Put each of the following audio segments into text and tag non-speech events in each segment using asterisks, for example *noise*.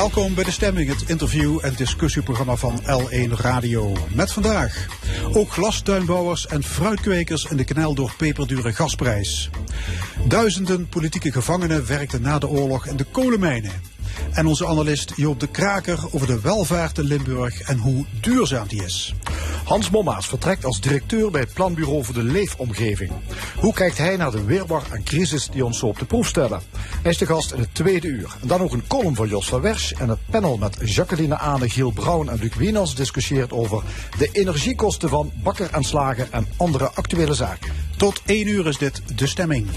Welkom bij De Stemming, het interview- en discussieprogramma van L1 Radio. Met vandaag ook glastuinbouwers en fruitkwekers in de knel door peperdure gasprijs. Duizenden politieke gevangenen werkten na de oorlog in de kolenmijnen. En onze analist Joop de Kraker over de welvaart in Limburg en hoe duurzaam die is. Hans Mommaas vertrekt als directeur bij het Planbureau voor de Leefomgeving. Hoe kijkt hij naar de weerwar aan crisis die ons zo op de proef stellen? Hij is de gast in het tweede uur. En dan ook een column van Jos van Wersch en het panel met Jacqueline Aane, Giel Brouwen en Luc Wieners discussieert over de energiekosten van bakker en slager en andere actuele zaken. Tot één uur is dit De Stemming.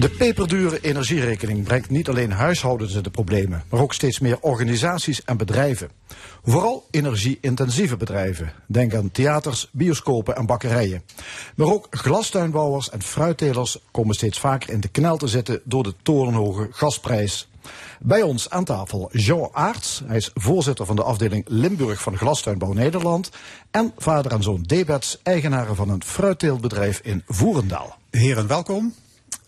De peperdure energierekening brengt niet alleen huishoudens in de problemen, maar ook steeds meer organisaties en bedrijven. Vooral energie-intensieve bedrijven. Denk aan theaters, bioscopen en bakkerijen. Maar ook glastuinbouwers en fruittelers komen steeds vaker in de knel te zitten door de torenhoge gasprijs. Bij ons aan tafel Jean Aarts. Hij is voorzitter van de afdeling Limburg van Glastuinbouw Nederland. En vader en zoon Debets, eigenaren van een fruitteeltbedrijf in Voerendaal. Heren, welkom.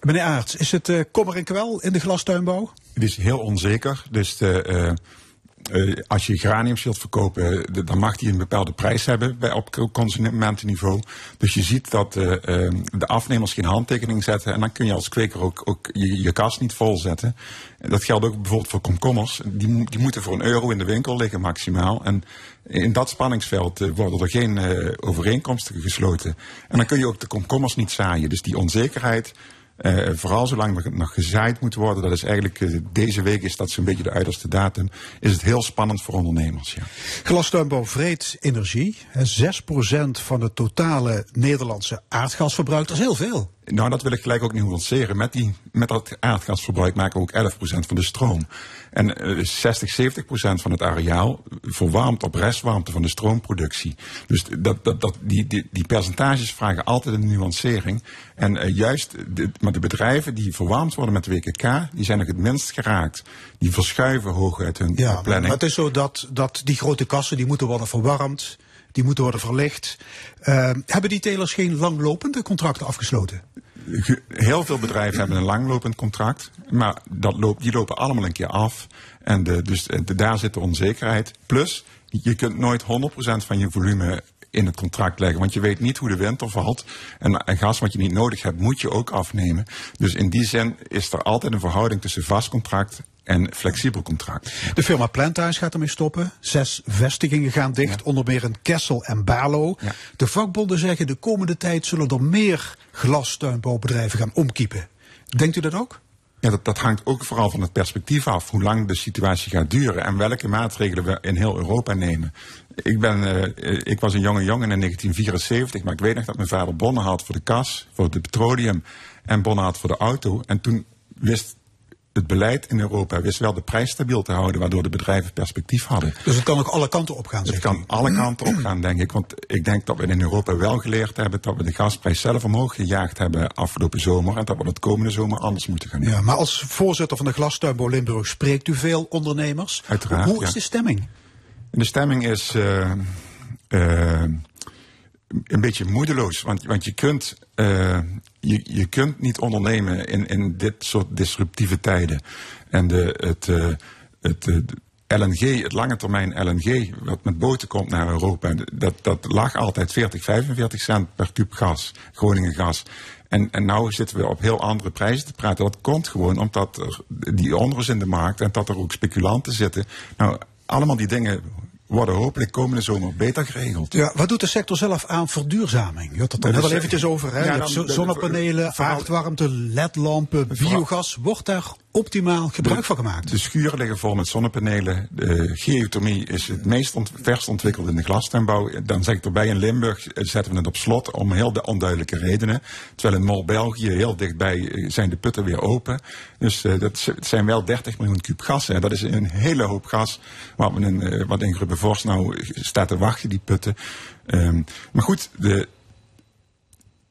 Meneer Aarts, is het uh, kommer en kwel in de glastuinbouw? Het is heel onzeker. Dus de, uh, uh, als je graniums wilt verkopen, dan mag die een bepaalde prijs hebben bij, op consumentenniveau. Dus je ziet dat de afnemers geen handtekening zetten. En dan kun je als kweker ook, ook je, kast niet vol zetten. Dat geldt ook bijvoorbeeld voor komkommers. Die, die moeten voor een euro in de winkel liggen maximaal. En in dat spanningsveld worden er geen overeenkomsten gesloten. En dan kun je ook de komkommers niet zaaien. Dus die onzekerheid uh, vooral zolang er nog gezaaid moet worden, dat is eigenlijk uh, deze week is dat zo'n beetje de uiterste datum, is het heel spannend voor ondernemers. Ja. Glastuinbouw vreet energie. 6% van het totale Nederlandse aardgasverbruik, dat is heel veel. Nou, dat wil ik gelijk ook nuanceren. Met, die, met dat aardgasverbruik maken we ook 11% van de stroom. En uh, 60, 70% van het areaal verwarmt op restwarmte van de stroomproductie. Dus dat, dat, dat, die, die, die percentages vragen altijd een nuancering. En uh, juist, de, maar de bedrijven die verwarmd worden met de WKK, die zijn nog het minst geraakt. Die verschuiven hoog uit hun ja, planning. Maar het is zo dat, dat die grote kassen, die moeten worden verwarmd die moeten worden verlicht. Uh, hebben die telers geen langlopende contracten afgesloten? Heel veel bedrijven hebben een langlopend contract, maar dat loopt, die lopen allemaal een keer af. En de, dus de, daar zit de onzekerheid. Plus, je kunt nooit 100% van je volume in het contract leggen. Want je weet niet hoe de winter valt. En, en gas wat je niet nodig hebt, moet je ook afnemen. Dus in die zin is er altijd een verhouding tussen vast contract en flexibel contract. De firma Plantuis gaat ermee stoppen. Zes vestigingen gaan dicht, ja. onder meer in Kessel en Balo. Ja. De vakbonden zeggen de komende tijd zullen er meer glastuinbouwbedrijven gaan omkiepen. Denkt u dat ook? Ja, dat, dat hangt ook vooral van het perspectief af, hoe lang de situatie gaat duren en welke maatregelen we in heel Europa nemen. Ik, ben, uh, ik was een jonge jongen in 1974, maar ik weet nog dat mijn vader bonnen had voor de kas, voor het petroleum en bonnen had voor de auto. En toen wist het beleid in Europa wist wel de prijs stabiel te houden, waardoor de bedrijven perspectief hadden. Dus het kan ook alle kanten op gaan? Het kan alle kanten op gaan, denk ik. Want ik denk dat we in Europa wel geleerd hebben dat we de gasprijs zelf omhoog gejaagd hebben afgelopen zomer. En dat we het komende zomer anders moeten gaan doen. Ja, maar als voorzitter van de Glastuinbouw Limburg spreekt u veel ondernemers. Uiteraard. Hoe is ja. de stemming? De stemming is. Uh, uh, een beetje moedeloos. Want, want je, kunt, uh, je, je kunt niet ondernemen in, in dit soort disruptieve tijden. En de, het, uh, het LNG, het lange termijn LNG, wat met boten komt naar Europa, dat, dat lag altijd 40, 45 cent per kuub gas, Groningen gas. En, en nu zitten we op heel andere prijzen te praten. Dat komt gewoon omdat er die onrust in de markt en dat er ook speculanten zitten. Nou, allemaal die dingen worden hopelijk komende zomer beter geregeld. Ja, wat doet de sector zelf aan verduurzaming? Je had het er net al eventjes over. Hè? Ja, dan, zonnepanelen, aardwarmte, ledlampen, biogas. Wordt daar optimaal gebruik van gemaakt? De schuren liggen vol met zonnepanelen. De geothermie is het meest verst ontwikkeld in de glastuinbouw. Dan zeg ik erbij, in Limburg zetten we het op slot om heel de onduidelijke redenen. Terwijl in Mol-België heel dichtbij zijn de putten weer open. Dus uh, dat zijn wel 30 miljoen kuub gas. Hè. Dat is een hele hoop gas wat, we in, uh, wat Grubbevorst nou staat te wachten, die putten. Um, maar goed, de,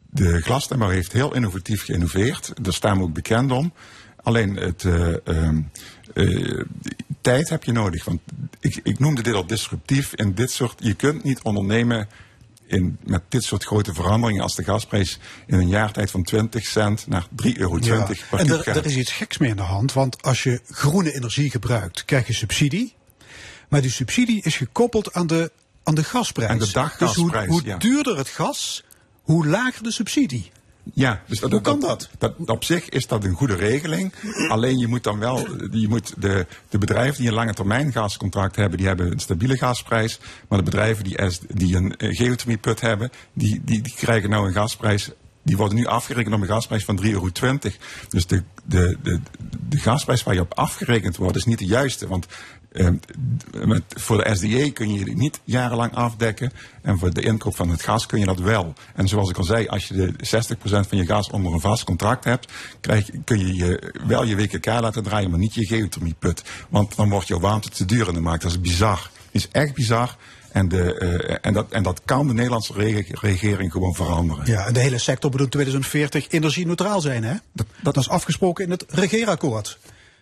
de heeft heel innovatief geïnnoveerd. Daar staan we ook bekend om. Alleen het, uh, uh, tijd heb je nodig. Want ik, ik noemde dit al disruptief. In dit soort, je kunt niet ondernemen in, met dit soort grote veranderingen als de gasprijs in een jaar tijd van 20 cent naar 3,20 euro Ja. per En er, er is iets geks mee aan de hand, want als je groene energie gebruikt, krijg je subsidie. Maar die subsidie is gekoppeld aan de, aan de gasprijs. Aan de daggasprijs, Dus hoe, hoe ja. duurder het gas, hoe lager de subsidie. Ja, dus Hoe kan dat? dat? Op zich is dat een goede regeling. Alleen je moet dan wel, je moet de, de bedrijven die een lange termijn gascontract hebben, die hebben een stabiele gasprijs. Maar de bedrijven die, die een eh, geothermieput hebben, die, die, die krijgen nou een gasprijs. Die worden nu afgerekend op een gasprijs van 3,20 euro. Dus de, de, de, de gasprijs waar je op afgerekend wordt is niet de juiste. Want met, voor de SDE kun je niet jarenlang afdekken. En voor de inkoop van het gas kun je dat wel. En zoals ik al zei, als je de 60% van je gas onder een vast contract hebt, krijg, kun je, je wel je WKK laten draaien, maar niet je geothermieput. Want dan wordt jouw warmte te duur in de markt. Dat is bizar. Dat is echt bizar. En, de, eh, en, dat, en dat kan de Nederlandse rege- regering gewoon veranderen. Ja, en de hele sector bedoelt 2040 energie-neutraal zijn, hè? Dat, dat is afgesproken in het regeerakkoord.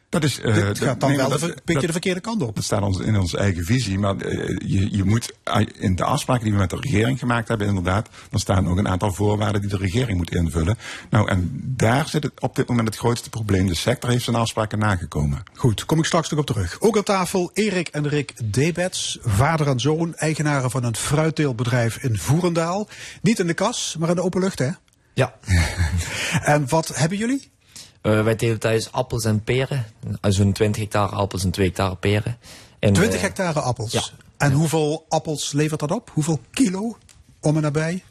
Dat is, eh, Dit dat- gaat dan nee, wel een beetje dat- de verkeerde kant op. Dat staat ons, in onze eigen visie. Maar eh, je, je moet eh, in de afspraken die we met de regering gemaakt hebben, inderdaad, dan staan ook een aantal voorwaarden die de regering moet invullen. Nou, en daar zit het op dit moment het grootste probleem. De sector heeft zijn afspraken nagekomen. Goed, kom ik straks nog op terug. Ook aan tafel Erik en Rick Debets, vader en zoon, eigenaren van een fruitteelbedrijf in Voerendaal. Niet in de kas, maar in de open lucht, hè? Ja. *laughs* En wat hebben jullie? Eh, wij telen thuis appels en peren. Eh, Zo'n 20 hectare appels en 2 hectare peren. En, 20 eh, hectare appels. ja. En hoeveel appels levert dat op? Hoeveel kilo om en nabij?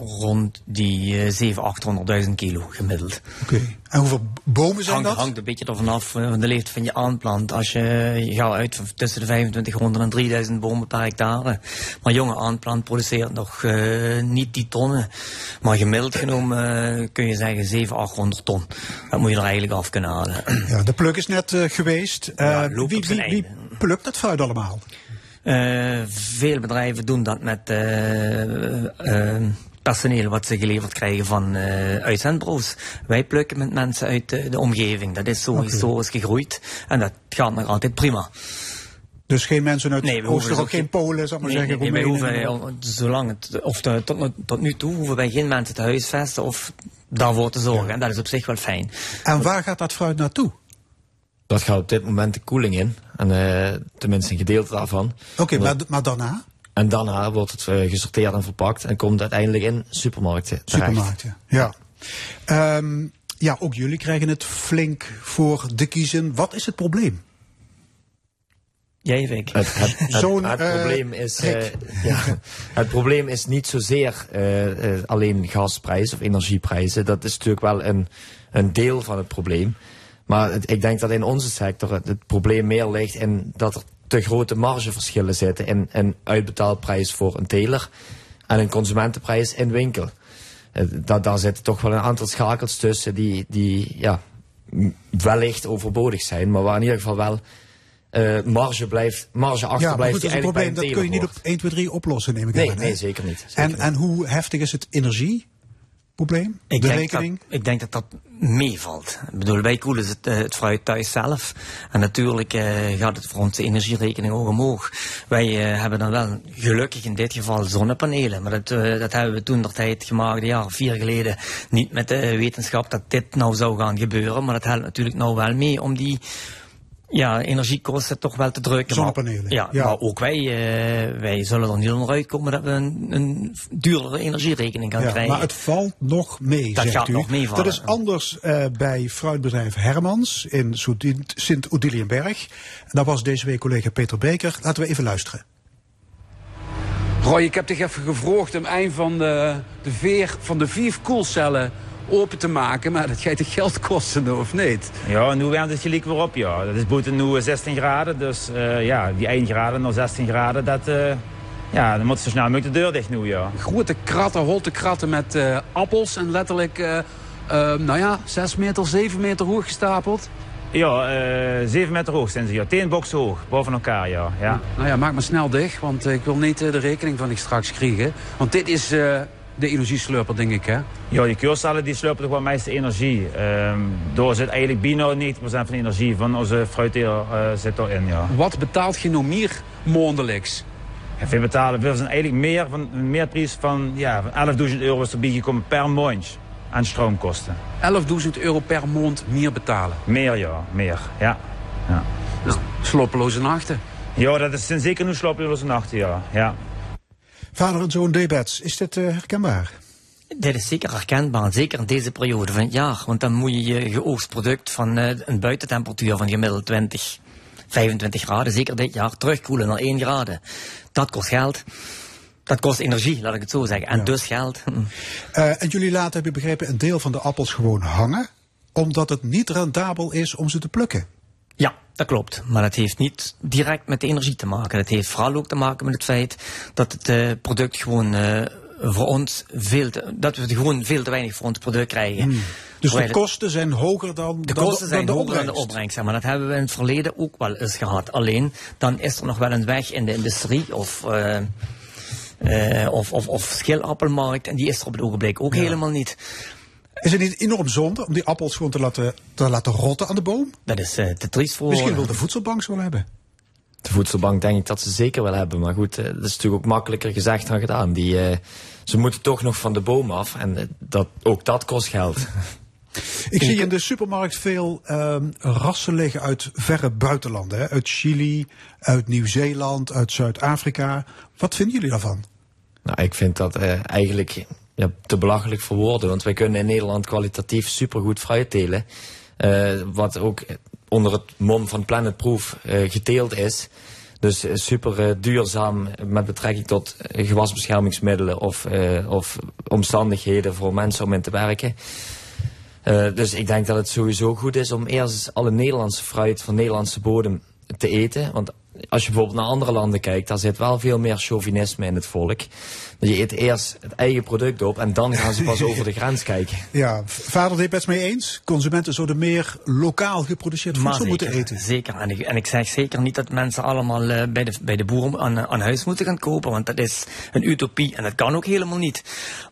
Rond die eh 700.000, 800.000 kilo gemiddeld. Oké. En hoeveel bomen zijn Hangt, dat? hangt een beetje ervan af eh, van de leeftijd van je aanplant. Als je, je gaat uit van tussen de 2500 en 3000 bomen per hectare. Maar jonge aanplant produceert nog eh, niet die tonnen. Maar gemiddeld genomen eh, kun je zeggen 700, 800 ton. Dat moet je er eigenlijk af kunnen halen. Ja, de pluk is net geweest. Ja, wie, plukt dat fruit allemaal? Veel bedrijven doen dat met personeel wat ze geleverd krijgen van eh uitzendbureaus. Wij plukken met mensen uit eh, de omgeving. Dat is zo Oké. historisch gegroeid. En dat gaat nog altijd prima. Dus geen mensen uit Nee, we hoeven Oostenrijk, dus geen ook Polen, zal ik maar Nee, zeggen. nee, wij hoeven, zolang het, of de- tot, nu- tot nu toe hoeven wij geen mensen te huisvesten of daarvoor te zorgen. En dat is op zich wel fijn. En waar gaat dat fruit naartoe? Dat gaat op dit moment de koeling in. En eh, tenminste een gedeelte daarvan. Oké, maar, maar daarna? En daarna wordt het eh, gesorteerd en verpakt en komt uiteindelijk in supermarkten terecht. Supermarkten, ja. Ehm, ja, ook jullie krijgen het flink voor de kiezen. Wat is het probleem? Jij, Vic. Het, het, het, Zo'n, het eh, probleem is, eh, Rick. *laughs* ja, het probleem is niet zozeer eh, eh, alleen gasprijs of energieprijzen. Dat is natuurlijk wel een, een deel van het probleem. Maar het- ik denk dat in onze sector het, het probleem meer ligt in dat er te grote margeverschillen zitten in een uitbetaalprijs voor een teler en een consumentenprijs in winkel. Eh, dat, daar zitten toch wel een aantal schakels tussen die, die ja, wellicht overbodig zijn, maar waar in ieder geval wel eh, marge, blijft, marge ja, maar achterblijft goed, dat is een probleem. Dat kun je niet op 1, 2, 3 oplossen, neem ik Nee, aan. nee, zeker niet. Zeker En, niet. en hoe heftig is het energieprobleem? Ik de denk, rekening? dat, ik denk dat dat meevalt. Ik bedoel, wij koelen het, eh, het fruit thuis zelf. En natuurlijk eh, gaat het voor onze energierekening ook omhoog. Wij eh, hebben dan wel gelukkig in dit geval zonnepanelen. Maar dat, dat hebben we toen der tijd gemaakt, een jaar of vier geleden. Niet met de wetenschap dat dit nou zou gaan gebeuren. Maar dat helpt natuurlijk nou wel mee om die ja, energiekosten toch wel te drukken. Zonnepanelen, Maar, ja, ja. maar ook wij, eh, wij zullen er niet onderuit komen dat we een, een duurdere energierekening gaan Ja, krijgen. maar het valt nog mee, Dat zegt gaat u. nog meevallen. Dat is anders eh, bij fruitbedrijf Hermans in Sint-Odiliënberg. En dat was deze week collega Peter Beker. Laten we even luisteren. Roy, ik heb dich even gevraagd om een van de, de veer van de vier koelcellen open te maken. Maar dat gaat toch geld kosten, of niet? Ja, nu werkt het gelijk weer op, ja. Dat is buiten nu 16 graden, dus eh, ja, die 1 graden naar 16 graden, dat, eh, ja, dan moet zo snel mogelijk de deur dicht nu, ja. Grote kratten, holte kratten met eh, appels en letterlijk, eh, eh, nou ja, 6 meter, 7 meter hoog gestapeld. Ja, eh 7 meter hoog zijn ze, ja. 10 boxen hoog, boven elkaar, ja. ja. Nou ja, maak maar snel dicht, want eh, ik wil niet eh, de rekening van ik straks krijgen. Want dit is eh, de energieslurper, denk ik, hè? Ja, die keurcellen die slurpen toch wel meeste energie. Ehm door zit eigenlijk bijna 90% van de energie van onze fruitteler eh zit erin, ja. Wat betaalt je nou meer maandelijks? En we betalen, we zijn eigenlijk meer van een meerprijs van, ja, van 11.000 euro is erbij gekomen per maand aan stroomkosten. 11.000 euro per maand meer betalen. Meer ja, meer. Ja. ja. Dus slopeloze nachten. Ja, dat is zijn zeker nu slapeloze nachten, ja. ja. Vader en zoon Debets, is dit uh, herkenbaar? Dit is zeker herkenbaar, zeker in deze periode van het jaar. Want dan moet je je geoogst product van uh, een buitentemperatuur van gemiddeld 20, 25 graden, zeker dit jaar, terugkoelen naar 1 graden. Dat kost geld. Dat kost energie, laat ik het zo zeggen. En ja. dus geld. Uh, *laughs* en jullie laten, heb je begrepen, een deel van de appels gewoon hangen, omdat het niet rendabel is om ze te plukken. Ja, dat klopt. Maar dat heeft niet direct met de energie te maken. Dat heeft vooral ook te maken met het feit dat het uh, product gewoon uh, voor ons veel te, dat we gewoon veel te weinig voor ons product krijgen. Hmm. Dus de kosten zijn hoger dan de dan kosten zijn dan de hoger dan de opbrengst. Maar dat hebben we in het verleden ook wel eens gehad. Alleen dan is er nog wel een weg in de industrie of. Uh, uh, of, of, of schilappelmarkt. En die is er op het ogenblik ook ja. helemaal niet. Is het niet enorm zonde om die appels gewoon te laten, te laten rotten aan de boom? Dat is uh, te triest voor. Misschien wil de voedselbank zo wel hebben. De voedselbank denk ik dat ze zeker wel hebben. Maar goed, uh, dat is natuurlijk ook makkelijker gezegd dan gedaan. Die, uh, ze moeten toch nog van de boom af. En dat, ook dat kost geld. *laughs* Ik zie in de supermarkt veel um, rassen liggen uit verre buitenlanden. Hè? Uit Chili, uit Nieuw-Zeeland, uit Zuid-Afrika. Wat vinden jullie daarvan? Nou, ik vind dat uh, eigenlijk ja, te belachelijk voor woorden. Want wij kunnen in Nederland kwalitatief supergoed fruit telen. Uh, wat ook onder het mom van Planet Proof uh, geteeld is. Dus uh, super duurzaam met betrekking tot gewasbeschermingsmiddelen of, of omstandigheden voor mensen om in te werken. Dus ik denk dat het sowieso goed is om eerst alle Nederlandse fruit van Nederlandse bodem te eten. Want als je bijvoorbeeld naar andere landen kijkt, daar zit wel veel meer chauvinisme in het volk. Je eet eerst het eigen product op en dan gaan ze pas over de grens kijken. *laughs* Ja, vader deed het mee eens. Consumenten zouden meer lokaal geproduceerd voedsel zeker, moeten eten. Zeker. En ik, en ik zeg zeker niet dat mensen allemaal uh, bij, de, bij de boeren aan, aan huis moeten gaan kopen. Want dat is een utopie en dat kan ook helemaal niet.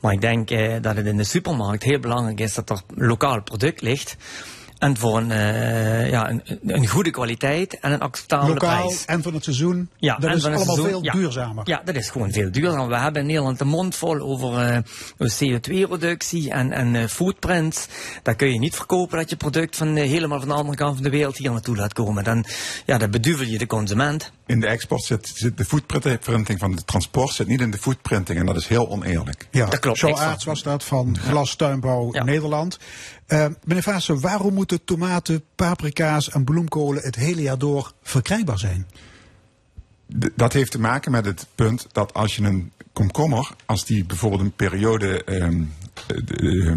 Maar ik denk uh, dat het in de supermarkt heel belangrijk is dat er lokaal product ligt. En voor een, uh, ja, een, een, goede kwaliteit en een acceptabele Lokaal prijs. en van het seizoen. Ja, dat en is van het allemaal seizoen, veel ja. duurzamer. Ja, dat is gewoon veel duurzamer. We hebben in Nederland de mond vol over uh, CO2-reductie en, en uh, footprints. Daar kun je niet verkopen dat je product van uh, helemaal van de andere kant van de wereld hier naartoe laat komen. Dan, ja, dan beduvel je de consument. In de export zit, zit de footprinting van het transport zit niet in de footprinting en dat is heel oneerlijk. Ja, dat klopt. Zo aards was dat van Glastuinbouw ja. Nederland. Uh, meneer Vaassen, waarom moeten tomaten, paprika's en bloemkolen het hele jaar door verkrijgbaar zijn? Dat heeft te maken met het punt dat als je een komkommer, als die bijvoorbeeld een periode. Um, uh,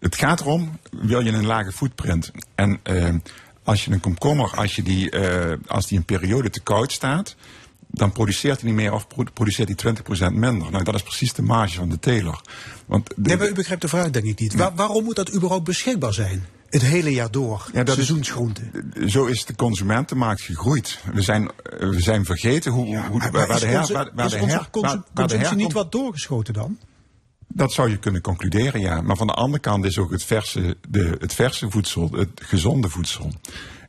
het gaat erom, wil je een lage footprint. En uh, als je een komkommer, als, je die, als die een periode te koud staat, dan produceert hij niet meer of produceert hij 20% minder. Nou, dat is precies de marge van de teler. Want de, nee, maar u begrijpt de vraag denk ik niet. Waar, waarom moet dat überhaupt beschikbaar zijn? Het hele jaar door, ja, dat seizoensgroenten. Is, zo is de consumentenmarkt gegroeid. We zijn, we zijn vergeten hoe, ja, hoe waar, waar de her, waar, waar de her, consum, waar, consumptie niet wat doorgeschoten dan? Dat zou je kunnen concluderen, ja. Maar van de andere kant is ook het verse, de, het verse voedsel, het gezonde voedsel.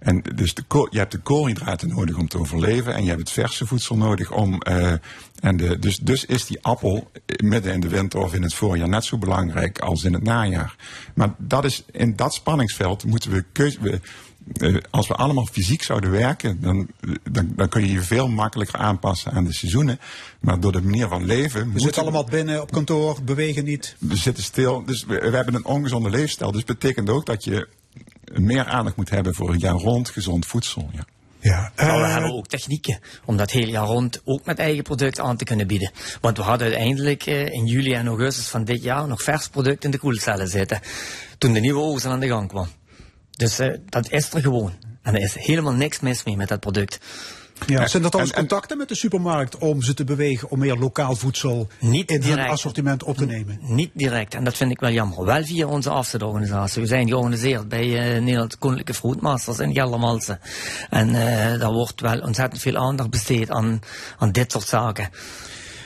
En dus de, je hebt de koolhydraten nodig om te overleven en je hebt het verse voedsel nodig om. Uh, en de, dus, dus is die appel midden in de winter of in het voorjaar net zo belangrijk als in het najaar. Maar dat is, in dat spanningsveld moeten we keuze. We, uh, als we allemaal fysiek zouden werken, dan, dan, dan kun je je veel makkelijker aanpassen aan de seizoenen. Maar door de manier van leven. We zitten allemaal binnen op kantoor, bewegen niet. We zitten stil. Dus we, we hebben een ongezonde leefstijl. Dus betekent ook dat je meer aandacht moet hebben voor een jaar rond gezond voedsel. Ja. Ja, uh, maar we hebben ook technieken om dat heel jaar rond ook met eigen product aan te kunnen bieden. Want we hadden uiteindelijk uh, in juli en augustus van dit jaar nog vers product in de koelcellen zitten. Toen de nieuwe oogst aan de gang kwam. Dus uh, dat is er gewoon. En er is helemaal niks mis mee met dat product. Ja, zijn dat dan contacten met de supermarkt om ze te bewegen om meer lokaal voedsel niet in direct. hun assortiment op te nemen? Niet direct, en dat vind ik wel jammer. Wel via onze afzetorganisatie. We zijn georganiseerd bij uh, Nederland Koninklijke Fruitmasters in Geldermalsen. En uh, daar wordt wel ontzettend veel aandacht besteed aan, aan dit soort zaken.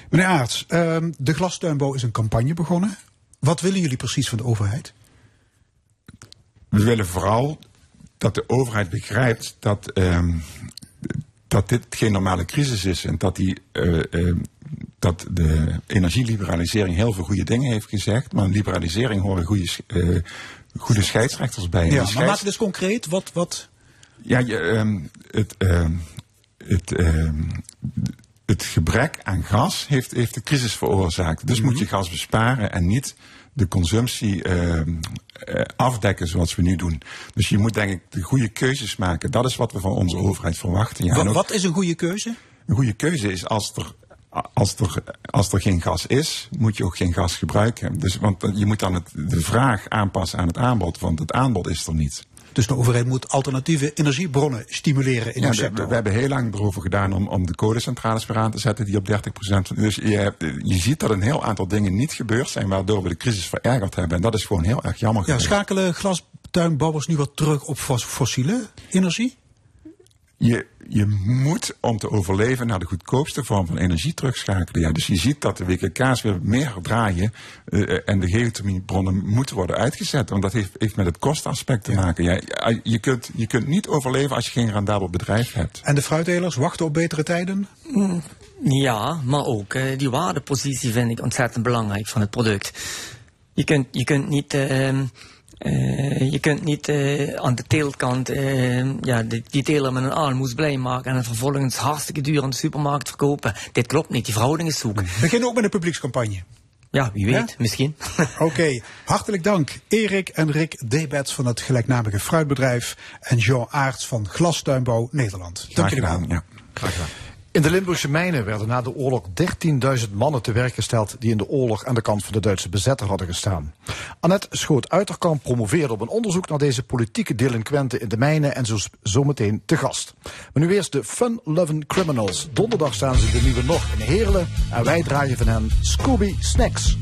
Meneer Aarts, uh, de glastuinbouw is een campagne begonnen. Wat willen jullie precies van de overheid? We willen vooral dat de overheid begrijpt dat um, dat dit geen normale crisis is en dat, die, uh, uh, dat de energieliberalisering heel veel goede dingen heeft gezegd. Maar een liberalisering horen goede, uh, goede scheidsrechters bij. Ja, maar scheids... maak het dus concreet. Wat, wat... Ja, je, um, het, het, het gebrek aan gas heeft, heeft de crisis veroorzaakt. Dus mm -hmm. moet je gas besparen en niet de consumptie uh, afdekken zoals we nu doen. Dus je moet denk ik de goede keuzes maken. Dat is wat we van onze overheid verwachten. Ja, wat, wat is een goede keuze? Een goede keuze is als er als er, als er geen gas is, moet je ook geen gas gebruiken. Dus, want je moet dan het, de vraag aanpassen aan het aanbod, want het aanbod is er niet. Dus de overheid moet alternatieve energiebronnen stimuleren in ja, de sector. We, we, hebben heel lang erover gedaan om, om de kolencentrales weer aan te zetten die op 30%. Dus je, je ziet dat een heel aantal dingen niet gebeurd zijn waardoor we de crisis verergerd hebben. En dat is gewoon heel erg jammer. Ja, schakelen glastuinbouwers nu wat terug op fossiele energie? Je, je moet om te overleven naar de goedkoopste vorm van energie terugschakelen. Ja, dus je ziet dat de WKK's weer meer draaien uh, en de geothermiebronnen moeten worden uitgezet. Want dat heeft, heeft met het kostaspect te maken. Ja, je, kunt, je kunt niet overleven als je geen rendabel bedrijf hebt. En de fruittelers wachten op betere tijden? Mm, ja, maar ook uh, die waardepositie vind ik ontzettend belangrijk van het product. Je kunt, je kunt niet... Uh, uh, je kunt niet uh, aan de teeltkant uh, ja, die, die teler met een aalmoes blij maken en het vervolgens hartstikke duur aan de supermarkt verkopen. Dit klopt niet, die verhouding is zoeken. *laughs* Begin ook met een publiekscampagne. Ja, wie weet, ja? misschien. *laughs* Oké, okay. hartelijk dank Erik en Rick Debets van het gelijknamige fruitbedrijf en Jean Aerts van Glastuinbouw Nederland. Dank je wel. Ja. Graag gedaan. In de Limburgse mijnen werden na de oorlog 13.000 mannen te werk gesteld die in de oorlog aan de kant van de Duitse bezetter hadden gestaan. Annette Schoot-Uiterkamp promoveerde op een onderzoek naar deze politieke delinquenten in de mijnen en zo zometeen te gast. Maar nu eerst de Fun Loving Criminals. Donderdag staan ze de nieuwe nog in Heerlen en wij draaien van hen Scooby Snacks.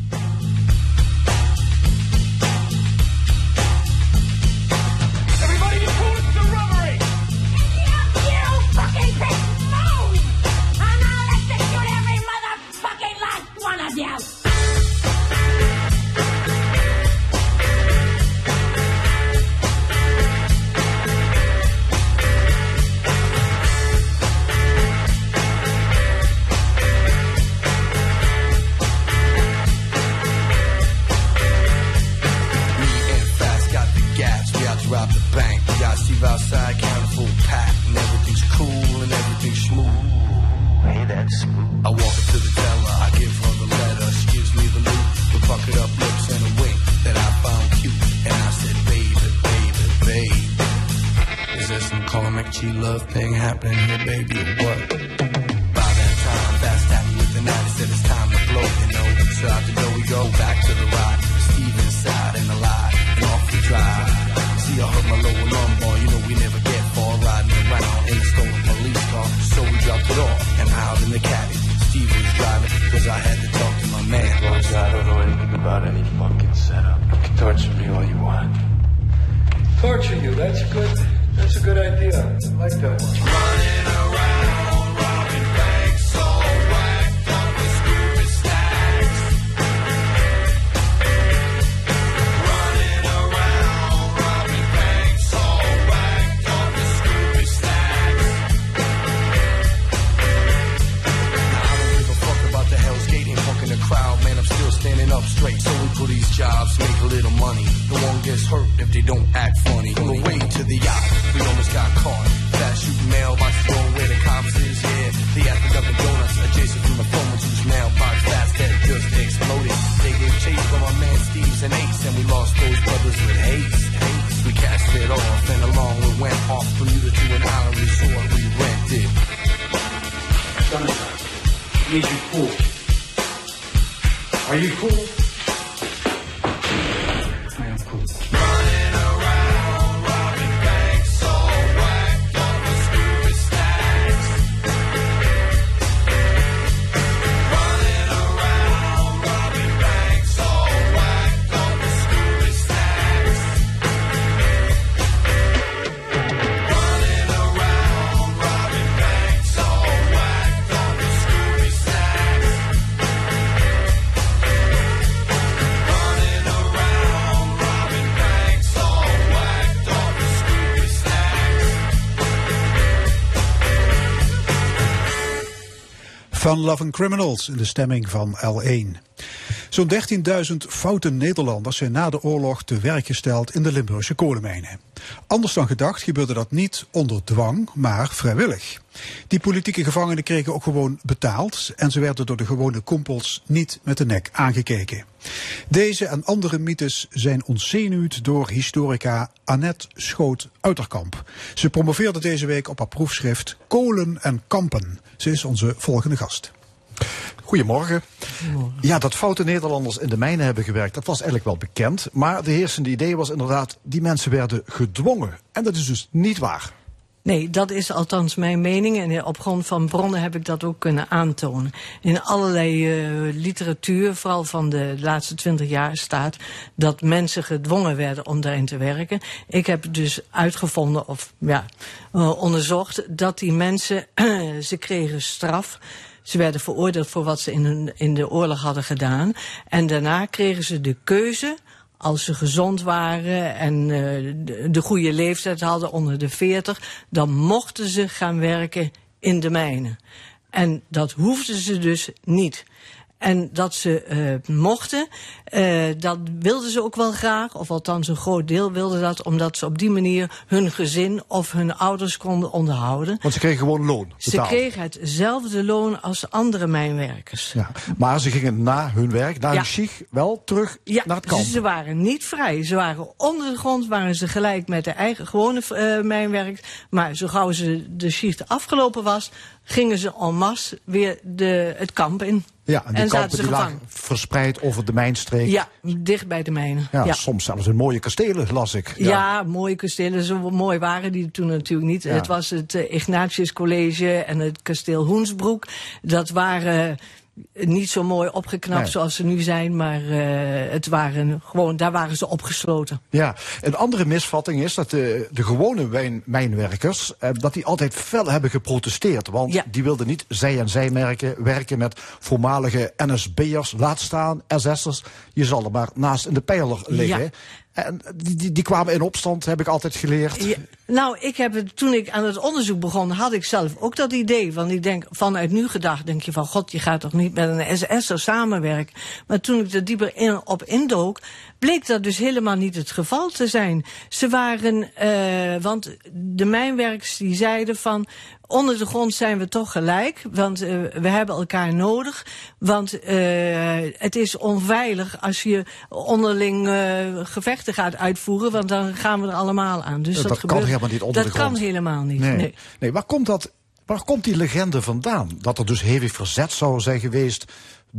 The bank. Y'all Steve outside, count a full pack, and everything's cool and everything's smooth. Hey, that's smooth. I walk up to the teller, I give her the letter. She gives me the loot, the bucket up lips and a wink that I found cute. And I said, baby, baby, baby. Is there some Carl McG love thing happening here, baby, Fun Loving Criminals in de stemming van L1. Zo'n 13.000 foute Nederlanders zijn na de oorlog te werk gesteld in de Limburgse kolenmijnen. Anders dan gedacht gebeurde dat niet onder dwang, maar vrijwillig. Die politieke gevangenen kregen ook gewoon betaald en ze werden door de gewone kompels niet met de nek aangekeken. Deze en andere mythes zijn ontzenuwd door historica Annette Schoot-Uiterkamp. Ze promoveerde deze week op haar proefschrift Kolen en Kampen. Ze is onze volgende gast. Goedemorgen. Ja, dat foute Nederlanders in de mijnen hebben gewerkt, dat was eigenlijk wel bekend. Maar de heersende idee was inderdaad, die mensen werden gedwongen. En dat is dus niet waar. Nee, dat is althans mijn mening. En op grond van bronnen heb ik dat ook kunnen aantonen. In allerlei uh, literatuur, vooral van de laatste twintig jaar, staat dat mensen gedwongen werden om daarin te werken. Ik heb dus uitgevonden, of ja, uh, onderzocht, dat die mensen, *clears throat* ze kregen straf. Ze werden veroordeeld voor wat ze in, hun, in de oorlog hadden gedaan. En daarna kregen ze de keuze als ze gezond waren en de, de, goede leeftijd hadden onder de 40, dan mochten ze gaan werken in de mijnen. En dat hoefden ze dus niet. En dat ze uh, mochten, uh, dat wilden ze ook wel graag. Of althans een groot deel wilde dat. Omdat ze op die manier hun gezin of hun ouders konden onderhouden. Want ze kregen gewoon loon betaald. Ze kregen hetzelfde loon als andere mijnwerkers. Ja, maar ze gingen na hun werk, na Ja. hun wel terug Ja, naar het kamp. ze waren niet vrij. Ze waren onder de grond, waren ze gelijk met de eigen gewone uh, mijnwerk. Maar zo gauw ze de shift afgelopen was, gingen ze en masse weer de, het kamp in. Ja, en die en zaten kampen ze die lagen gevangen. verspreid over de mijnstreek. Ja, dicht bij de mijnen. Ja, ja. soms zelfs in mooie kastelen, las ik. Ja. mooie kastelen. Zo mooi waren die toen natuurlijk niet. Ja. Het was het uh, Ignatius College en het kasteel Hoensbroek. Dat waren niet zo mooi opgeknapt Nee. zoals ze nu zijn, maar uh, het waren gewoon, daar waren ze opgesloten. Ja, een andere misvatting is dat de, de gewone wijn, mijnwerkers, eh, dat die altijd fel hebben geprotesteerd. Want Ja. die wilden niet zij en zij merken, werken met voormalige NSB'ers, laat staan, SS'ers. Je zal er maar naast in de pijler liggen. Ja. En die, die, die kwamen in opstand, heb ik altijd geleerd. Nou, ik heb het, toen ik aan het onderzoek begon, had ik zelf ook dat idee. Want ik denk, vanuit nu gedacht, denk je van, god, je gaat toch niet met een SS'er samenwerken. Maar toen ik er dieper in, op indook, bleek dat dus helemaal niet het geval te zijn. Ze waren, uh, want de mijnwerkers die zeiden van, onder de grond zijn we toch gelijk, want uh, we hebben elkaar nodig. Want uh, het is onveilig als je onderling uh, gevechten gaat uitvoeren, want dan gaan we er allemaal aan. Dus dat dat, kan gebeurt, helemaal niet onder dat de grond. kan helemaal niet. Nee. Nee. nee, waar komt dat? Waar komt die legende vandaan? Dat er dus hevig verzet zou zijn geweest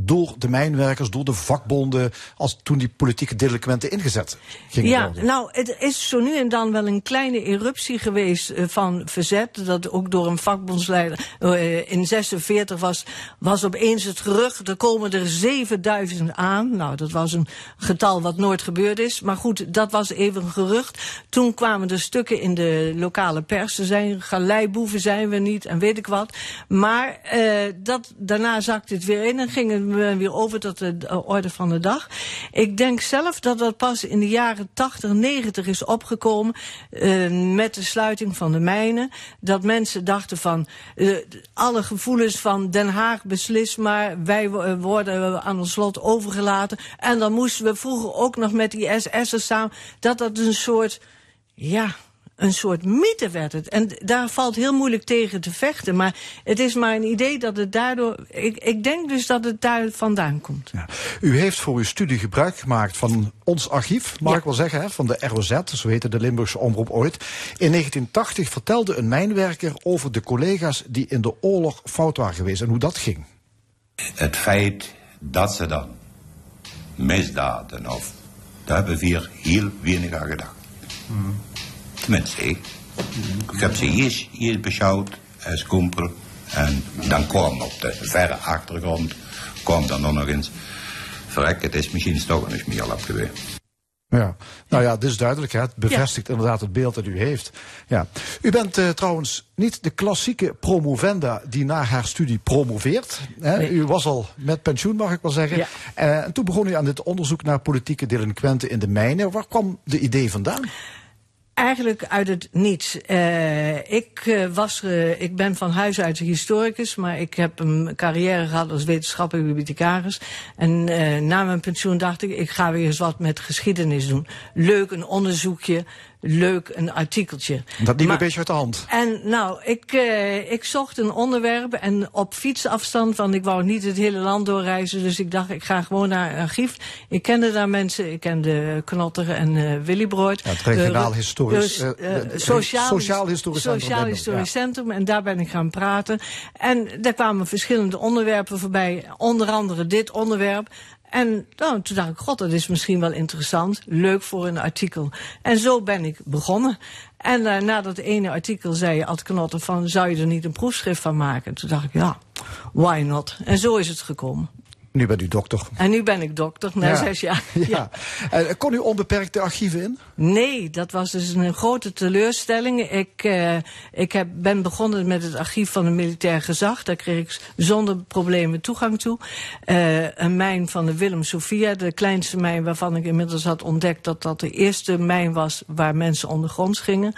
door de mijnwerkers, door de vakbonden, als toen die politieke delinquenten ingezet gingen Ja, worden. nou, het is zo nu en dan wel een kleine eruptie geweest uh, van verzet. Dat ook door een vakbondsleider uh, in 46 was, was opeens het gerucht. Er komen er 7000 aan. Nou, dat was een getal wat nooit gebeurd is. Maar goed, dat was even een gerucht. Toen kwamen er stukken in de lokale pers. Er zijn galeiboeven zijn we niet en weet ik wat. Maar uh, dat, daarna zakte het weer in en gingen we weer over tot de orde van de dag. Ik denk zelf dat dat pas in de jaren 80, 90 is opgekomen uh, met de sluiting van de mijnen. Dat mensen dachten van uh, alle gevoelens van Den Haag beslist maar, wij worden aan ons slot overgelaten. En dan moesten we vroeger ook nog met die SS'ers samen, dat dat een soort, ja, een soort mythe werd het. En daar valt heel moeilijk tegen te vechten. Maar het is maar een idee dat het daardoor... Ik, ik denk dus dat het daar vandaan komt. Ja. U heeft voor uw studie gebruik gemaakt van ons archief, mag Ja. ik wel zeggen, hè, van de ROZ, zo heette de Limburgse omroep ooit. In 1980 vertelde een mijnwerker over de collega's die in de oorlog fout waren geweest en hoe dat ging. Het feit dat ze dan misdaden of... Daar hebben we hier heel weinig aan gedacht. Tenminste, ik. Ik heb ze eerst, eerst beschouwd als kumpel. En dan kwam op de verre achtergrond, kwam dan nog eens... Verrek, het is misschien toch een smeerlap geweest. Ja, nou ja, dit is duidelijk. Hè. Het bevestigt inderdaad het beeld dat u heeft. Ja. U bent uh, trouwens niet de klassieke promovenda die na haar studie promoveert. Hè. Nee. U was al met pensioen, mag ik wel zeggen. Ja. Uh, en toen begon u aan dit onderzoek naar politieke delinquenten in de mijnen. Waar kwam de idee vandaan? Eigenlijk uit het niets. Eh, ik, eh, was, eh, ik ben van huis uit historicus, maar ik heb een carrière gehad als wetenschappelijk bibliothecaris. En na mijn pensioen dacht ik, ik ga weer eens wat met geschiedenis doen. Leuk, een onderzoekje. Leuk, een artikeltje. Dat liep Maar- een beetje uit de hand. En nou, ik, eh, ik zocht een onderwerp en op fietsafstand, want ik wou niet het hele land doorreizen. Dus ik dacht, ik ga gewoon naar een archief. Ik kende daar mensen, ik kende Knotter en eh. Ja, het regionaal De- historisch, dus, eh, eh, sociaal, sociaal historisch centrum Sociaal historisch ja. centrum. En daar ben ik gaan praten. En daar kwamen verschillende onderwerpen voorbij. Onder andere dit onderwerp. En toen dacht ik, god, dat is misschien wel interessant. Leuk voor een artikel. En zo ben ik begonnen. En eh, na dat ene artikel zei Ad Knotter van, zou je er niet een proefschrift van maken? Toen dacht ik, ja, why not? En zo is het gekomen. Nu bent u dokter. En nu ben ik dokter, na Ja. zes jaar. Ja. Eh, kon u onbeperkt de archieven in? Nee, dat was dus een grote teleurstelling. Ik, eh, ik heb, ben begonnen met het archief van het militair gezag. Daar kreeg ik zonder problemen toegang toe. Eh, een mijn van de Willem Sophia, de kleinste mijn waarvan ik inmiddels had ontdekt dat dat de eerste mijn was waar mensen ondergronds gingen.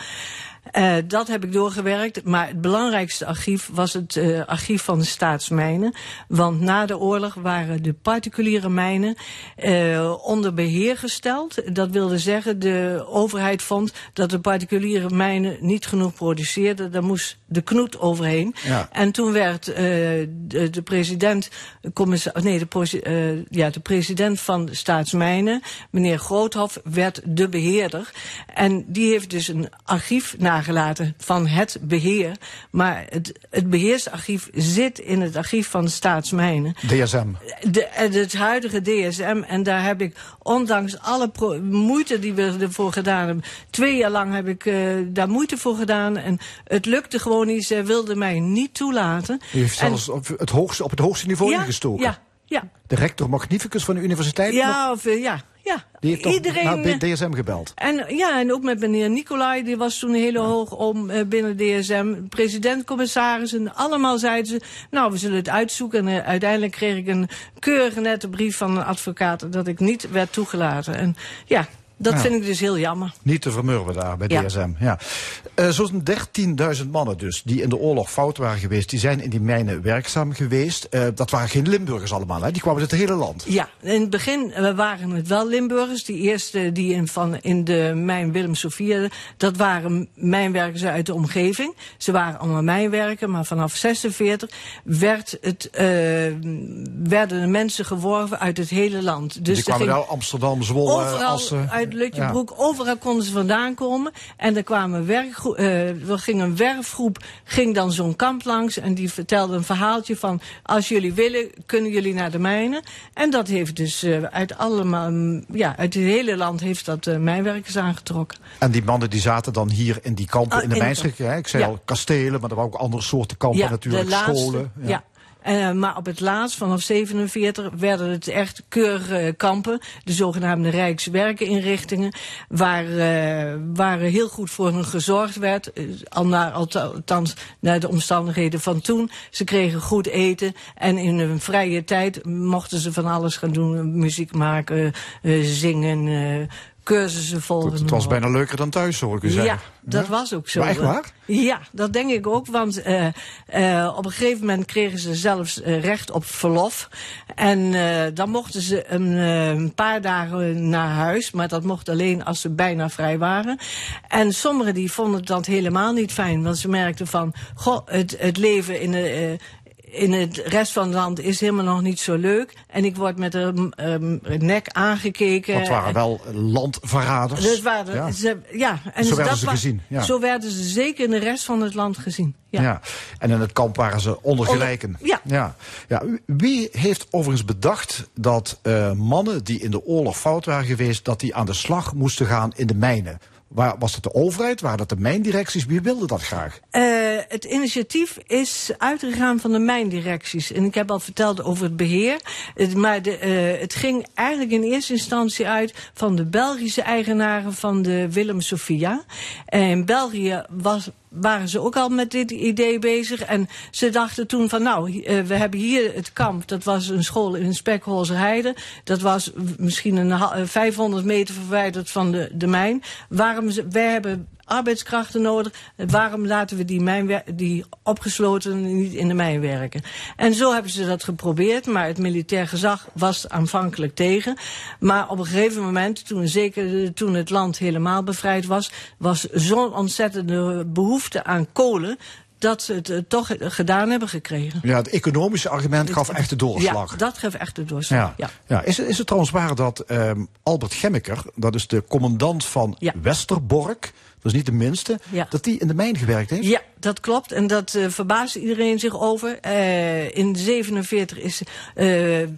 Eh, dat heb ik doorgewerkt. Maar het belangrijkste archief was het eh, archief van de staatsmijnen. Want na de oorlog waren de particuliere mijnen eh, onder beheer gesteld. Dat wilde zeggen, de overheid vond dat de particuliere mijnen niet genoeg produceerden. Daar moest de knoet overheen. Ja. En toen werd de, de president, nee, de, ja, de president van de staatsmijnen, meneer Groothof, werd de beheerder. En die heeft dus een archief nagelaten van het beheer. Maar het, het beheersarchief zit in het archief van de staatsmijnen. DSM. De, eh, het huidige DSM. En daar heb ik, ondanks alle pro- moeite die we ervoor gedaan hebben. Twee jaar lang heb ik eh, daar moeite voor gedaan. En het lukte gewoon niet. Ze wilden mij niet toelaten. U heeft En- zelfs op het hoogste, op het hoogste niveau ja, ingestoken. Ja, ja. De rector magnificus van de universiteit Ja, of, eh, ja, ja. die heeft toch Iedereen. naar eh, DSM gebeld. En, ja, en ook met meneer Nicolai, die was toen heel hoog om eh, binnen DSM. President, commissaris, en allemaal zeiden ze... nou, we zullen het uitzoeken. En eh, uiteindelijk kreeg ik een keurige nette brief van een advocaat... dat ik niet werd toegelaten. En ja, dat Ja. vind ik dus heel jammer. Niet te vermurwen daar bij Ja. DSM. Ja. Eh, Zo'n 13.000 mannen dus, die in de oorlog fout waren geweest, die zijn in die mijnen werkzaam geweest. Eh, dat waren geen Limburgers allemaal, hè? die kwamen uit het hele land. Ja, in het begin eh, waren het wel Limburgers. Die eerste die in, van, in de mijn Willem Sophia, dat waren mijnwerkers uit de omgeving. Ze waren allemaal mijnwerken, maar vanaf 46 werd het, werden de mensen geworven uit het hele land. Dus die kwamen wel Amsterdam, Zwolle, Assen. uit Lutjebroek, overal konden ze vandaan komen. En er, kwamen werkgro- eh, er ging een werfgroep, ging dan zo'n kamp langs. En die vertelde een verhaaltje van, als jullie willen, kunnen jullie naar de mijnen. En dat heeft dus eh, uit allemaal, mm, ja, uit het hele land heeft dat eh, mijnwerkers aangetrokken. En die mannen die zaten dan hier in die kampen Ah, in de? Ik zei Ja. al kastelen, maar er waren ook andere soorten kampen natuurlijk, scholen. Ja. Eh, maar op het laatst, vanaf 47, werden het echt keurige kampen. De zogenaamde Rijkswerkeninrichtingen. Waar, eh, waar heel goed voor hen gezorgd werd. eh, al naar, althans naar de omstandigheden van toen. Ze kregen goed eten. En in hun vrije tijd mochten ze van alles gaan doen. Muziek maken, zingen, cursussen volgen. Het, het was bijna leuker dan thuis, hoor ik u zeggen. Ja, dat was ook zo. Maar echt waar? Ja, dat denk ik ook. Want eh, eh, op een gegeven moment kregen ze zelfs eh, recht op verlof. En dan mochten ze een, een paar dagen naar huis. Maar dat mocht alleen als ze bijna vrij waren. En sommigen die vonden dat helemaal niet fijn. Want ze merkten van, goh, het, het leven in de... in het rest van het land is helemaal nog niet zo leuk. En ik word met een ehm, nek aangekeken. Het waren wel landverraders. Dus waren, Ja. Ze, ja, en Zo werden dat ze gezien, ja. Zo werden ze zeker in de rest van het land gezien. Ja. Ja. En in het kamp waren ze ondergelijken. Onder- ja. ja. Ja. Wie heeft overigens bedacht dat eh, mannen die in de oorlog fout waren geweest, dat die aan de slag moesten gaan in de mijnen? Waar, was dat de overheid? Waren dat de mijndirecties? Wie wilde dat graag? Eh, het initiatief is uitgegaan van de mijndirecties. En ik heb al verteld over het beheer. Het, maar de, eh, het ging eigenlijk in eerste instantie uit van de Belgische eigenaren van de Willem Sophia. En in België was waren ze ook al met dit idee bezig. En ze dachten toen van nou, eh, we hebben hier het kamp. Dat was een school in Spekholzerheide. Dat was misschien een ha- eh, 500 meter verwijderd van de, de mijn. Waarom ze, wij hebben arbeidskrachten nodig. Waarom laten we die, die opgesloten niet in de mijn werken? En zo hebben ze dat geprobeerd, maar het militair gezag was aanvankelijk tegen. Maar op een gegeven moment, toen, zeker eh, toen het land helemaal bevrijd was, was zo'n ontzettende behoefte aan kolen dat ze het eh, toch gedaan hebben gekregen. Ja, het economische argument gaf echt de doorslag. Ja, dat gaf echt de doorslag. Ja. Ja. Ja. Is, het, is het trouwens waar dat ehm, Albert Gemmeker, dat is de commandant van Ja. Westerbork, dat is niet de minste, Ja. dat die in de mijn gewerkt heeft? Ja, dat klopt. En dat eh verbaasde iedereen zich over. Eh, in 47 is, eh,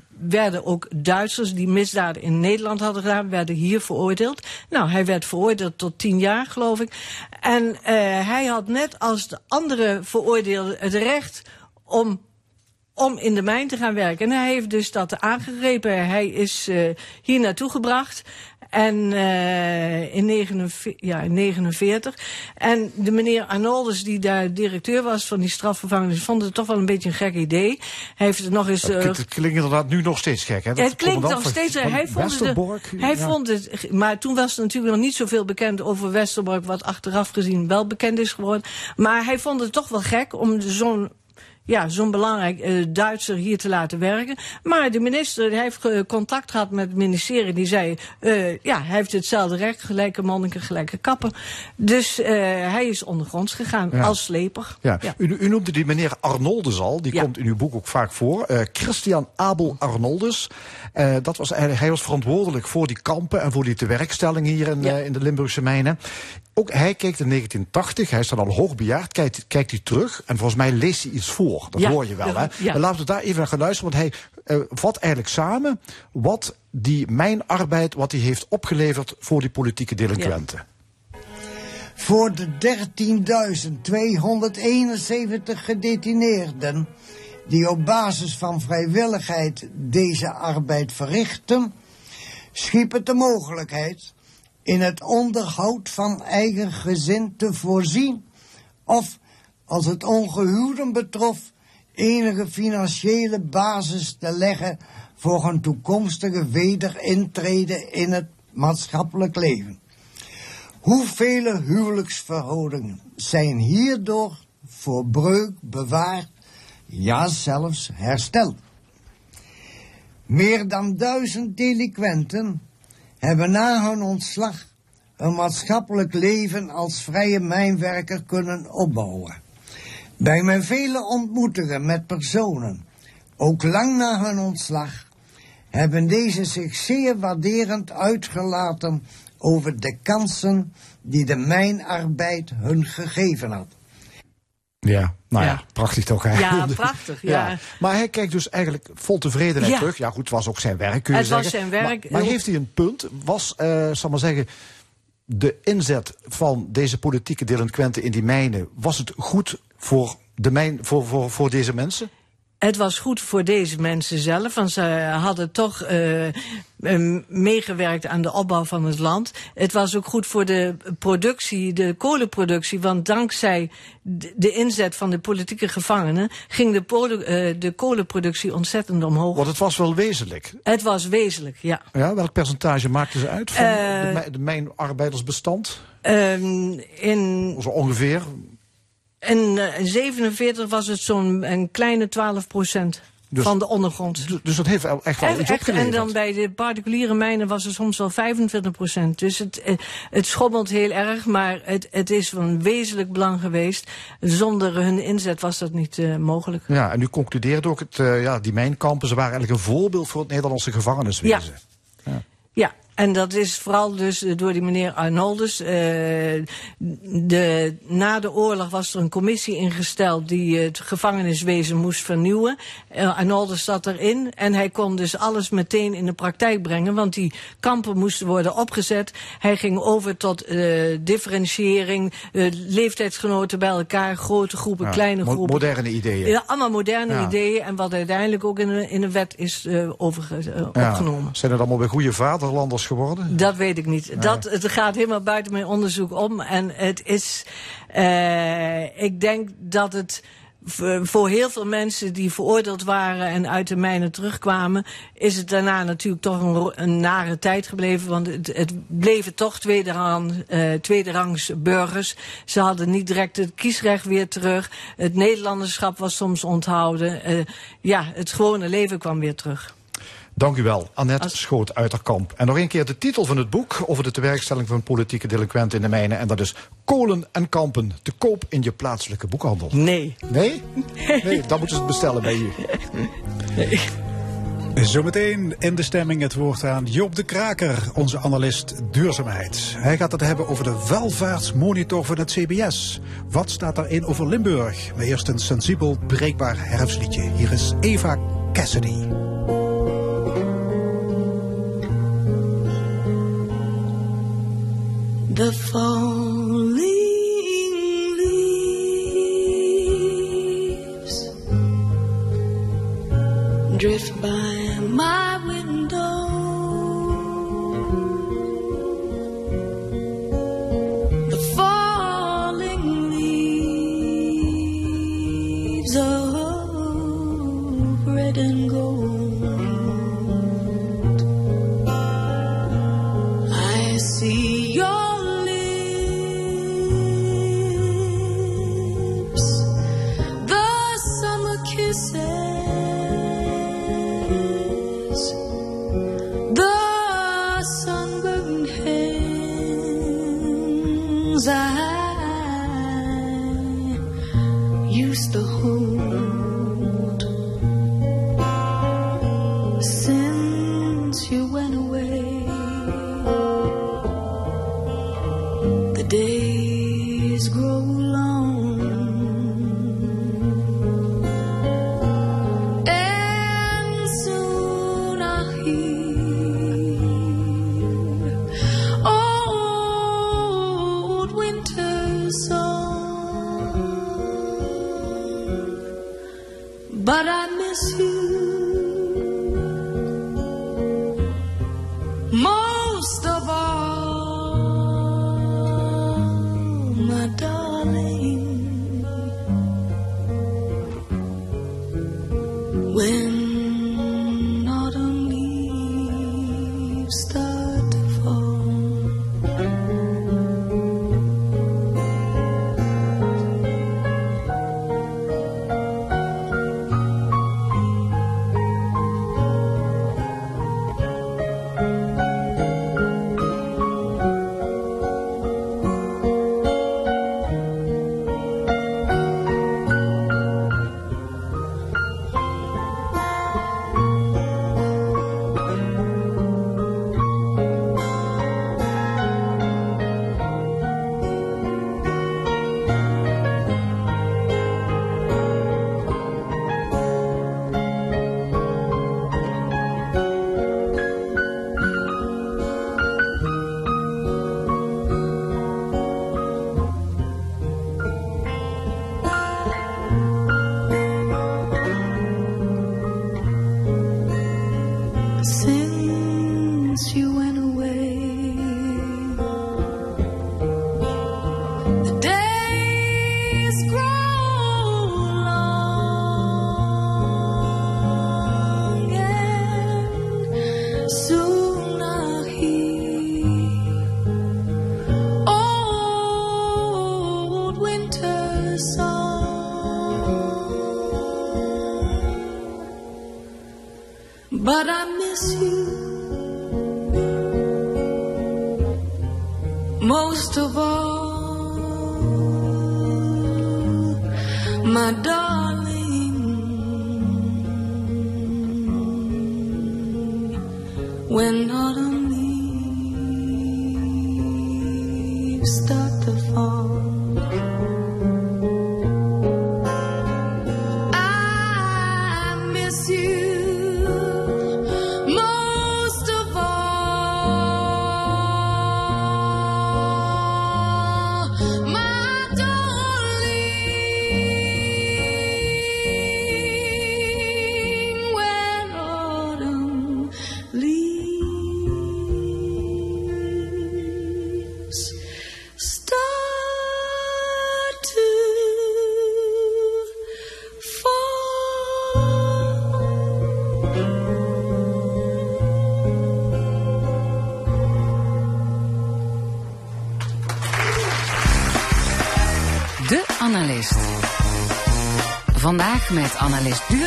werden ook Duitsers die misdaden in Nederland hadden gedaan, werden hier veroordeeld. Nou, hij werd veroordeeld tot tien jaar, geloof ik. En hij had net als de andere veroordeelden het recht om om in de mijn te gaan werken. En hij heeft dus dat aangegrepen. Hij is hier naartoe gebracht. En eh, in 49, ja, in 49. En de meneer Arnoldus, die daar directeur was van die strafgevangenis, vond het toch wel een beetje een gek idee. Hij heeft het nog eens. Klinkt, het klinkt inderdaad nu nog steeds gek, hè? Dat het klinkt nog steeds. van Hij vond, het, hij ja. vond het. Maar toen was er natuurlijk nog niet zoveel bekend over Westerbork, wat achteraf gezien wel bekend is geworden. Maar hij vond het toch wel gek om zo'n. Ja, zo'n belangrijk eh, Duitser hier te laten werken. Maar de minister hij heeft contact gehad met het ministerie. Die zei, eh, ja, hij heeft hetzelfde recht. Gelijke monniken, gelijke kappen. Dus eh, hij is ondergronds gegaan Ja. als sleper. Ja. U, u noemde die meneer Arnoldus al, die Ja. komt in uw boek ook vaak voor. Christian Abel Arnoldus. Eh, dat was, eigenlijk- hij was verantwoordelijk voor die kampen en voor die tewerkstelling hier in, in de Limburgse mijnen. Ook hij kijkt in 1980, hij is dan al hoogbejaard, kijkt, kijkt hij terug en volgens mij leest hij iets voor. Dat Ja. hoor je wel, hè? Ja. Maar Laten we daar even naar gaan luisteren, want hij eh, vat eigenlijk samen wat die mijnarbeid, wat hij heeft opgeleverd voor die politieke delinquenten. Voor de 13.271 gedetineerden die op basis van vrijwilligheid deze arbeid verrichten, schiep het de mogelijkheid in het onderhoud van eigen gezin te voorzien of, als het ongehuwden betrof, enige financiële basis te leggen voor een toekomstige wederintrede in het maatschappelijk leven. Hoeveel huwelijksverhoudingen zijn hierdoor voor breuk bewaard, ja zelfs hersteld? Meer dan duizend delinquenten hebben na hun ontslag een maatschappelijk leven als vrije mijnwerker kunnen opbouwen. Bij mijn vele ontmoetingen met personen, ook lang na hun ontslag, hebben deze zich zeer waarderend uitgelaten over de kansen die de mijnarbeid hun gegeven had. Ja, nou ja, Ja. prachtig toch? Hè? Ja, prachtig, *laughs* ja. Maar hij kijkt dus eigenlijk vol tevredenheid Ja. terug. Ja, goed, het was ook zijn werk, kun je Het was zeggen. zijn werk. Maar, maar heeft hij een punt? Was, eh zal maar zeggen, de inzet van deze politieke delinquenten in die mijnen... was het goed voor, de mijn, voor, voor, voor deze mensen? Het was goed voor deze mensen zelf, want ze hadden toch eh, eh, meegewerkt aan de opbouw van het land. Het was ook goed voor de productie, de kolenproductie, want dankzij de inzet van de politieke gevangenen ging de, eh, de kolenproductie ontzettend omhoog. Want het was wel wezenlijk. Het was wezenlijk, ja. Ja, welk percentage maakten ze uit van Eh, de, de mijnarbeidersbestand? Ehm, in, Zo ongeveer. In eh, 47 was het zo'n een kleine 12 procent Dus- van de ondergrond. Dus- Dus dat heeft echt wel iets echt, en opgeleverd. dan bij de particuliere mijnen was het soms wel 25 procent. Dus het, eh, het schommelt heel erg, maar het, het is van wezenlijk belang geweest. Zonder hun inzet was dat niet eh, mogelijk. Ja, en u concludeert ook, het, eh, ja, die mijnkampen, ze waren eigenlijk een voorbeeld voor het Nederlandse gevangeniswezen. Ja, en dat is vooral dus eh, door die meneer Arnoldus. eh, de, na de oorlog was er een commissie ingesteld die het gevangeniswezen moest vernieuwen. Eh, Arnoldus zat erin en hij kon dus alles meteen in de praktijk brengen, want die kampen moesten worden opgezet. Hij ging over tot eh, differentiëring, leeftijdsgenoten bij elkaar, grote groepen, Ja, kleine mo- groepen. moderne ideeën. Ja, allemaal moderne Ja. ideeën en wat uiteindelijk ook in een, in wet is Ja. opgenomen. Zijn het allemaal bij goede vaderlanders geworden? Dat weet ik niet. Dat, het gaat helemaal buiten mijn onderzoek om. En het is, uh, ik denk dat het voor heel veel mensen die veroordeeld waren en uit de mijnen terugkwamen, is het daarna natuurlijk toch een, een nare tijd gebleven. Want het, het bleven toch tweederang, uh, tweederangs burgers. Ze hadden niet direct het kiesrecht weer terug. Het Nederlanderschap was soms onthouden. Uh, ja, het gewone leven kwam weer terug. Dank u wel, Annette Als... Schoot Uiterkamp. En nog een keer de titel van het boek over de tewerkstelling van politieke delinquenten in de mijnen. En dat is Kolen en Kampen, te koop in je plaatselijke boekhandel. Nee. Nee? Nee, dan moeten ze het bestellen bij u. Nee. Zometeen in de stemming het woord aan Joop de Kraker, onze analist duurzaamheid. Hij gaat het hebben over de welvaartsmonitor van het CBS. Wat staat daarin over Limburg? Maar eerst een sensibel, breekbaar herfstliedje. Hier is Eva Cassidy. The falling leaves drift by my window. My darling. When autumn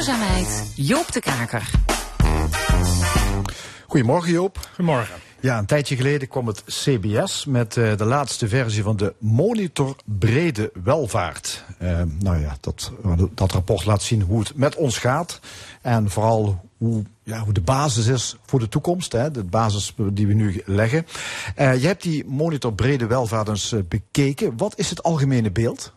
duurzaamheid Joop de Kaker. Goedemorgen Joop. Goedemorgen. Ja, een tijdje geleden kwam het CBS met uh, de laatste versie van de Monitor Brede Welvaart. Uh, nou ja, dat, dat rapport laat zien hoe het met ons gaat. En vooral hoe, ja, hoe de basis is voor de toekomst. Hè, de basis die we nu leggen. Uh, je hebt die Monitor Brede Welvaart eens bekeken. Wat is het algemene beeld?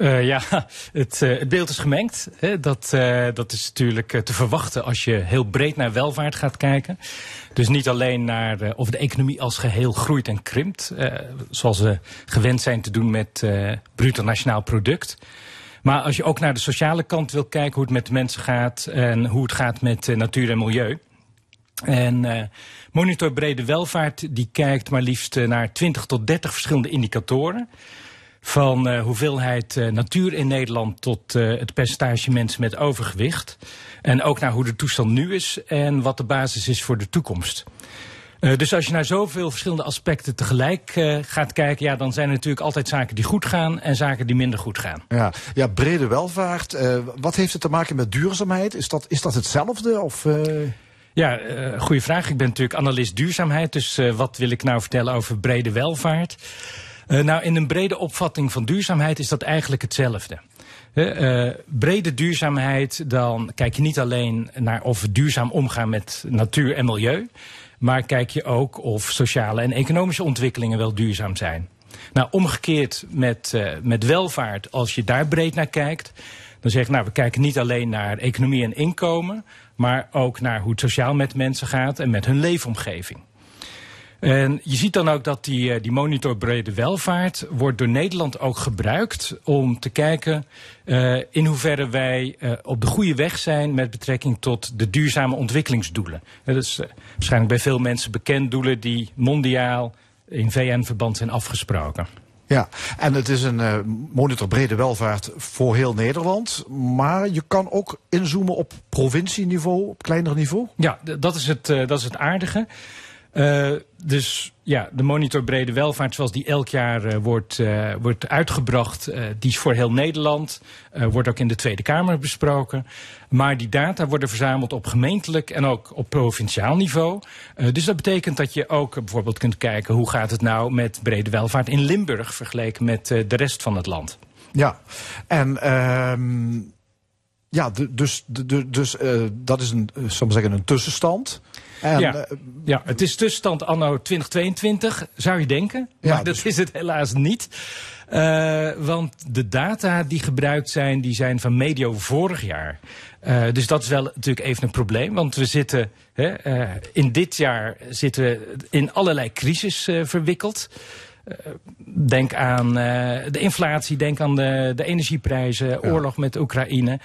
Uh, ja, *laughs* het, uh, het, beeld is gemengd. Hè. Dat, uh, dat is natuurlijk te verwachten als je heel breed naar welvaart gaat kijken. Dus niet alleen naar of de economie als geheel groeit en krimpt. zoals we gewend zijn te doen met bruto nationaal product. Maar als je ook naar de sociale kant wil kijken, hoe het met mensen gaat en hoe het gaat met natuur en milieu. En Monitor Brede Welvaart die kijkt maar liefst naar 20 tot 30 verschillende indicatoren van uh, hoeveelheid uh, natuur in Nederland tot uh, het percentage mensen met overgewicht. En ook naar hoe de toestand nu is en wat de basis is voor de toekomst. dus als je naar zoveel verschillende aspecten tegelijk gaat kijken, ja, dan zijn er natuurlijk altijd zaken die goed gaan en zaken die minder goed gaan. Ja, ja brede welvaart. wat heeft het te maken met duurzaamheid? Is dat, is dat hetzelfde? Of, Ja, goede vraag. Ik ben natuurlijk analist duurzaamheid. Dus wat wil ik nou vertellen over brede welvaart? Uh, nou, in een brede opvatting van duurzaamheid is dat eigenlijk hetzelfde. Uh, brede duurzaamheid, dan kijk je niet alleen naar of we duurzaam omgaan met natuur en milieu, maar kijk je ook of sociale en economische ontwikkelingen wel duurzaam zijn. Nou, omgekeerd met, met welvaart, als je daar breed naar kijkt, dan zeg ik, nou, we kijken niet alleen naar economie en inkomen, maar ook naar hoe het sociaal met mensen gaat en met hun leefomgeving. En je ziet dan ook dat die, eh, die monitor brede welvaart wordt door Nederland ook gebruikt om te kijken uh, in hoeverre wij uh, op de goede weg zijn met betrekking tot de duurzame ontwikkelingsdoelen. Dat is uh, waarschijnlijk bij veel mensen bekend doelen die mondiaal in VN-verband zijn afgesproken. Ja, en het is een uh, monitor brede welvaart voor heel Nederland. Maar je kan ook inzoomen op provincieniveau, op kleiner niveau? Ja, dat is het, uh, dat is het aardige. Uh, dus ja, de monitor brede welvaart, zoals die elk jaar uh, wordt, uh, wordt uitgebracht, die is voor heel Nederland. wordt ook in de Tweede Kamer besproken. Maar die data worden verzameld op gemeentelijk en ook op provinciaal niveau. dus dat betekent dat je ook bijvoorbeeld kunt kijken hoe gaat het nou met brede welvaart in Limburg vergeleken met de rest van het land. Ja, en ehm, ja, dus, dus dat is een, zal zeggen, een tussenstand. En, ja, uh, ja, het is tussenstand anno 2022, zou je denken. Maar ja, dat dus... is het helaas niet. Uh, want de data die gebruikt zijn, die zijn van medio vorig jaar. Uh, dus dat is wel natuurlijk even een probleem. Want we zitten, hè, in dit jaar zitten we in allerlei crisis verwikkeld. Denk aan de inflatie, denk aan de, de energieprijzen, oorlog met Oekraïne.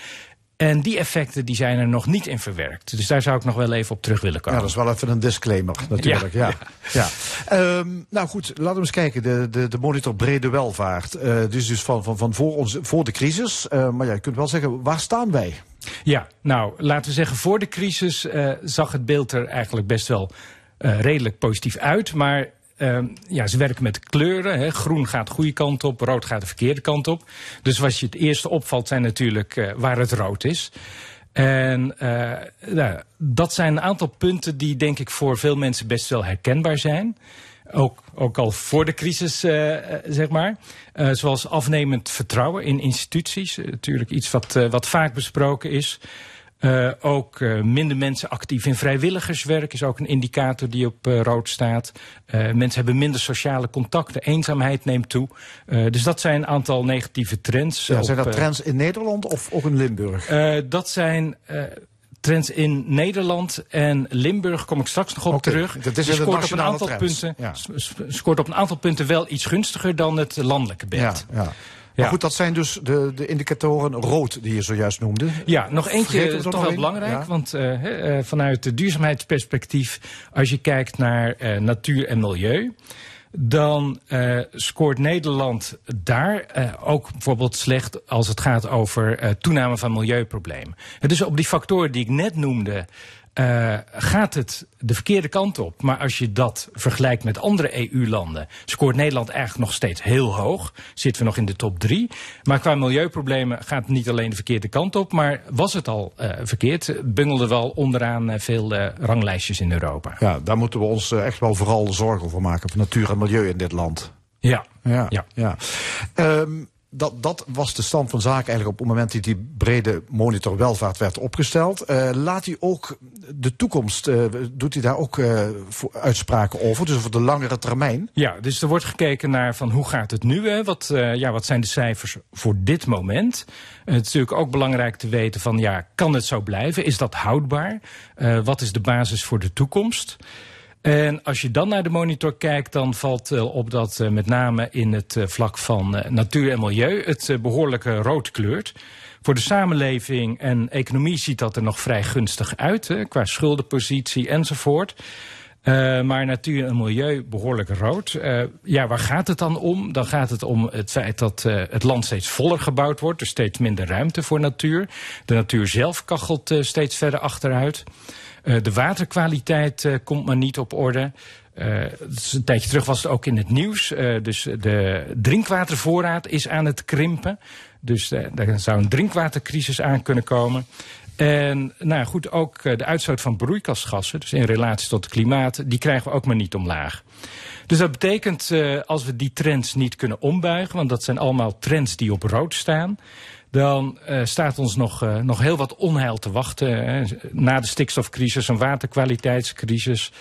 En die effecten die zijn er nog niet in verwerkt. Dus daar zou ik nog wel even op terug willen komen. Ja, dat is wel even een disclaimer natuurlijk. Ja, ja. ja. Um, nou goed, laten we eens kijken. De, de, de monitor brede welvaart. Uh, dus dus van, van, van voor, ons, voor de crisis. Uh, maar ja, je kunt wel zeggen, waar staan wij? Ja, nou, laten we zeggen, voor de crisis uh, zag het beeld er eigenlijk best wel redelijk positief uit. Maar uh, ja, ze werken met kleuren. Hè. Groen gaat de goede kant op, rood gaat de verkeerde kant op. Dus wat je het eerste opvalt zijn natuurlijk uh, waar het rood is. En uh, nou, dat zijn een aantal punten die denk ik voor veel mensen best wel herkenbaar zijn. Ook, ook al voor de crisis, uh, zeg maar. Zoals afnemend vertrouwen in instituties. natuurlijk iets wat, wat vaak besproken is. Uh, ook uh, minder mensen actief in vrijwilligerswerk is ook een indicator die op uh, rood staat. mensen hebben minder sociale contacten, eenzaamheid neemt toe. dus dat zijn een aantal negatieve trends. Ja, zijn dat trends in Nederland of ook in Limburg? dat zijn trends in Nederland en Limburg kom ik straks nog op okay, terug. Dat is scoort op een aantal punten. Ja. Scoort op een aantal punten wel iets gunstiger dan het landelijke beeld. Ja, ja. Ja. Maar goed, dat zijn dus de, de indicatoren rood die je zojuist noemde. Ja, nog eentje toch wel belangrijk. Want uh, uh, vanuit het duurzaamheidsperspectief, als je kijkt naar uh, natuur en milieu dan uh, scoort Nederland daar uh, ook bijvoorbeeld slecht als het gaat over uh, toename van milieuproblemen. Dus op die factoren die ik net noemde, eh, gaat het de verkeerde kant op. Maar als je dat vergelijkt met andere EU-landen, scoort Nederland eigenlijk nog steeds heel hoog. Zitten we nog in de top drie. Maar qua milieuproblemen gaat het niet alleen de verkeerde kant op, maar was het al eh, verkeerd, bungelde wel onderaan eh, veel ranglijstjes in Europa. Ja, daar moeten we ons echt wel vooral zorgen over maken. Voor natuur en milieu in dit land. Ja. Ja, Ja. ja. Ehm, dat, dat was de stand van zaken eigenlijk op het moment dat die brede monitor welvaart werd opgesteld. Eh, laat hij ook de toekomst, eh, doet hij daar ook eh, voor uitspraken over? Dus over de langere termijn? Ja, dus er wordt gekeken naar van hoe gaat het nu? Hè? Wat, ja, wat zijn de cijfers voor dit moment? Het is natuurlijk ook belangrijk te weten van ja, kan het zo blijven? Is dat houdbaar? Wat is de basis voor de toekomst? En als je dan naar de monitor kijkt, dan valt wel op dat eh, met name in het eh, vlak van eh, natuur en milieu het eh, behoorlijk eh, rood kleurt. Voor de samenleving en economie ziet dat er nog vrij gunstig uit, hè, qua schuldenpositie enzovoort. Eh, maar natuur en milieu behoorlijk rood. Eh, ja, waar gaat het dan om? Dan gaat het om het feit dat eh, het land steeds voller gebouwd wordt. Er steeds minder ruimte voor natuur. De natuur zelf kachelt eh, steeds verder achteruit. Eh, de waterkwaliteit eh, komt maar niet op orde. Eh, een tijdje terug was het ook in het nieuws. Dus de drinkwatervoorraad is aan het krimpen. Dus eh, daar zou een drinkwatercrisis aan kunnen komen. En nou goed, ook de uitstoot van broeikasgassen, dus in relatie tot het klimaat, die krijgen we ook maar niet omlaag. Dus dat betekent, als we die trends niet kunnen ombuigen, want dat zijn allemaal trends die op rood staan, dan eh, staat ons nog, eh, nog heel wat onheil te wachten. Hè. Na de stikstofcrisis, een waterkwaliteitscrisis,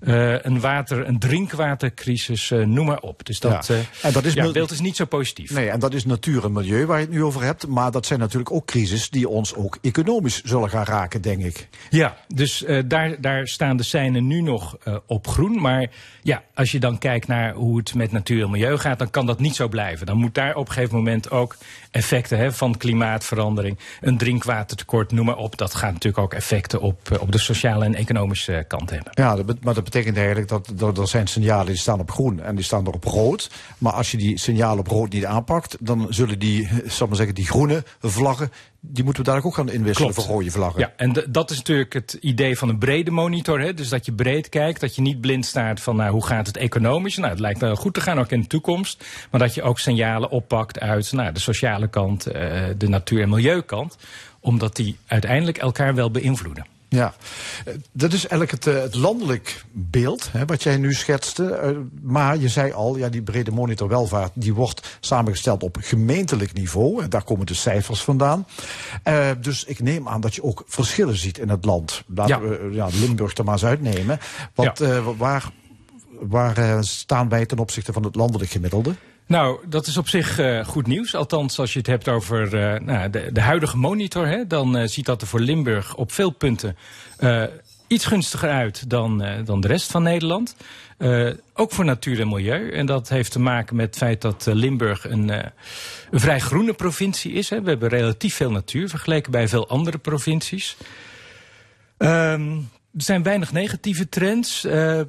een, water, een drinkwatercrisis, eh, noem maar op. Dus dat, Ja. eh, En dat is ja, beeld is niet zo positief. Nee, en dat is natuur en milieu waar je het nu over hebt. Maar dat zijn natuurlijk ook crisis die ons ook economisch zullen gaan raken, denk ik. Ja, dus eh, daar, daar staan de seinen nu nog eh, op groen. Maar ja, als je dan kijkt naar hoe het met natuur en milieu gaat, dan kan dat niet zo blijven. Dan moet daar op een gegeven moment ook effecten hè, van klimaatverandering, een drinkwatertekort, noem maar op. Dat gaat natuurlijk ook effecten op, eh, op de sociale en economische eh, kant hebben. Ja, maar dat betekent eigenlijk dat er, zijn signalen die staan op groen en die staan er op rood. Maar als je die signalen op rood niet aanpakt, dan zullen die, eh, zal maar zeggen, die groene vlaggen, die moeten we daar ook gaan inwisselen Klopt. voor rode vlaggen. Ja, en dat is natuurlijk het idee van een brede monitor. Hè? Dus dat je breed kijkt, dat je niet blind staat van nou, hoe gaat het economisch. Nou, het lijkt wel goed te gaan ook in de toekomst. Maar dat je ook signalen oppakt uit nou, de sociale kant, eh, de natuur- en milieukant. Omdat die uiteindelijk elkaar wel beïnvloeden. Ja, Eh, dat is eigenlijk het, eh, het landelijk beeld hè, wat jij nu schetste. Eh, maar je zei al, ja, die brede monitor welvaart die wordt samengesteld op gemeentelijk niveau. En daar komen de cijfers vandaan. Dus ik neem aan dat je ook verschillen ziet in het land. Laten Ja. we ja, Limburg er maar eens uitnemen. Want waar, waar staan wij ten opzichte van het landelijk gemiddelde? Nou, dat is op zich eh, goed nieuws. Althans, als je het hebt over eh, nou, de, de huidige monitor, hè, dan eh, ziet dat er voor Limburg op veel punten iets gunstiger uit dan, dan de rest van Nederland. Ook voor natuur en milieu. En dat heeft te maken met het feit dat Limburg een, een vrij groene provincie is. Hè. We hebben relatief veel natuur vergeleken bij veel andere provincies. Ehm, er zijn weinig negatieve trends, eh,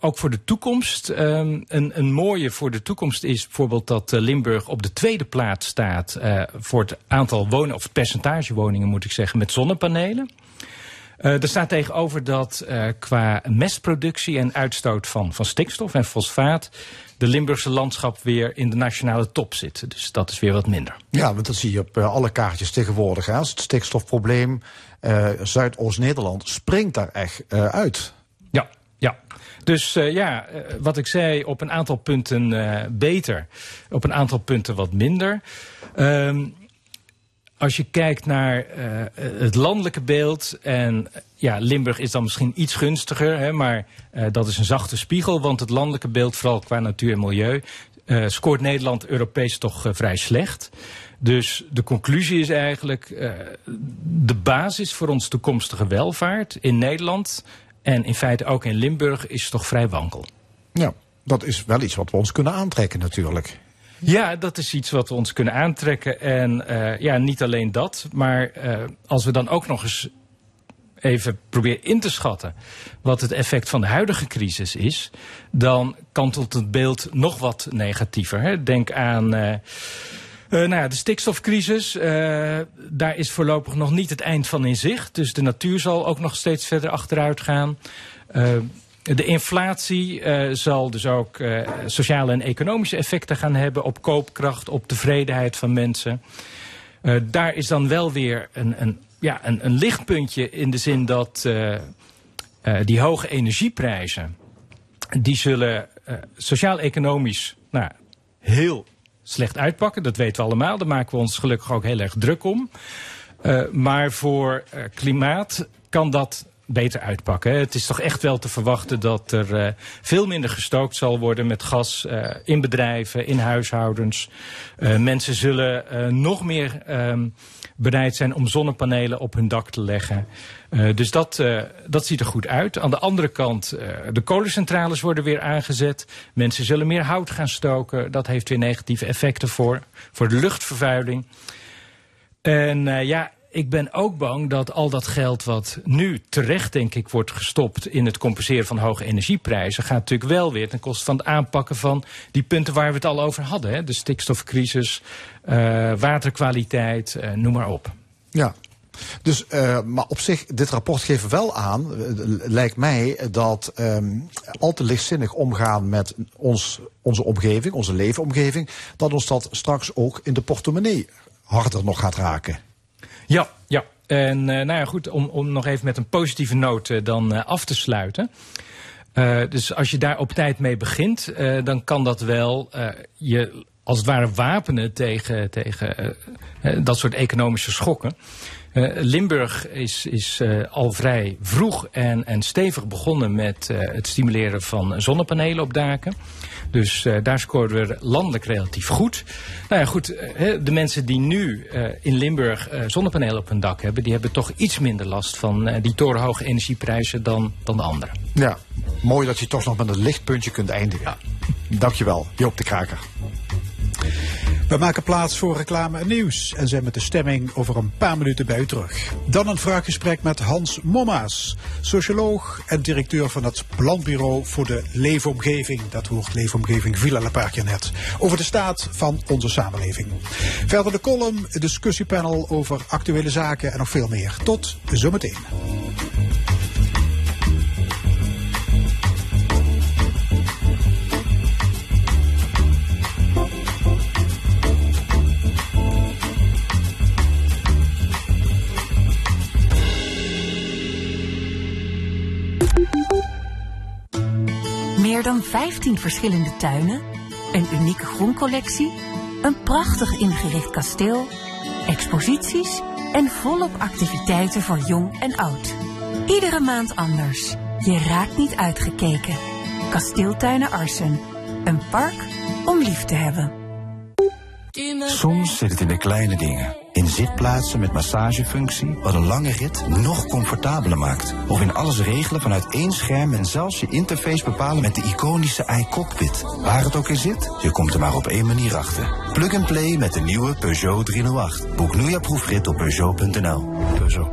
ook voor de toekomst. Ehm, een, een mooie voor de toekomst is bijvoorbeeld dat eh, Limburg op de tweede plaats staat eh, voor het aantal woningen, of het percentage woningen moet ik zeggen, met zonnepanelen. Er staat tegenover dat qua mestproductie en uitstoot van, van stikstof en fosfaat de Limburgse landschap weer in de nationale top zit. Dus dat is weer wat minder. Ja, want dat zie je op alle kaartjes tegenwoordig. Als het stikstofprobleem, Zuidoost-Nederland springt daar echt eh, uit. Ja, ja. Dus eh, ja, eh, wat ik zei, op een aantal punten eh, beter, op een aantal punten wat minder. Ehm, als je kijkt naar eh, het landelijke beeld en eh, ja, Limburg is dan misschien iets gunstiger, hè, maar eh, dat is een zachte spiegel, want het landelijke beeld, vooral qua natuur en milieu, eh, scoort Nederland Europees toch eh, vrij slecht. Dus de conclusie is eigenlijk eh, de basis voor ons toekomstige welvaart in Nederland en in feite ook in Limburg is toch vrij wankel. Ja, dat is wel iets wat we ons kunnen aantrekken natuurlijk. Ja, dat is iets wat we ons kunnen aantrekken. En eh, ja, niet alleen dat, maar eh, als we dan ook nog eens even proberen in te schatten wat het effect van de huidige crisis is, dan kantelt het beeld nog wat negatiever. Hè. Denk aan Eh, nou ja, de stikstofcrisis, eh, daar is voorlopig nog niet het eind van in zicht. Dus de natuur zal ook nog steeds verder achteruit gaan. Eh, de inflatie zal dus ook sociale en economische effecten gaan hebben op koopkracht, op tevredenheid van mensen. Daar is dan wel weer een, een, ja, een, een lichtpuntje in de zin dat die hoge energieprijzen, die zullen sociaal-economisch nou, heel slecht uitpakken. Dat weten we allemaal. Daar maken we ons gelukkig ook heel erg druk om. Eh, maar voor eh, klimaat kan dat beter uitpakken. Het is toch echt wel te verwachten dat er eh, veel minder gestookt zal worden met gas in bedrijven, in huishoudens. Mensen zullen nog meer ehm, bereid zijn om zonnepanelen op hun dak te leggen. Eh, dus dat, eh, dat ziet er goed uit. Aan de andere kant, eh, de kolencentrales worden weer aangezet. Mensen zullen meer hout gaan stoken. Dat heeft weer negatieve effecten voor, voor de luchtvervuiling. En ja, ik ben ook bang dat al dat geld wat nu terecht, denk ik, wordt gestopt in het compenseren van hoge energieprijzen, gaat natuurlijk wel weer ten koste van het aanpakken van die punten waar we het al over hadden. Hè? De stikstofcrisis, waterkwaliteit, noem maar op. Ja. Dus, eh, maar op zich, dit rapport geeft wel aan, eh, lijkt mij, dat ehm, al te lichtzinnig omgaan met ons, onze omgeving, onze leefomgeving, dat ons dat straks ook in de portemonnee harder nog gaat raken. Ja, ja. En eh, nou ja, goed, om, om nog even met een positieve noot dan af te sluiten. Dus als je daar op tijd mee begint, dan kan dat wel je als het ware wapenen tegen, tegen dat soort economische schokken. Eh, Limburg is, is eh, al vrij vroeg en, en stevig begonnen met eh, het stimuleren van zonnepanelen op daken. Dus daar scoren we landelijk relatief goed. Nou ja, goed, de mensen die nu in Limburg zonnepanelen op hun dak hebben, die hebben toch iets minder last van die torenhoge energieprijzen dan, dan de anderen. Ja, mooi dat je toch nog met een lichtpuntje kunt eindigen. Dankjewel, Joop de Kraker. We maken plaats voor reclame en nieuws en zijn met de stemming over een paar minuten bij u terug. Dan een vraaggesprek met Hans Mommaas, socioloog en directeur van het Planbureau voor de Leefomgeving. Dat woord leefomgeving een paar keer net. Over de staat van onze samenleving. Verder de column, discussiepanel over actuele zaken en nog veel meer. Tot zometeen. Dan 15 verschillende tuinen, een unieke groencollectie, een prachtig ingericht kasteel, exposities en volop activiteiten voor jong en oud. Iedere maand anders. Je raakt niet uitgekeken. Kasteeltuinen Arsen. Een park om lief te hebben. Soms zit het in de kleine dingen. In zitplaatsen met massagefunctie, wat een lange rit nog comfortabeler maakt. Of in alles regelen vanuit één scherm en zelfs je interface bepalen met de iconische iCockpit. Waar het ook in zit, je komt er maar op één manier achter. Plug and play met de nieuwe Peugeot 308. Boek nu je proefrit op Peugeot.nl. Peugeot.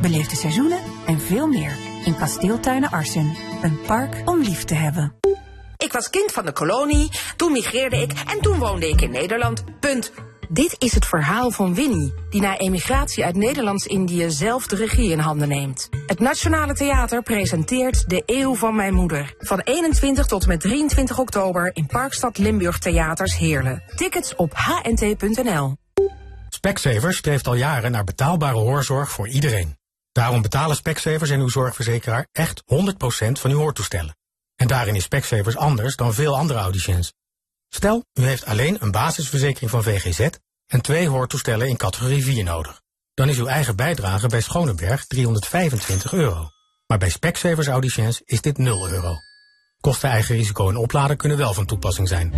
Beleef de seizoenen en veel meer in Kasteeltuinen Arsen. Een park om lief te hebben. Was kind van de kolonie, toen migreerde ik en toen woonde ik in Nederland. Dit is het verhaal van Winnie, die na emigratie uit Nederlands-Indië zelf de regie in handen neemt. Het Nationale Theater presenteert De Eeuw van Mijn Moeder. Van 21 tot en met 23 oktober in Parkstad Limburg Theaters Heerlen. Tickets op hnt.nl. Specsavers streeft al jaren naar betaalbare hoorzorg voor iedereen. Daarom betalen Specsavers en uw zorgverzekeraar echt 100% van uw hoortoestellen. En daarin is Specsavers anders dan veel andere audiciëns. Stel, u heeft alleen een basisverzekering van VGZ en twee hoortoestellen in categorie 4 nodig. Dan is uw eigen bijdrage bij Schoneberg 325 euro. Maar bij Specsavers audiciëns is dit 0 euro. Kosten eigen risico en opladen kunnen wel van toepassing zijn.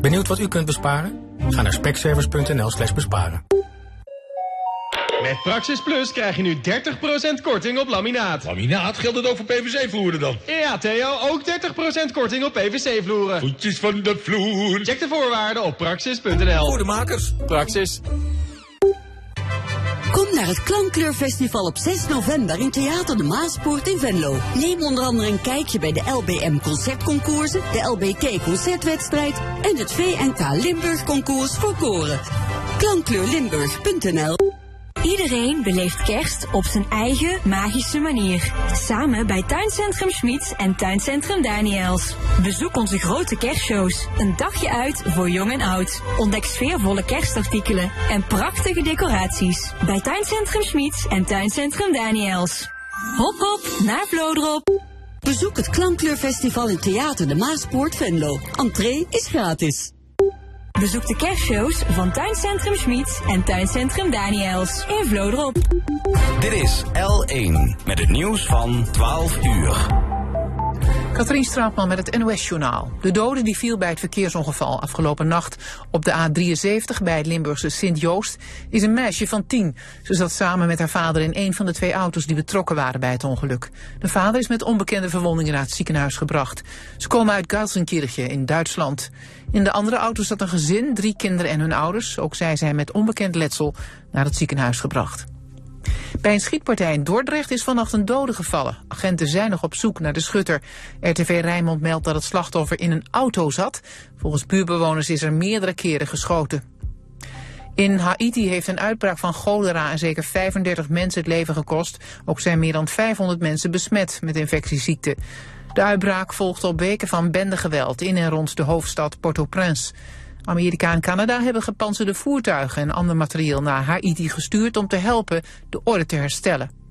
Benieuwd wat u kunt besparen? Ga naar specsavers.nl slash besparen. Met Praxis Plus krijg je nu 30% korting op laminaat. Laminaat? Geldt het ook voor PVC-vloeren dan? Ja, Theo, ook 30% korting op PVC-vloeren. Voetjes van de vloer. Check de voorwaarden op praxis.nl. Goedemakers. Praxis. Kom naar het Klankkleurfestival op 6 november in Theater de Maaspoort in Venlo. Neem onder andere een kijkje bij de LBM Concertconcoursen, de LBK Concertwedstrijd en het VNK Limburg Concours voor koren. Klankkleurlimburg.nl Iedereen beleeft kerst op zijn eigen magische manier. Samen bij Tuincentrum Schmiets en Tuincentrum Daniels. Bezoek onze grote kerstshows. Een dagje uit voor jong en oud. Ontdek sfeervolle kerstartikelen en prachtige decoraties. Bij Tuincentrum Schmiets en Tuincentrum Daniels. Hop hop naar Vlodrop. Bezoek het Klankkleurfestival in Theater de Maaspoort Venlo. Entree is gratis. Bezoek de kerstshows van Tuincentrum Schmiets en Tuincentrum Daniels in Vlodrop. Dit is L1 met het nieuws van 12 uur. Katrien Straatman met het NOS-journaal. De dode die viel bij het verkeersongeval afgelopen nacht op de A73 bij het Limburgse Sint-Joost is een meisje van tien. Ze zat samen met haar vader in een van de twee auto's die betrokken waren bij het ongeluk. De vader is met onbekende verwondingen naar het ziekenhuis gebracht. Ze komen uit Gelsenkirchen in Duitsland. In de andere auto zat een gezin, drie kinderen en hun ouders. Ook zij zijn met onbekend letsel naar het ziekenhuis gebracht. Bij een schietpartij in Dordrecht is vannacht een dode gevallen. Agenten zijn nog op zoek naar de schutter. RTV Rijnmond meldt dat het slachtoffer in een auto zat. Volgens buurbewoners is er meerdere keren geschoten. In Haiti heeft een uitbraak van cholera en zeker 35 mensen het leven gekost. Ook zijn meer dan 500 mensen besmet met infectieziekten. De uitbraak volgt op weken van bendegeweld in en rond de hoofdstad Port-au-Prince. Amerika en Canada hebben gepantserde voertuigen en ander materieel naar Haiti gestuurd om te helpen de orde te herstellen.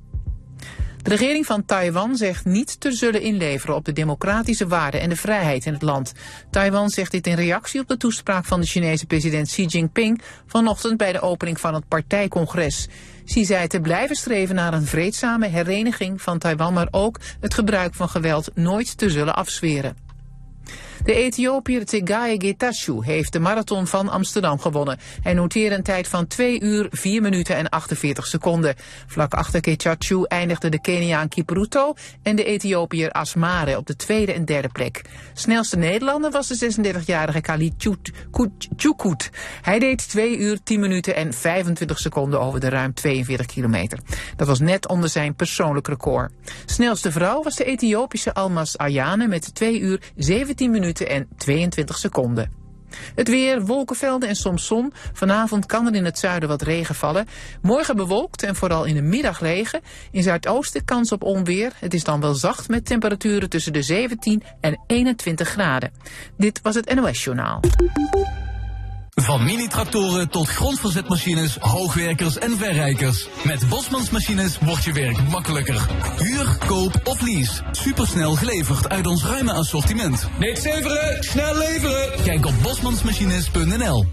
De regering van Taiwan zegt niet te zullen inleveren op de democratische waarden en de vrijheid in het land. Taiwan zegt dit in reactie op de toespraak van de Chinese president Xi Jinping vanochtend bij de opening van het partijcongres. Xi zei te blijven streven naar een vreedzame hereniging van Taiwan, maar ook het gebruik van geweld nooit te zullen afzweren. De Ethiopiër Tegaye Getachew heeft de marathon van Amsterdam gewonnen. Hij noteerde een tijd van 2 uur, 4 minuten en 48 seconden. Vlak achter Getachew eindigde de Keniaan Kipruto en de Ethiopiër Asmare op de tweede en derde plek. Snelste Nederlander was de 36-jarige Khalid Chukut. Hij deed 2 uur, 10 minuten en 25 seconden over de ruim 42 kilometer. Dat was net onder zijn persoonlijk record. Snelste vrouw was de Ethiopische Almas Ayane met 2 uur, 17 minuten en 22 seconden. Het weer, wolkenvelden en soms zon. Vanavond kan er in het zuiden wat regen vallen. Morgen bewolkt en vooral in de middag regen. In Zuidoosten kans op onweer. Het is dan wel zacht met temperaturen tussen de 17 en 21 graden. Dit was het NOS Journaal. Van mini-tractoren tot grondverzetmachines, hoogwerkers en verrijkers. Met Bosmans Machines wordt je werk makkelijker. Huur, koop of lease. Supersnel geleverd uit ons ruime assortiment. Niks leveren, snel leveren. Kijk op bosmansmachines.nl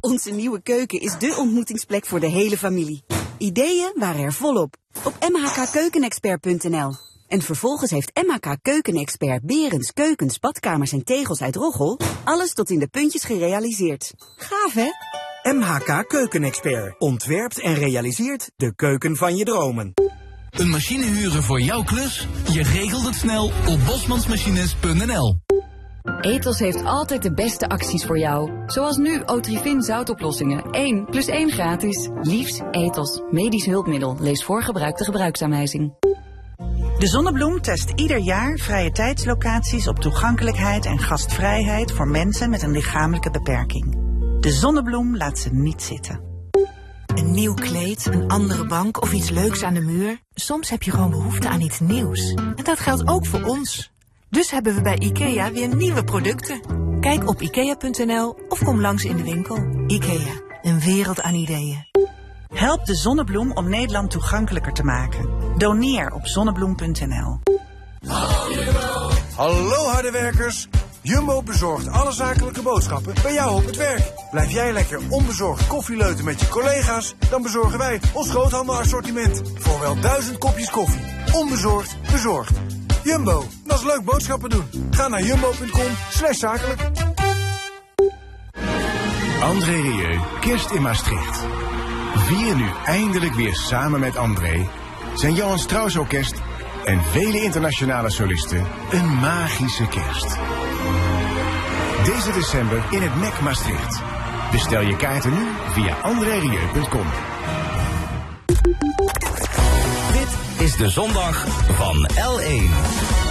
Onze nieuwe keuken is de ontmoetingsplek voor de hele familie. Ideeën waren er volop. Op mhkkeukenexpert.nl En vervolgens heeft MHK Keukenexpert Berends keukens, badkamers en tegels uit Roggel alles tot in de puntjes gerealiseerd. Gaaf hè? MHK Keukenexpert ontwerpt en realiseert de keuken van je dromen. Een machine huren voor jouw klus? Je regelt het snel op bosmansmachines.nl Ethos heeft altijd de beste acties voor jou. Zoals nu Otrivin zoutoplossingen. 1 plus 1 gratis. Liefs Ethos. Medisch hulpmiddel. Lees voor gebruik de gebruiksaanwijzing. De Zonnebloem test ieder jaar vrije tijdslocaties op toegankelijkheid en gastvrijheid voor mensen met een lichamelijke beperking. De Zonnebloem laat ze niet zitten. Een nieuw kleed, een andere bank of iets leuks aan de muur. Soms heb je gewoon behoefte aan iets nieuws. En dat geldt ook voor ons. Dus hebben we bij IKEA weer nieuwe producten. Kijk op ikea.nl of kom langs in de winkel. IKEA, een wereld aan ideeën. Help de Zonnebloem om Nederland toegankelijker te maken. Doneer op zonnebloem.nl. Hallo harde werkers. Jumbo bezorgt alle zakelijke boodschappen bij jou op het werk. Blijf jij lekker onbezorgd koffieleuten met je collega's? Dan bezorgen wij ons groothandelassortiment. Voor wel duizend kopjes koffie. Onbezorgd, bezorgd. Jumbo, dat is leuk boodschappen doen. Ga naar jumbo.com slash zakelijk. André Rieu, kerst in Maastricht. Vier nu eindelijk weer samen met André, zijn Johan Strauss Orkest en vele internationale solisten een magische kerst. Deze december in het MEC Maastricht. Bestel je kaarten nu via andrerieu.com. Dit is de zondag van L1.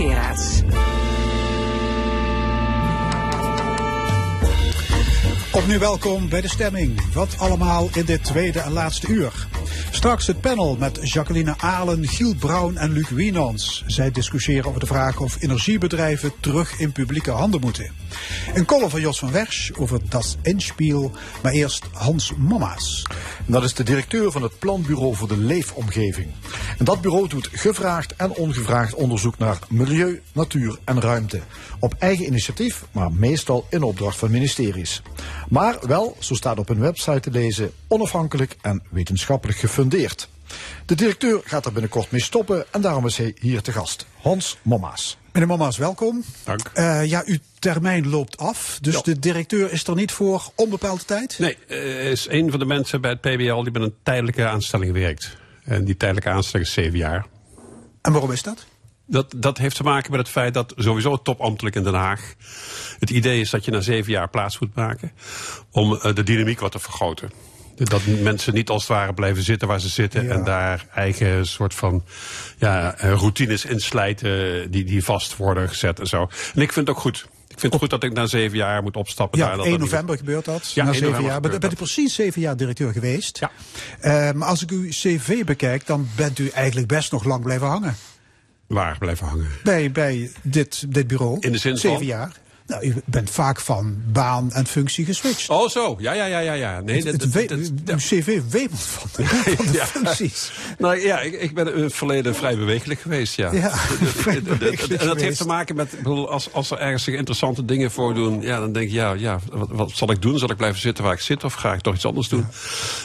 Geraerts. Opnieuw welkom bij de stemming. Wat allemaal in dit tweede en laatste uur. Straks het panel met Jacqueline Alen, Giel Brown en Luc Wienans. Zij discussiëren over de vraag of energiebedrijven terug in publieke handen moeten. Een column van Jos van Wersch over Das Endspiel, maar eerst Hans Mama's. Dat is de directeur van het Planbureau voor de Leefomgeving. En dat bureau doet gevraagd en ongevraagd onderzoek naar milieu, natuur en ruimte. Op eigen initiatief, maar meestal in opdracht van ministeries. Maar wel, zo staat op hun website te lezen, onafhankelijk en wetenschappelijk gefundeerd. De directeur gaat er binnenkort mee stoppen en daarom is hij hier te gast. Hans Mommaas. Meneer Mama's, welkom. Dank. Eh, ja, uw termijn loopt af, dus de directeur is er niet voor onbepaalde tijd? Nee, uh, is een van de mensen bij het PBL die met een tijdelijke aanstelling werkt. En die tijdelijke aanstelling is zeven jaar. En waarom is dat? Dat, dat heeft te maken met het feit dat sowieso topambtelijk in Den Haag... het idee is dat je na zeven jaar plaats moet maken... om uh, de dynamiek wat te vergroten. Dat mensen niet als het ware blijven zitten waar ze zitten... Ja. en daar eigen soort van ja, routines inslijten die, die vast worden gezet en zo. En ik vind het ook goed. Ik vind het goed dat ik na zeven jaar moet opstappen. Ja, daar, dat 1 dat november niet... gebeurt dat. Ja, na 1 zeven jaar. november Bent u precies zeven jaar directeur geweest. Ja. Uh, maar als ik uw cv bekijk, dan bent u eigenlijk best nog lang blijven hangen. Waar blijven hangen? Bij, bij dit, dit bureau. In de zin zeven van? jaar. Nou, u bent vaak van baan en functie geswitcht. Oh, zo. Ja, ja, ja, ja. ja. Nee, het, het, het, uw cv wemelt van, de, *laughs* van de ja. functies. Nou ja, ik, ik ben in het verleden vrij bewegelijk geweest, ja. ja *laughs* en dat heeft te maken met, als, als er ergens zich interessante dingen voordoen, ja, dan denk je, ja, ja wat, wat, zal ik doen? Zal ik blijven zitten waar ik zit of ga ik toch iets anders doen?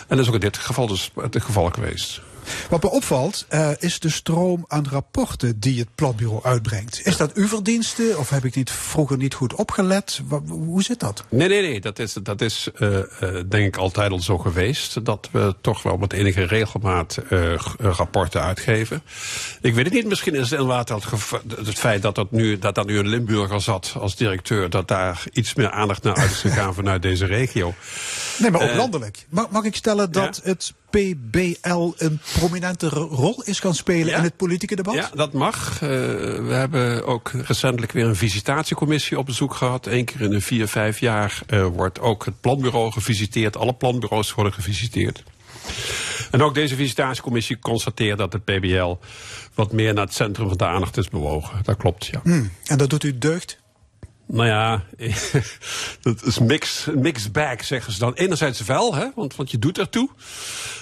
En dat is ook in dit geval dus het geval geweest. Wat me opvalt uh, is de stroom aan rapporten die het planbureau uitbrengt. Is dat uw verdienste of heb ik niet, vroeger niet goed opgelet? Hoe zit dat? Nee, nee, nee. Dat is, dat is uh, uh, denk ik altijd al zo geweest. Dat we toch wel met enige regelmaat rapporten uitgeven. Ik weet het niet. Misschien is het inderdaad het, het feit dat, dat, nu, dat daar nu een Limburger zat als directeur. Dat daar iets meer aandacht naar uit is gegaan *laughs* vanuit deze regio. Nee, maar ook landelijk. Mag, mag ik stellen dat ja? het PBL een prominente rol is gaan spelen ja. in het politieke debat? Ja, dat mag. Uh, we hebben ook recentelijk weer een visitatiecommissie op bezoek gehad. Eén keer in de vier, vijf jaar uh, wordt ook het planbureau gevisiteerd. Alle planbureaus worden gevisiteerd. En ook deze visitatiecommissie constateert dat het PBL wat meer naar het centrum van de aandacht is bewogen. Dat klopt, ja. Mm, en dat doet u deugd? Nou ja, *laughs* dat is mix, mixed bag, zeggen ze dan. Enerzijds wel, hè, want, want je doet ertoe.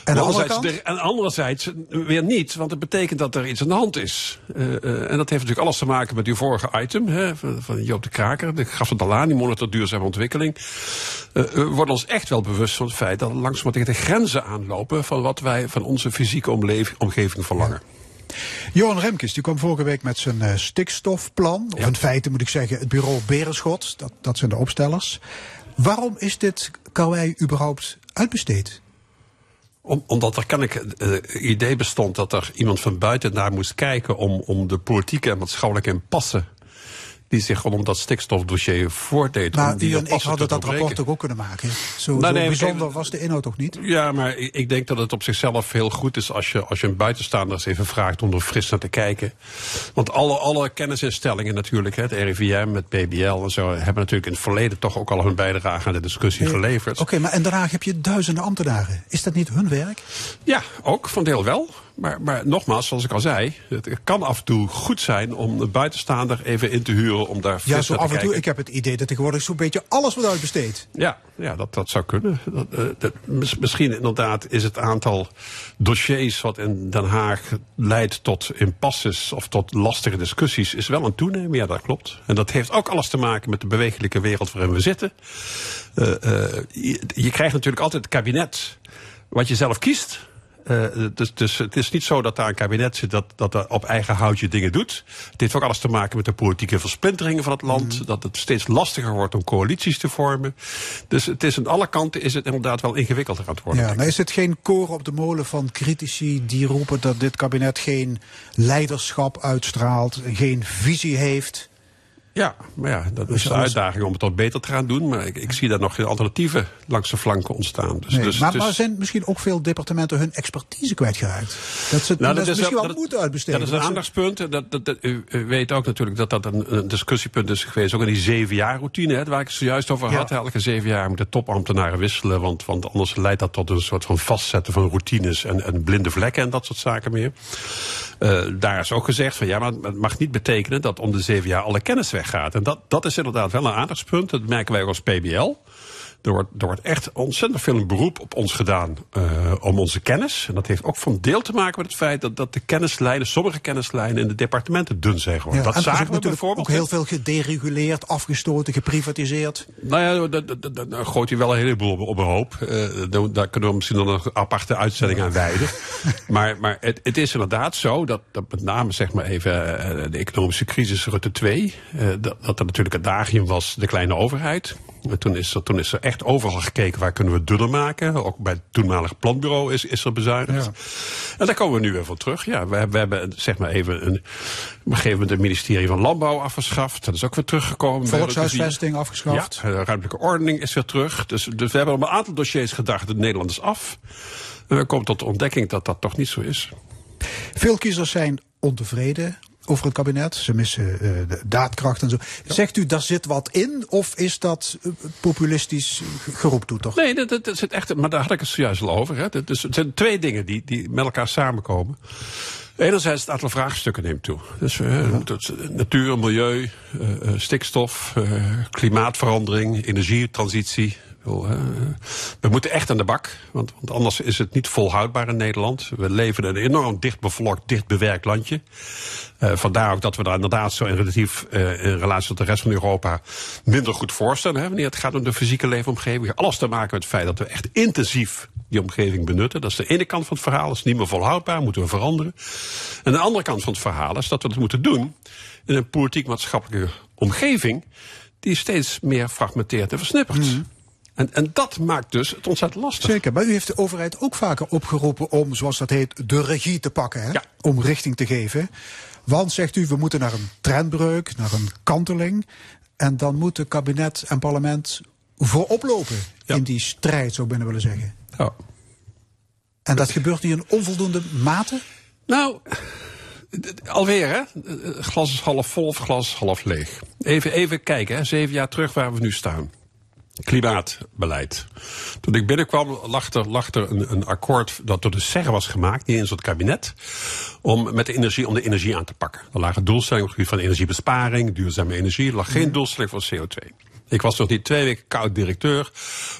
En, anderzijds, de, en anderzijds weer niet, want het betekent dat er iets aan de hand is. Uh, uh, en dat heeft natuurlijk alles te maken met uw vorige item, hè, van, van Joop de Kraker. De gaf aan, die monitor duurzame ontwikkeling. Uh, we worden ons echt wel bewust van het feit dat we langzaam tegen de grenzen aanlopen... van wat wij van onze fysieke omgeving verlangen. Ja. Johan Remkes die kwam vorige week met zijn uh, stikstofplan. Of Ja. in feite moet ik zeggen het bureau Berenschot. Dat, dat zijn de opstellers. Waarom is dit karwei überhaupt uitbesteed? Om, omdat er kennelijk het uh, idee bestond dat er iemand van buiten naar moest kijken om, om de politieke en maatschappelijke impasse die zich rondom dat stikstofdossier voordeed. Maar om die u en ik hadden dat rapport doorbreken. toch ook kunnen maken? Zo, Nou, zo nee, bijzonder was de inhoud toch niet? Ja, maar ik, ik denk dat het op zichzelf heel goed is als je, als je een buitenstaander eens even vraagt om er fris naar te kijken. Want alle, alle kennisinstellingen natuurlijk, het RIVM, het PBL en zo, hebben natuurlijk in het verleden toch ook al hun bijdrage aan de discussie Nee, geleverd. Oké, maar en daarna heb je duizenden ambtenaren. Is dat niet hun werk? Ja, ook van deel wel. Maar, maar nogmaals, zoals ik al zei, het kan af en toe goed zijn om een buitenstaander even in te huren om daar Ja, zo af en toe. kijken. Ik heb het idee dat tegenwoordig zo'n beetje alles wordt uitbesteed. Ja, ja dat, dat zou kunnen. Dat, eh, dat, misschien inderdaad is het aantal dossiers wat in Den Haag leidt tot impasses of tot lastige discussies is wel aan het toenemen. Ja, dat klopt. En dat heeft ook alles te maken met de bewegelijke wereld waarin we zitten. Eh, eh, je, je krijgt natuurlijk altijd het kabinet wat je zelf kiest. Uh, dus, dus het is niet zo dat daar een kabinet zit dat, dat er op eigen houtje dingen doet. Het heeft ook alles te maken met de politieke versplinteringen van het land. Mhm. Dat het steeds lastiger wordt om coalities te vormen. Dus het is aan alle kanten is het inderdaad wel ingewikkelder aan het worden. Ja, maar is het geen koren op de molen van critici die roepen dat dit kabinet geen leiderschap uitstraalt, geen visie heeft? Ja, maar ja, dat Dus is de uitdaging om het wat beter te gaan doen. Maar ik, ik zie daar nog geen alternatieven langs de flanken ontstaan. Dus, Nee, dus, maar, dus- maar zijn misschien ook veel departementen hun expertise kwijtgeraakt? Dat ze het Nou, dat ze misschien wel dat- moeten uitbesteden. Dat is een aandachtspunt. Dat, dat, dat- u, weet ook natuurlijk dat dat een, een discussiepunt is geweest. Ook in die zeven jaar routine, hè, waar ik het zojuist over Ja. had. Elke zeven jaar moeten topambtenaren wisselen. Want, want anders leidt dat tot een soort van vastzetten van routines en, en blinde vlekken en dat soort zaken meer. Eh, daar is ook gezegd van ja, maar het mag niet betekenen dat om de zeven jaar alle kennis weggaat. En dat, dat is inderdaad wel een aandachtspunt. Dat merken wij ook als PBL. Er wordt, er wordt echt ontzettend veel een beroep op ons gedaan eh, om onze kennis. En dat heeft ook van deel te maken met het feit dat, dat de kennislijnen, sommige kennislijnen in de departementen dun zijn geworden. Ja, dat zagen we natuurlijk bijvoorbeeld. ook heel veel gedereguleerd, afgestoten, geprivatiseerd. Nou ja, daar gooit hij wel een heleboel op, op een hoop. Eh, daar, kunnen we misschien nog een aparte uitzending aan wijden. *laughs* maar maar het, het is inderdaad zo dat, dat met name zeg maar even eh, de economische crisis Rutte 2... eh, dat, dat er natuurlijk het dagium was de kleine overheid. En toen is, er, toen is er echt overal gekeken waar kunnen we dunner maken. Ook bij het toenmalige planbureau is, is er bezuinigd. En daar komen we nu weer van terug. Ja, we, hebben- we hebben zeg maar even een, op een gegeven moment het ministerie van Landbouw afgeschaft. Dat is ook weer teruggekomen. Volkshuisvesting afgeschaft. ja, de ruimtelijke ordening is weer terug. Dus, dus we hebben op een aantal dossiers gedacht, het Nederland is af. En we komen tot de ontdekking dat dat toch niet zo is. Veel kiezers zijn ontevreden over het kabinet. Ze missen eh, de daadkracht en zo. Zegt u, daar zit wat in? Of is dat eh, populistisch geroeptoeter? Nee, dat, dat, dat zit echt, maar daar had ik het zojuist al over. Hè. Dat- Dus het zijn twee dingen die, die met elkaar samenkomen. Enerzijds het aantal vraagstukken neemt toe. Dus eh, natuur, milieu, stikstof, klimaatverandering, energietransitie. We moeten echt aan de bak, want, anders is het niet volhoudbaar in Nederland. We leven in een enorm dicht bevolkt, dicht bewerkt landje. Eh, vandaar ook dat we daar inderdaad zo in relatief eh, in relatie tot de rest van Europa minder goed voorstellen. Hè, wanneer het gaat om de fysieke leefomgeving. Alles te maken met het feit dat we echt intensief die omgeving benutten. Dat is de ene kant van het verhaal. Dat is niet meer volhoudbaar, moeten we veranderen. En de andere kant van het verhaal is dat we het moeten doen in een politiek-maatschappelijke omgeving die steeds meer fragmenteert en versnippert. En, en dat maakt dus het ontzettend lastig. Zeker, maar u heeft de overheid ook vaker opgeroepen om, zoals dat heet, de regie te pakken. Hè? Om richting te geven. Want, zegt u, we moeten naar een trendbreuk, naar een kanteling. En dan moeten kabinet en parlement voorop lopen in die strijd, zou ik binnen willen zeggen. Ja. En dat gebeurt nu in onvoldoende mate? Nou, alweer hè. Glas is half vol of glas is half leeg. Even, even kijken, hè. zeven jaar terug waar we nu staan. Klimaatbeleid. Toen ik binnenkwam lag er, lag er een, een akkoord dat door de SER was gemaakt, niet eens door het kabinet, om, met de energie, om de energie aan te pakken. Er lagen doelstellingen op het gebied van energiebesparing, duurzame energie. Er lag geen doelstelling voor CO2. Ik was nog niet twee weken koud directeur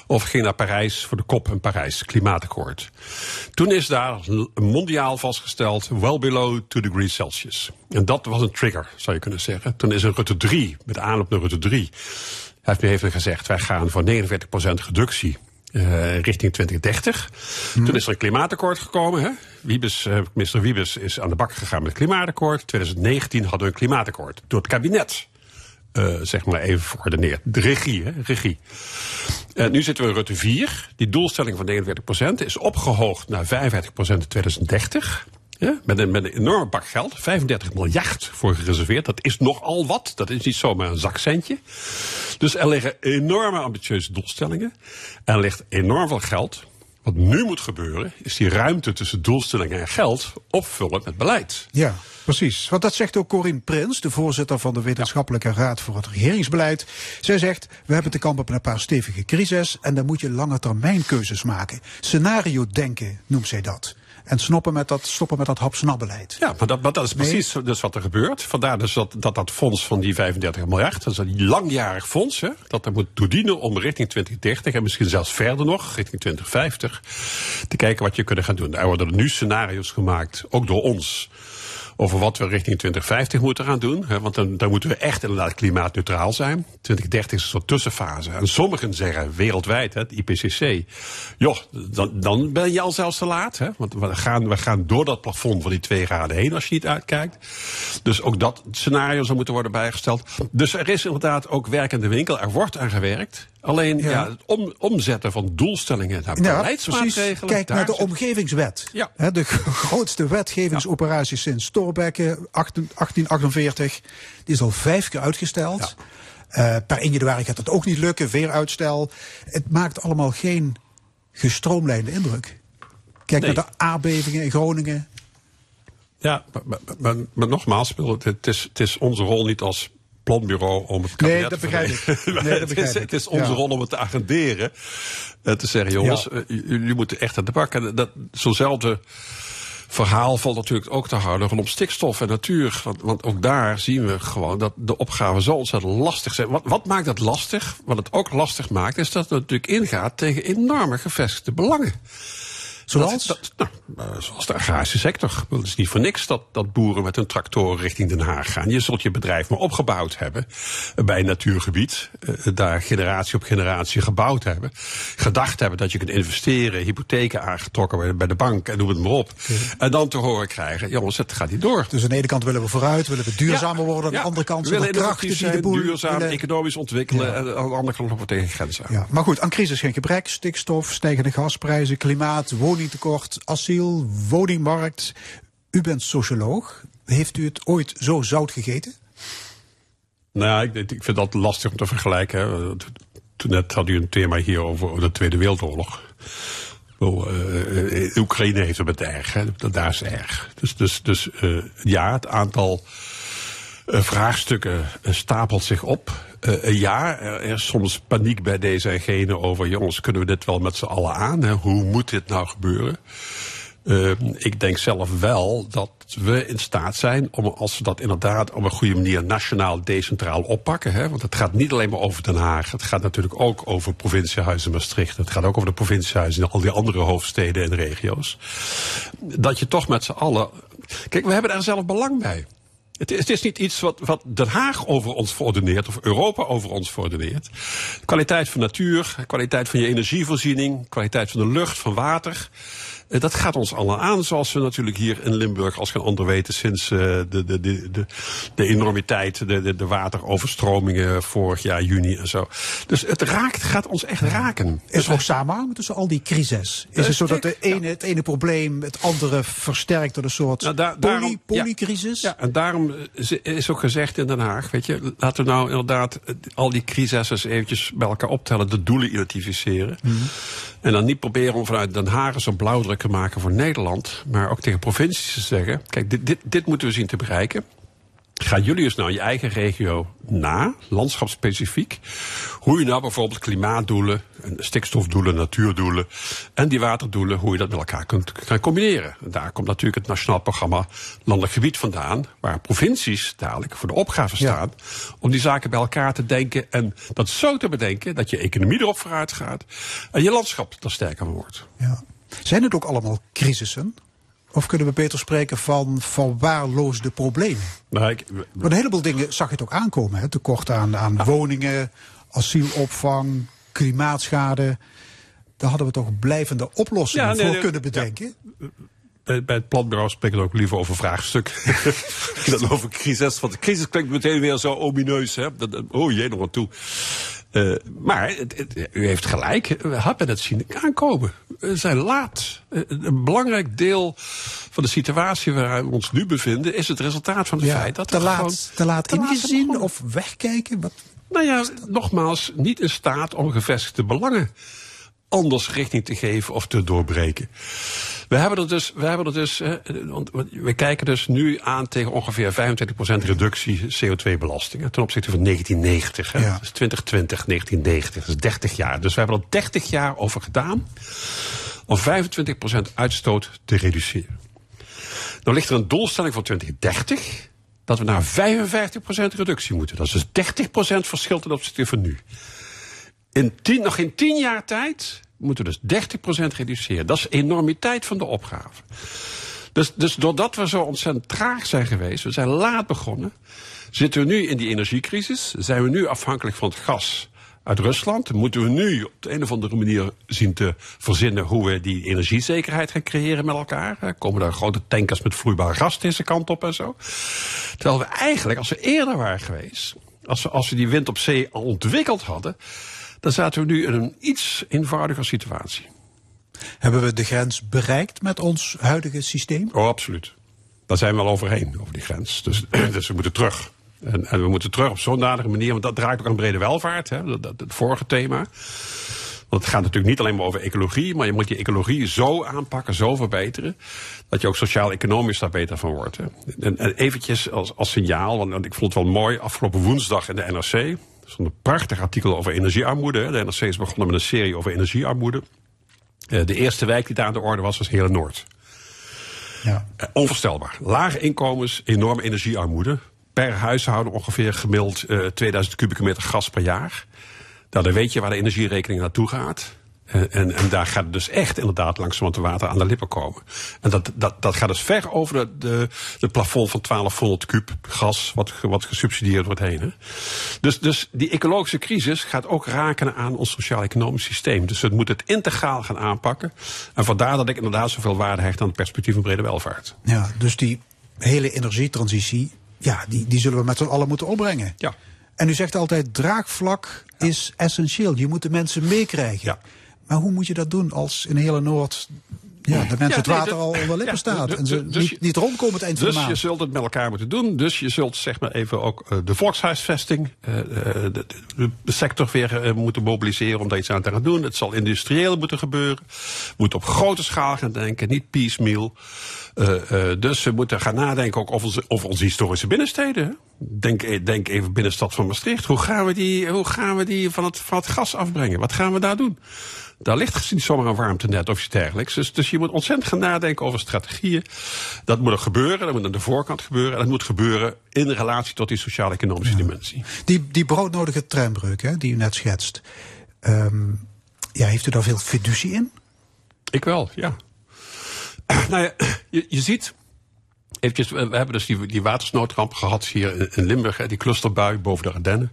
of ging naar Parijs voor de kop in Parijs, klimaatakkoord. Toen is daar mondiaal vastgesteld well below 2 degrees Celsius. En dat was een trigger, zou je kunnen zeggen. Toen is er Rutte 3, met aanloop naar Rutte 3, heeft nu even gezegd, wij gaan voor 49% reductie eh, richting 2030. Toen is er een klimaatakkoord gekomen. Hè? Wiebes, eh, minister Wiebes is aan de bak gegaan met het klimaatakkoord. 2019 hadden we een klimaatakkoord door het kabinet. eh, zeg maar even verordeneerd. De regie, hè? regie. En nu zitten we in Rutte 4. Die doelstelling van 49% is opgehoogd naar 55% in 2030. Ja, met, een, met een enorme bak geld. 35 miljard voor gereserveerd. Dat is nogal wat. Dat is niet zomaar een zakcentje. Dus er liggen enorme ambitieuze doelstellingen. Er ligt enorm veel geld. Wat nu moet gebeuren, is die ruimte tussen doelstellingen en geld opvullen met beleid. Ja, precies. Want dat zegt ook Corine Prins, de voorzitter van de Wetenschappelijke Raad voor het Regeringsbeleid. Zij zegt, we hebben te kampen met een paar stevige crises en dan moet je lange termijn keuzes maken. Scenario denken noemt zij dat. En stoppen met dat, stoppen met dat hap-snap-beleid. Ja, maar dat, maar dat is Nee. precies dus wat er gebeurt. Vandaar dus dat, dat dat fonds van die 35 miljard, dat is een langjarig fonds, hè, dat er moet toedienen om richting 2030 en misschien zelfs verder nog, richting 2050, te kijken wat je kunnen gaan doen. Er worden nu scenario's gemaakt, ook door ons, over wat we richting 2050 moeten gaan doen. Hè, want dan, dan moeten we echt inderdaad klimaatneutraal zijn. 2030 is een soort tussenfase. En sommigen zeggen wereldwijd, hè, het IPCC, joh, dan, dan ben je al zelfs te laat. Hè, want we gaan, we gaan door dat plafond van die 2 graden heen als je niet uitkijkt. Dus ook dat scenario zou moeten worden bijgesteld. Dus er is inderdaad ook werk in de winkel. Er wordt aan gewerkt. Alleen ja. het om, omzetten van doelstellingen naar beleidsmaatregelen. Kijk naar de omgevingswet. Ja. de *laughs* grootste wetgevingsoperatie sinds Thorbecke, 1848. Die is al vijf keer uitgesteld. Uh, per 1 januari gaat het ook niet lukken, weer uitstel. Het maakt allemaal geen gestroomlijnde indruk. Kijk Nee. naar de aardbevingen in Groningen. Ja, maar, maar, maar, maar nogmaals, het is, het is onze rol niet als planbureau om het kabinet Nee, dat te begrijp ik. *laughs* Nee, dat het, begrijp is, ik. het is onze Ja. rol om het te agenderen. eh, te zeggen, jongens, Ja. eh, jullie moeten echt aan de bak. En dat, zo'nzelfde verhaal valt natuurlijk ook te houden rondom stikstof en natuur. Want, want ook daar zien we gewoon dat de opgaven zo ontzettend lastig zijn. Wat, wat maakt dat lastig? Wat het ook lastig maakt, is dat het natuurlijk ingaat tegen enorme gevestigde belangen. Zoals? Dat- dat- nou, eh, zoals de agrarische sector. Het is niet voor niks dat, dat boeren met hun tractoren richting Den Haag gaan. Je zult je bedrijf maar opgebouwd hebben bij een natuurgebied. eh, Daar generatie op generatie gebouwd hebben. Gedacht hebben dat je kunt investeren, hypotheken aangetrokken bij, de bank en noem het maar op. En dan te horen krijgen, jongens, het gaat niet door. Dus aan de ene kant willen we vooruit, willen we duurzamer worden. Aan de andere kant we willen er krachten die de zijn, boel duurzaam, willen- economisch ontwikkelen. Ja. En aan de andere kant lopen we tegen grenzen aan. Ja, maar goed, aan crisis geen gebrek. Stikstof, stijgende gasprijzen, klimaat, woningtekort, asiel, woningmarkt. U bent socioloog. Heeft u het ooit zo zout gegeten? Nou, ja, ik, ik vind dat lastig om te vergelijken. Toen net had u een thema hier over, de Tweede Wereldoorlog. Eh, Oekraïne heeft het met erg, daar is erg. Dus, dus, dus eh, ja, het aantal vraagstukken eh, stapelt zich op. Eh, ja, er is soms paniek bij deze en gene over... jongens, kunnen we dit wel met z'n allen aan? Hoe moet dit nou gebeuren? Eh, ik denk zelf wel dat we in staat zijn om, als we dat inderdaad op een goede manier nationaal decentraal oppakken. Hè, want het gaat niet alleen maar over Den Haag. Het gaat natuurlijk ook over provinciehuizen Maastricht. Het gaat ook over de provinciehuizen in al die andere hoofdsteden en regio's. Dat je toch met z'n allen. Kijk, we hebben daar zelf belang bij. Het is, het is niet iets wat, wat Den Haag over ons verordeneert of Europa over ons verordeneert. Kwaliteit van natuur, kwaliteit van je energievoorziening, kwaliteit van de lucht, van water. Eh, Dat gaat ons allemaal aan, zoals we natuurlijk hier in Limburg als geen ander weten sinds eh, de, de, de, de, de enormiteit, de, de, de wateroverstromingen vorig jaar juni en zo. Dus het raakt, gaat ons echt raken. Is er ook samenhang tussen al die crises? Is Eh, het zo dat de ene, het ene probleem het andere versterkt door een soort Nou, poly, polycrisis? Ja, en daarom is- ook gezegd in Den Haag, weet je, laten we nou inderdaad eh, al die crises eventjes bij elkaar optellen, de doelen identificeren. Mhm. En dan niet proberen om vanuit Den Haag zo blauwdruk te maken voor Nederland, maar ook tegen provincies te zeggen, kijk, dit, dit, dit moeten we zien te bereiken. Ga jullie eens nou je eigen regio na, landschapsspecifiek. Hoe je nou bijvoorbeeld klimaatdoelen, en stikstofdoelen, natuurdoelen en die waterdoelen, hoe je dat met elkaar kunt gaan combineren. En daar komt natuurlijk het Nationaal Programma Landelijk Gebied vandaan, waar provincies dadelijk voor de opgave staan om die zaken bij elkaar te denken en dat zo te bedenken dat je economie erop vooruit gaat en je landschap er sterker van wordt. Ja. Zijn het ook allemaal crisissen? Of kunnen we beter spreken van verwaarloosde problemen? Nou, ik, Want een heleboel dingen zag je het ook aankomen. Hè? Tekort aan, aan woningen, asielopvang, klimaatschade. Daar hadden we toch blijvende oplossingen Ja, nee, voor nee, kunnen bedenken. bij, bij het planbureau spreken we ook liever over vraagstuk *laughs* dan over crisis. Want de crisis klinkt meteen weer zo omineus. Hè? Dat, oh jee, nog wat toe. Eh, maar het- het- u heeft gelijk, we hebben het zien aankomen. We zijn laat. Eh, Een belangrijk deel van de situatie waar we ons nu bevinden... is het resultaat van het feit dat te laat, gewoon te laat te ingezien of wegkijken? Wat? Nou ja, nogmaals, niet in staat om gevestigde belangen anders richting te geven of te doorbreken. We hebben er dus, we hebben er dus we kijken dus nu aan tegen ongeveer 25% reductie CO2-belastingen ten opzichte van 1990. Hè. Ja. Dat is 2020, 1990, dat is 30 jaar. Dus we hebben er 30 jaar over gedaan om 25% uitstoot te reduceren. Dan ligt er een doelstelling voor 2030 dat we naar 55% reductie moeten. Dat is dus 30% verschil ten opzichte van nu. In tien, nog in 10 jaar tijd moeten we dus 30% reduceren. Dat is enormiteit van de opgave. Dus, dus doordat we zo ontzettend traag zijn geweest, we zijn laat begonnen, zitten we nu in die energiecrisis, zijn we nu afhankelijk van het gas uit Rusland. Moeten we nu op de een of andere manier zien te verzinnen hoe we die energiezekerheid gaan creëren met elkaar. Komen daar grote tankers met vloeibaar gas deze kant op en zo. Terwijl we eigenlijk, als we eerder waren geweest, als we, als we die wind op zee al ontwikkeld hadden, dan zaten we nu in een iets eenvoudiger situatie. Hebben we de grens bereikt met ons huidige systeem? Oh, absoluut. Daar zijn we al overheen, over die grens. Dus, *clears throat* dus we moeten terug. En, en we moeten terug op zo'n dadige manier, want dat draait ook aan brede welvaart, hè, dat, dat, het vorige thema. Want het gaat natuurlijk niet alleen maar over ecologie, maar je moet die ecologie zo aanpakken, zo verbeteren, dat je ook sociaal-economisch daar beter van wordt. Hè. En, en eventjes als, als signaal, want ik vond het wel mooi, afgelopen woensdag in de NRC, er stond een prachtig artikel over energiearmoede. De NRC is begonnen met een serie over energiearmoede. Eh, de eerste wijk die daar aan de orde was, was Hele Noord. Ja. Eh, onvoorstelbaar. Lage inkomens, enorme energiearmoede. Per huishouden ongeveer gemiddeld uh, 2000 kubieke meter gas per jaar. Nou, dan weet je waar de energierekening naartoe gaat. En, en, en, daar gaat het dus echt inderdaad langzamerhand de water aan de lippen komen. En dat, dat, dat gaat dus ver over de, de, de plafond van 1200 kub gas, wat, wat gesubsidieerd wordt heen. Hè. Dus, dus die ecologische crisis gaat ook raken aan ons sociaal-economisch systeem. Dus we moeten het integraal gaan aanpakken. En vandaar dat ik inderdaad zoveel waarde hecht aan het perspectief van brede welvaart. Ja, dus die hele energietransitie, ja, die, die zullen we met z'n allen moeten opbrengen. Ja. En u zegt altijd, draagvlak is essentieel. Je moet de mensen meekrijgen. Ja. Maar hoe moet je dat doen als in hele Noord ja, de mensen Ja, het water al onder lippen ja, staat dus- en ze dus niet, je- niet rondkomen het eind van Dus de je maand? zult het met elkaar moeten doen. Dus je zult zeg maar even ook eh, de volkshuisvesting, eh, eh, de, de, de sector weer moeten mobiliseren om daar iets aan te gaan doen. Het zal industrieel moeten gebeuren. We moeten op grote schaal gaan denken, niet piecemeal. Dus we moeten gaan nadenken ook over onze, over onze historische binnensteden. Denk, denk even binnenstad van Maastricht. Hoe gaan we die, hoe gaan we die van, het, van het gas afbrengen? Wat gaan we daar doen? Daar ligt niet zomaar een warmtenet of iets dergelijks. Dus, dus je moet ontzettend gaan nadenken over strategieën. Dat moet er gebeuren, dat moet aan de voorkant gebeuren. En dat moet gebeuren in relatie tot die sociaal-economische dimensie. Die, die broodnodige treinbreuk hè, die u net schetst. ehm, ja, heeft u daar veel fiducie in? Ik wel, ja. *clears throat* nou ja, je, je ziet. Eventjes, we we hebben dus die, die watersnoodramp gehad hier in, in Limburg, hè, die clusterbui boven de Ardennen.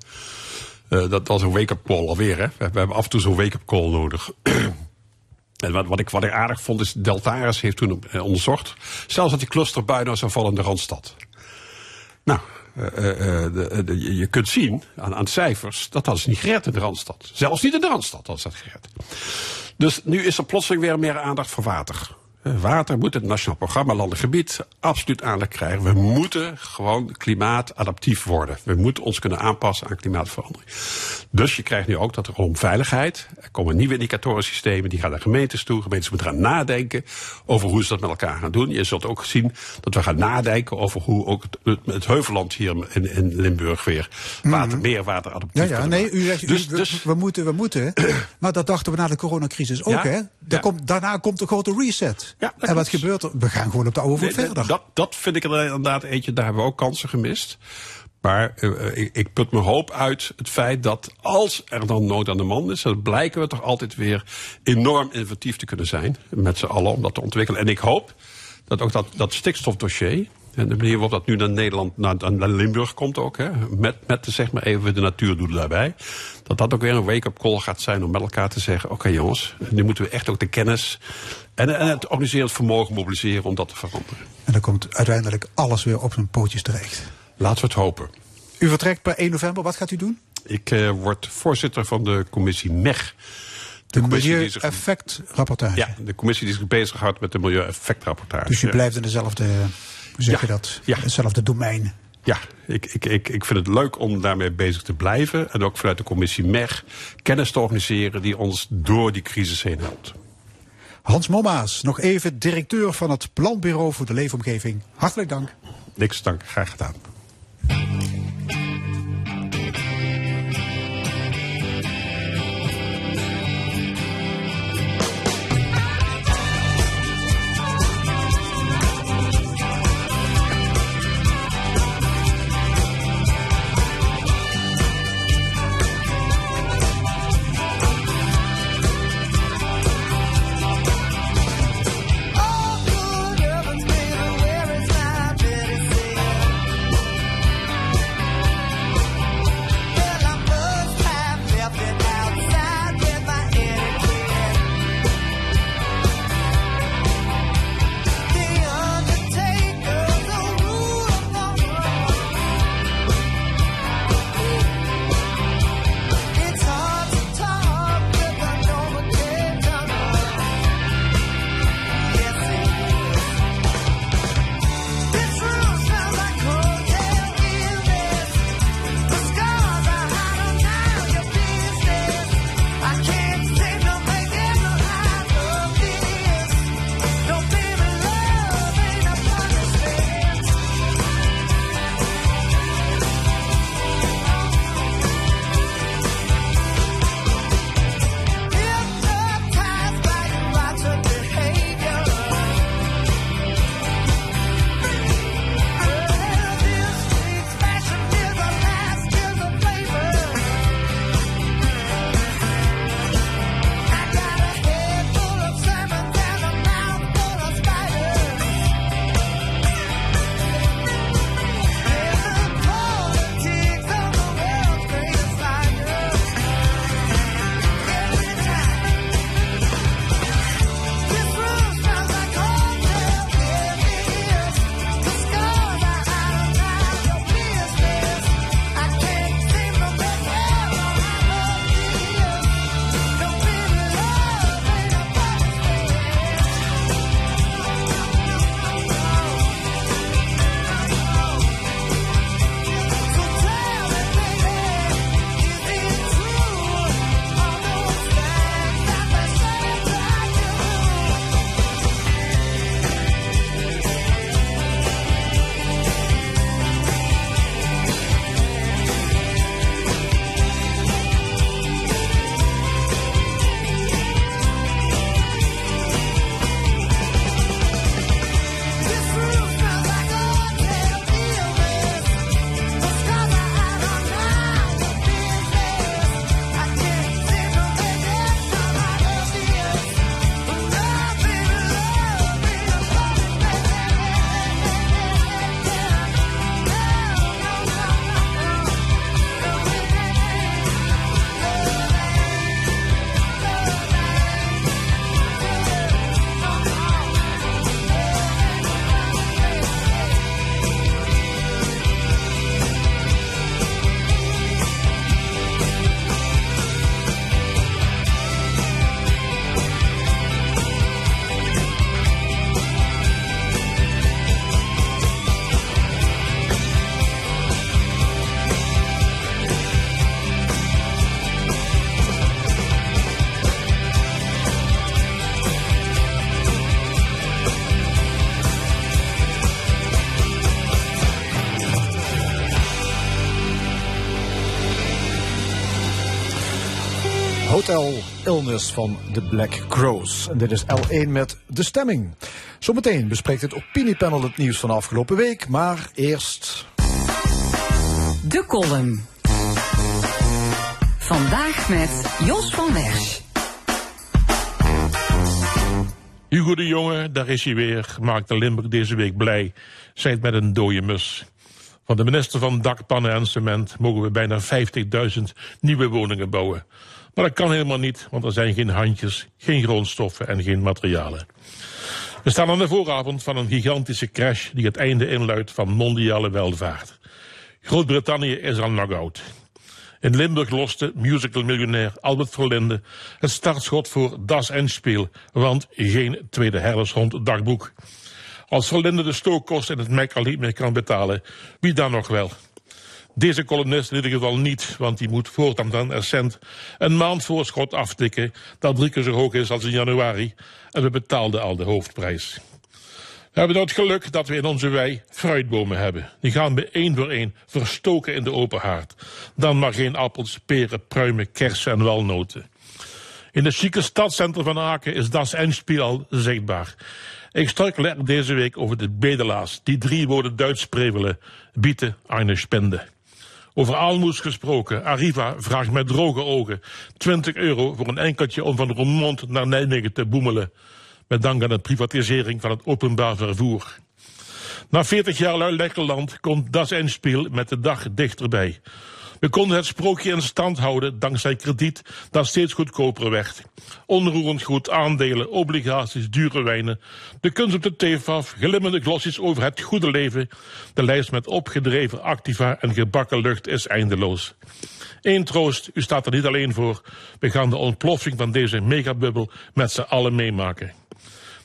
Eh, dat was een wake-up call alweer. Hè. We, hebben af en toe zo'n wake-up call nodig. *clears throat* en wat, wat, ik, wat ik aardig vond is, Deltaris heeft toen eh, onderzocht. Zelfs dat die clusterbui nou zou vallen in de Randstad. Nou, eh, de, je kunt zien aan, aan cijfers dat dat is niet gered in de Randstad. Zelfs niet in de Randstad was dat gered. Dus nu is er plotseling weer meer aandacht voor water. Water moet het Nationaal Programma Landelijk Gebied absoluut aandacht krijgen. We moeten gewoon klimaatadaptief worden. We moeten ons kunnen aanpassen aan klimaatverandering. Dus je krijgt nu ook dat er om veiligheid. Er komen nieuwe indicatorensystemen, die gaan naar gemeentes toe. Gemeentes moeten gaan nadenken over hoe ze dat met elkaar gaan doen. Je zult ook zien dat we gaan nadenken over hoe ook het, het, heuvelland hier in, in Limburg weer water, meer water adaptief Ja, ja, nee, u zegt, u- Dus- we, dus- we moeten, we moeten. maar dat dachten we na de coronacrisis ook, Ja, hè? Daar ja. komt, daarna komt een grote reset. Ja, en wat gebeurt er? We gaan gewoon op de oude voet Nee, verder. Dat, dat vind ik er inderdaad eentje, daar hebben we ook kansen gemist. Maar eh, eh, ik, ik put mijn hoop uit het feit dat als er dan nood aan de man is, dan blijken we toch altijd weer enorm inventief te kunnen zijn. Met z'n allen om dat te ontwikkelen. En ik hoop dat ook dat, dat stikstofdossier. En de manier waarop dat nu naar Nederland, naar, naar Limburg komt ook, hè, met, met de, zeg maar even de natuurdoelen daarbij. Dat dat ook weer een wake-up call gaat zijn om met elkaar te zeggen: oké jongens, nu moeten we echt ook de kennis en, en het organiserend vermogen mobiliseren om dat te veranderen. En dan komt uiteindelijk alles weer op zijn pootjes terecht. Laten we het hopen. U vertrekt per 1 november. Wat gaat u doen? Ik eh, word voorzitter van de commissie MEG. De, zich- milieueffectrapportage. Ja, de commissie die zich bezighoudt met de milieueffectrapportage. Dus u blijft in dezelfde, hoe zeg Ja, je dat? ja. Hetzelfde domein. Ja, ik, ik, ik, ik vind het leuk om daarmee bezig te blijven. En ook vanuit de commissie MEG kennis te organiseren die ons door die crisis heen helpt. Hans Mommaas, nog even directeur van het Planbureau voor de Leefomgeving. Hartelijk dank. Niks dank, graag gedaan. Hotel Illness van The Black Crows. En dit is L1 met De Stemming. Zometeen bespreekt het opiniepanel het nieuws van de afgelopen week, maar eerst... De column. Vandaag met Jos van Wersch. Hugo de Jonge, daar is hij weer, maakte Limburg deze week blij. Zij het met een dode mus. Van de minister van Dak, Pannen en Cement mogen we bijna 50.000 nieuwe woningen bouwen. Maar dat kan helemaal niet, want er zijn geen handjes, geen grondstoffen en geen materialen. We staan aan de vooravond van een gigantische crash die het einde inluidt van mondiale welvaart. Groot-Brittannië is al knock-out. In Limburg loste musicalmiljonair Albert Verlinde het startschot voor Das Endspiel, want geen tweede herdershond dagboek. Als Verlinde de stookkosten in het Mek al niet meer kan betalen, wie dan nog wel? Deze columnist in ieder geval niet, want die moet voortaan dan er cent een maand voorschot aftikken dat drie keer zo hoog is als in januari en we betaalden al de hoofdprijs. We hebben het geluk dat we in onze wei fruitbomen hebben. Die gaan we één voor één verstoken in de open haard. Dan maar geen appels, peren, pruimen, kersen en walnoten. In het chique stadscentrum van Aken is Das Endspiel al zichtbaar. Ik struikel er deze week over de bedelaars die drie woorden Duits prevelen. Bieten eine spende. Over aalmoes gesproken. Arriva vraagt met droge ogen 20 euro voor een enkeltje om van Roermond naar Nijmegen te boemelen. Met dank aan de privatisering van het openbaar vervoer. Na 40 jaar lui Lekkerland komt Das Endspiel met de dag dichterbij. We konden het sprookje in stand houden dankzij krediet dat steeds goedkoper werd. Onroerend goed, aandelen, obligaties, dure wijnen. De kunst op de teefaf, glimmende glossies over het goede leven. De lijst met opgedreven activa en gebakken lucht is eindeloos. Eén troost, u staat er niet alleen voor. We gaan de ontploffing van deze megabubbel met z'n allen meemaken.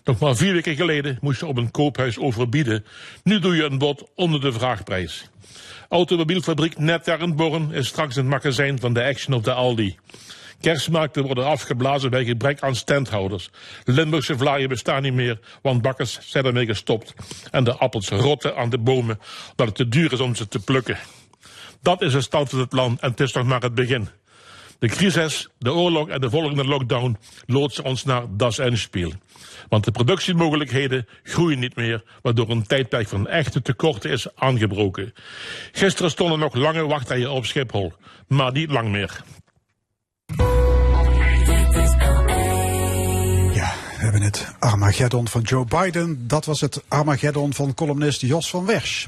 Nog maar vier weken geleden moest je op een koophuis overbieden. Nu doe je een bod onder de vraagprijs. Automobielfabriek Netjarenborn is straks het magazijn van de Action of de Aldi. Kerstmarkten worden afgeblazen bij gebrek aan standhouders. Limburgse vlaaien bestaan niet meer, want bakkers zijn ermee gestopt. En de appels rotten aan de bomen, dat het te duur is om ze te plukken. Dat is de stand van het land en het is nog maar het begin. De crisis, de oorlog en de volgende lockdown loodsen ons naar das Endspiel. Want de productiemogelijkheden groeien niet meer, waardoor een tijdperk van echte tekorten is aangebroken. Gisteren stonden nog lange wachtrijen op Schiphol, maar niet lang meer. We hebben het Armageddon van Joe Biden. Dat was het Armageddon van columnist Jos van Wersch.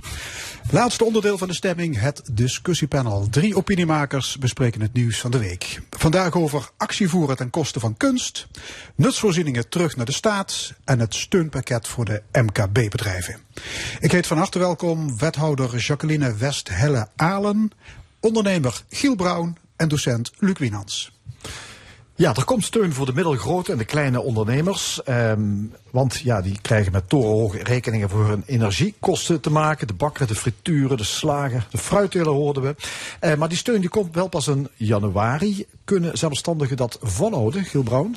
Laatste onderdeel van de stemming, het discussiepanel. Drie opiniemakers bespreken het nieuws van de week. Vandaag over actievoeren ten koste van kunst, nutsvoorzieningen terug naar de staat en het steunpakket voor de MKB-bedrijven. Ik heet van harte welkom wethouder Jacqueline West-Helle-Alen, ondernemer Giel Brown en docent Luc Wienans. Ja, er komt steun voor de middelgrote en de kleine ondernemers. Ehm, want ja, die krijgen met torenhoge rekeningen voor hun energiekosten te maken. De bakker, de frituren, de slager, de fruitteler hoorden we. Uh, maar die steun die komt wel pas in januari. Kunnen zelfstandigen dat volhouden, Giel Brown?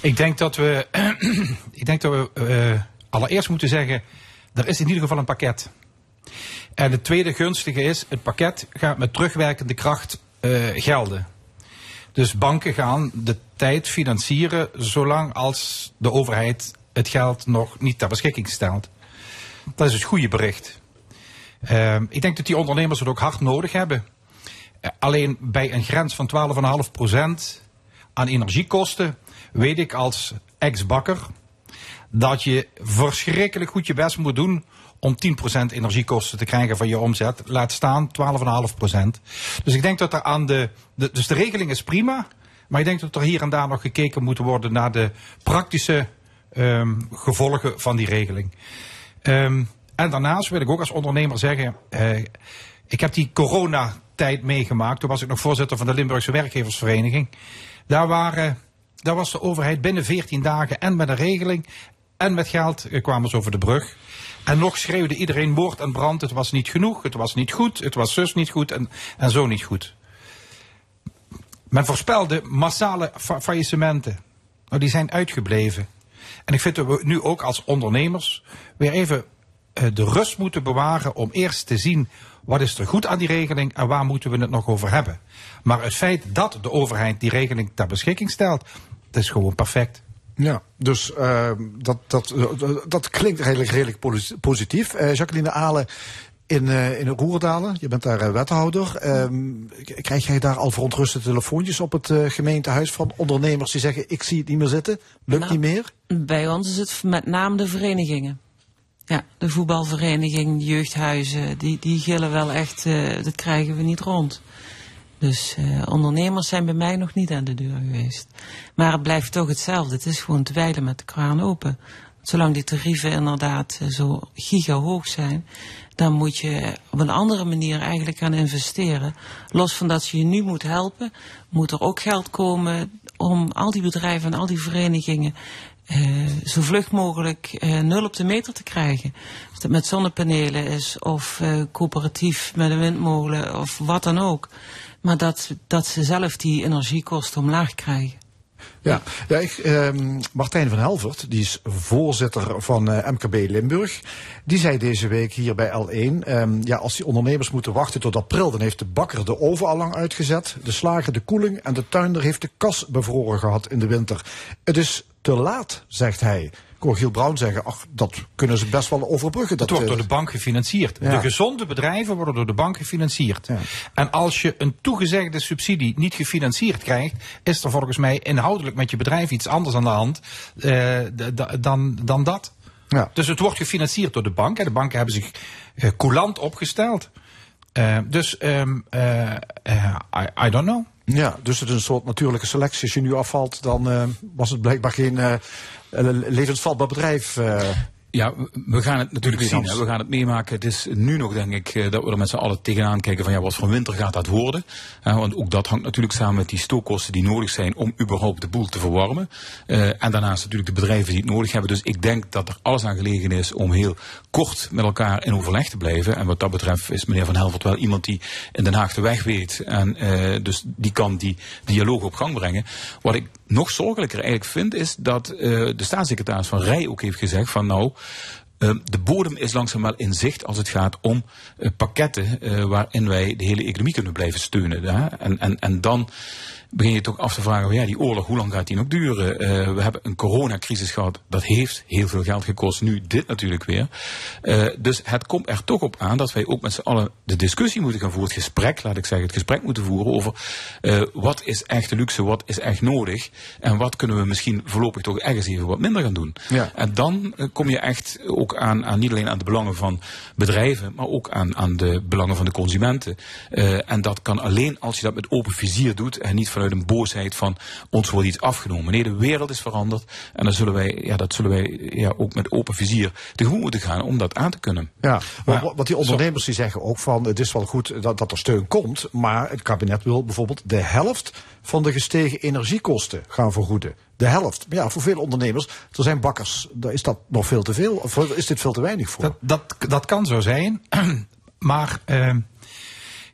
Ik denk dat we, *clears throat* ik denk dat we uh, allereerst moeten zeggen, er is in ieder geval een pakket. En het tweede gunstige is, het pakket gaat met terugwerkende kracht uh, gelden. Dus banken gaan de tijd financieren zolang als de overheid het geld nog niet ter beschikking stelt. Dat is het goede bericht. Uh, ik denk dat die ondernemers het ook hard nodig hebben. Uh, alleen bij een grens van 12,5% aan energiekosten weet ik als ex-bakker dat je verschrikkelijk goed je best moet doen om 10% energiekosten te krijgen van je omzet. Laat staan 12,5%. Dus ik denk dat er aan de, Dus de regeling is prima. Maar ik denk dat er hier en daar nog gekeken moet worden naar de praktische um, gevolgen van die regeling. Um, en daarnaast wil ik ook als ondernemer zeggen. Uh, ik heb die coronatijd meegemaakt. Toen was ik nog voorzitter van de Limburgse Werkgeversvereniging. Daar, waren, daar was de overheid binnen 14 dagen en met een regeling en met geld kwamen ze over de brug. En nog schreeuwde iedereen moord en brand. Het was niet genoeg, het was niet goed, het was zus niet goed en, en zo niet goed. Men voorspelde massale fa faillissementen. Nou, die zijn uitgebleven. En ik vind dat we nu ook als ondernemers weer even eh, de rust moeten bewaren om eerst te zien wat is er goed aan die regeling en waar moeten we het nog over hebben. Maar het feit dat de overheid die regeling ter beschikking stelt, dat is gewoon perfect. Ja, dus uh, dat, dat, dat klinkt eigenlijk redelijk positief. Uh, Jacqueline Alen in, uh, in Roerdalen, je bent daar wethouder. Um, krijg jij daar al verontruste telefoontjes op het gemeentehuis van ondernemers die zeggen ik zie het niet meer zitten, lukt nou, niet meer? Bij ons is het met name de verenigingen. Ja, de voetbalvereniging, jeugdhuizen, die, die gillen wel echt, dat krijgen we niet rond. Dus uh, ondernemers zijn bij mij nog niet aan de deur geweest. Maar het blijft toch hetzelfde. Het is gewoon dweilen met de kraan open. Zolang die tarieven inderdaad uh, zo gigahoog zijn, dan moet je op een andere manier eigenlijk gaan investeren. Los van dat je je nu moet helpen, moet er ook geld komen om al die bedrijven en al die verenigingen uh, zo vlug mogelijk uh, nul op de meter te krijgen. Of dat met zonnepanelen is, of coöperatief met een windmolen, of wat dan ook. Maar dat, dat ze zelf die energiekosten omlaag krijgen. Ja, ja ik, ehm, Martijn van Helvert, die is voorzitter van uh, MKB Limburg. Die zei deze week hier bij L1, ehm, ja, als die ondernemers moeten wachten tot april, dan heeft de bakker de oven al lang uitgezet, de slager de koeling en de tuinder heeft de kas bevroren gehad in de winter. Het is te laat, zegt hij. Ik hoor Giel Brown zeggen, ach, dat kunnen ze best wel overbruggen. Dat het wordt door eh, de bank gefinancierd. Ja. De gezonde bedrijven worden door de bank gefinancierd. Ja. En als je een toegezegde subsidie niet gefinancierd krijgt, is er volgens mij inhoudelijk met je bedrijf iets anders aan de hand uh, dan, dan dat. Ja. Dus het wordt gefinancierd door de bank. De banken hebben zich uh, coulant opgesteld. Uh, dus um, I, I don't know. Ja, dus het is een soort natuurlijke selectie. Als je nu afvalt, dan uh, was het blijkbaar geen uh, levensvatbaar bedrijf. Ja, we gaan het natuurlijk zien. Hè. We gaan het meemaken. Het is nu nog, denk ik, dat we er met z'n allen tegenaan kijken van ja, wat voor winter gaat dat worden. Uh, want ook dat hangt natuurlijk samen met die stookkosten die nodig zijn om überhaupt de boel te verwarmen. Uh, en daarnaast natuurlijk de bedrijven die het nodig hebben. Dus ik denk dat er alles aan gelegen is om heel kort met elkaar in overleg te blijven. En wat dat betreft is meneer Van Helvert wel iemand die in Den Haag de weg weet. En dus die kan die dialoog op gang brengen. Wat ik nog zorgelijker eigenlijk vind, is dat de staatssecretaris van Rij ook heeft gezegd van nou, Uh, de bodem is langzaam wel in zicht als het gaat om uh, pakketten waarin wij de hele economie kunnen blijven steunen. En, en, en dan begin je toch af te vragen, ja, die oorlog, hoe lang gaat die nog duren? we hebben een coronacrisis gehad, dat heeft heel veel geld gekost. Nu dit natuurlijk weer. dus het komt er toch op aan dat wij ook met z'n allen de discussie moeten gaan voeren, het gesprek, laat ik zeggen, het gesprek moeten voeren over wat is echt luxe, wat is echt nodig en wat kunnen we misschien voorlopig toch ergens even wat minder gaan doen. Ja. En dan kom je echt ook aan, aan, niet alleen aan de belangen van bedrijven, maar ook aan, aan de belangen van de consumenten. En dat kan alleen als je dat met open vizier doet en niet vanuit een boosheid van ons wordt iets afgenomen. Nee, de wereld is veranderd en dan zullen wij, ja, dat zullen wij ja, ook met open vizier tegemoet moeten gaan om dat aan te kunnen. Ja, maar wat die ondernemers die zeggen ook van het is wel goed dat, dat er steun komt, maar het kabinet wil bijvoorbeeld de helft van de gestegen energiekosten gaan vergoeden. De helft. Maar ja, voor veel ondernemers, er zijn bakkers, daar is dat nog veel te veel. Of is dit veel te weinig voor? Dat, dat, dat kan zo zijn. *clears throat* maar uh,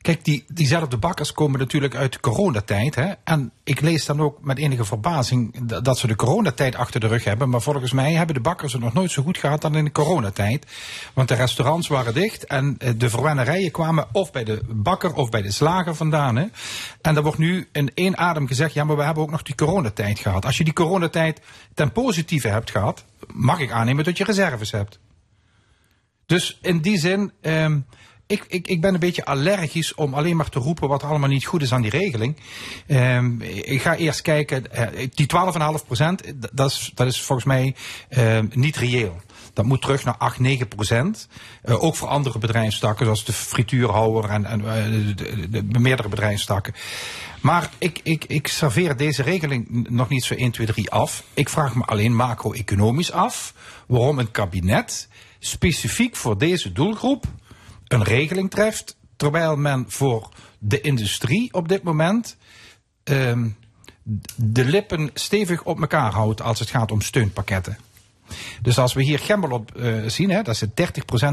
kijk, die, diezelfde bakkers komen natuurlijk uit de coronatijd. Hè? En ik lees dan ook met enige verbazing dat ze de coronatijd achter de rug hebben. Maar volgens mij hebben de bakkers het nog nooit zo goed gehad dan in de coronatijd. Want de restaurants waren dicht en de verwennerijen kwamen of bij de bakker of bij de slager vandaan. Hè? En er wordt nu in één adem gezegd, ja, maar we hebben ook nog die coronatijd gehad. Als je die coronatijd ten positieve hebt gehad, mag ik aannemen dat je reserves hebt. Dus in die zin, um, ik, ik, ik ben een beetje allergisch om alleen maar te roepen wat allemaal niet goed is aan die regeling. Um, ik ga eerst kijken, uh, die 12,5 procent, dat is, dat is volgens mij uh, niet reëel. Dat moet terug naar 8, 9 procent. Uh, ook voor andere bedrijfstakken, zoals de frituurhouwer en, en uh, de, de, de, meerdere bedrijfstakken. Maar ik, ik, ik serveer deze regeling nog niet zo 1, 2, 3 af. Ik vraag me alleen macro-economisch af waarom een kabinet specifiek voor deze doelgroep een regeling treft, terwijl men voor de industrie op dit moment um, de lippen stevig op elkaar houdt als het gaat om steunpakketten. Dus als we hier Gemmelot uh, zien, hè, dat is 30%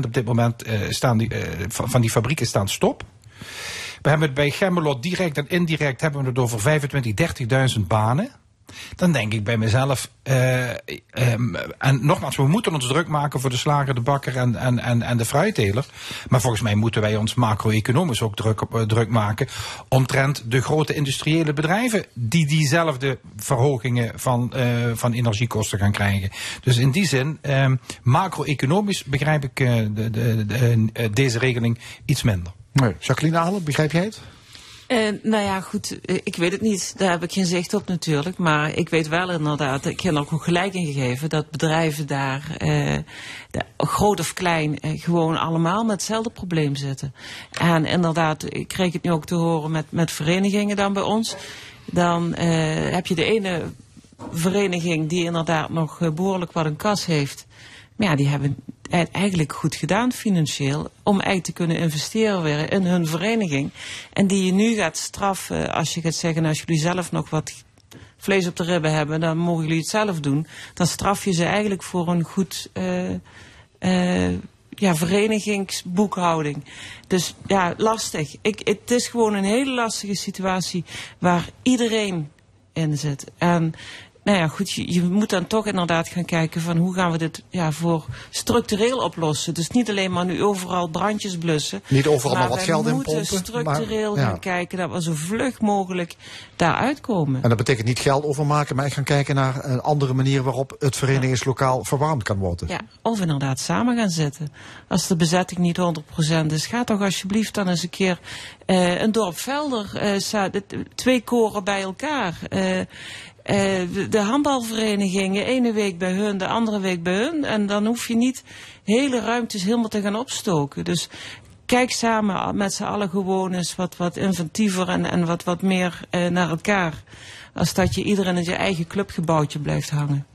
op dit moment uh, staan die, uh, van die fabrieken staan stop. We hebben het bij Gemmelot direct en indirect hebben we het over 25, 30.000 banen. Dan denk ik bij mezelf. Uh, um, en nogmaals, we moeten ons druk maken voor de slager, de bakker en, en, en, en de fruitteler. Maar volgens mij moeten wij ons macro-economisch ook druk, op, uh, druk maken. omtrent de grote industriële bedrijven. die diezelfde verhogingen van, van energiekosten gaan krijgen. Dus in die zin, um, macro-economisch begrijp ik de, de, de, deze regeling iets minder. Jacqueline Ahlen, begrijp jij het? Uh, nou ja, goed, ik weet het niet. Daar heb ik geen zicht op natuurlijk. Maar ik weet wel inderdaad, ik heb er ook gelijk in gegeven... dat bedrijven daar, uh, groot of klein, gewoon allemaal met hetzelfde probleem zitten. En inderdaad, ik kreeg het nu ook te horen met, met verenigingen dan bij ons. Dan heb je de ene vereniging die inderdaad nog behoorlijk wat een kas heeft... Maar ja, die hebben het eigenlijk goed gedaan financieel. Om eigenlijk te kunnen investeren weer in hun vereniging. En die je nu gaat straffen als je gaat zeggen, als jullie zelf nog wat vlees op de ribben hebben, dan mogen jullie het zelf doen. Dan straf je ze eigenlijk voor een goed uh, uh, ja, verenigingsboekhouding. Dus ja, lastig. Ik, het is gewoon een hele lastige situatie waar iedereen in zit. En nou ja, goed, je, je, moet dan toch inderdaad gaan kijken van hoe gaan we dit ja, voor structureel oplossen. Dus niet alleen maar nu overal brandjes blussen. Niet overal maar, wat geld in pompen. We moeten structureel gaan kijken dat we zo vlug mogelijk daaruit komen. En dat betekent niet geld overmaken, maar gaan kijken naar een andere manier waarop het verenigingslokaal verwarmd kan worden. Ja, of inderdaad samen gaan zitten. Als de bezetting niet 100% is, ga toch alsjeblieft dan eens een keer uh, een dorp Velder, uh, twee koren bij elkaar. Uh, uh, de, de handbalverenigingen, ene week bij hun, de andere week bij hun. En dan hoef je niet hele ruimtes helemaal te gaan opstoken. Dus kijk samen met z'n allen gewoon eens wat, wat inventiever en, en wat, wat meer uh, naar elkaar. Als dat je iedereen in je eigen clubgebouwtje blijft hangen.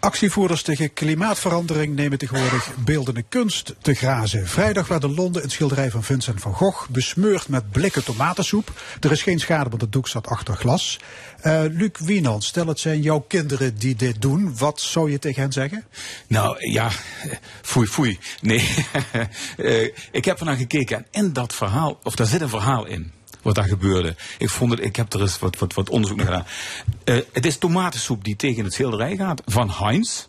Actievoerders tegen klimaatverandering nemen tegenwoordig beeldende kunst te grazen. Vrijdag werd in Londen een schilderij van Vincent van Gogh besmeurd met blikken tomatensoep. Er is geen schade, want het doek zat achter glas. Uh, Luc Wienand, stel het zijn jouw kinderen die dit doen. Wat zou je tegen hen zeggen? Nou ja, foei foei. Nee, uh, *laughs* ik heb ernaar gekeken en in dat verhaal, of daar zit een verhaal in wat daar gebeurde. Ik, vond het, ik heb er eens wat, wat, wat onderzoek naar gedaan. Uh, het is tomatensoep die tegen het schilderij gaat van Heinz.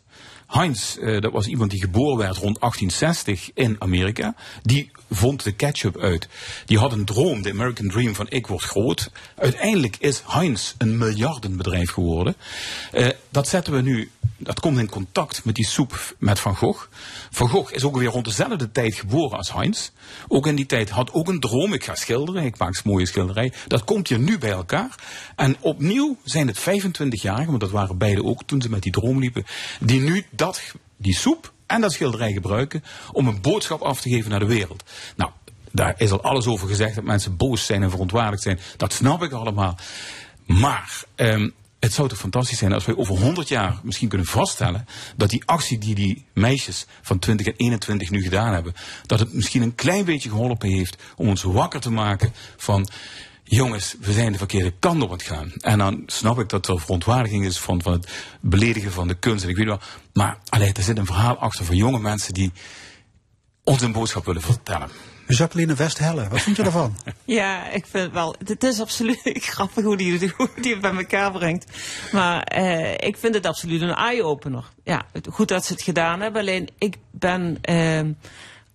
Heinz, uh, dat was iemand die geboren werd rond 1860 in Amerika. Die vond de ketchup uit. Die had een droom, de American Dream van ik word groot. Uiteindelijk is Heinz een miljardenbedrijf geworden. Uh, dat zetten we nu, dat komt in contact met die soep met Van Gogh. Van Gogh is ook weer rond dezelfde tijd geboren als Heinz. Ook in die tijd had ook een droom, ik ga schilderen, ik maak een mooie schilderij. Dat komt hier nu bij elkaar. En opnieuw zijn het 25-jarigen, want dat waren beide ook toen ze met die droom liepen, die nu dat, die soep en dat schilderij gebruiken om een boodschap af te geven naar de wereld. Nou, daar is al alles over gezegd dat mensen boos zijn en verontwaardigd zijn. Dat snap ik allemaal. Maar um, het zou toch fantastisch zijn als wij over 100 jaar misschien kunnen vaststellen dat die actie die die meisjes van 20 en 21 nu gedaan hebben, dat het misschien een klein beetje geholpen heeft om ons wakker te maken van jongens, we zijn de verkeerde kant op het gaan. En dan snap ik dat er verontwaardiging is van, van het beledigen van de kunst. En ik weet wel, maar allee, er zit een verhaal achter van jonge mensen die ons een boodschap willen vertellen. Jacqueline Westhelle, wat vind je ervan? *laughs* ja, ik vind wel, het is absoluut *laughs* grappig hoe die, hoe die het bij elkaar brengt. Maar eh, ik vind het absoluut een eye-opener. Ja, goed dat ze het gedaan hebben, alleen ik ben... Eh,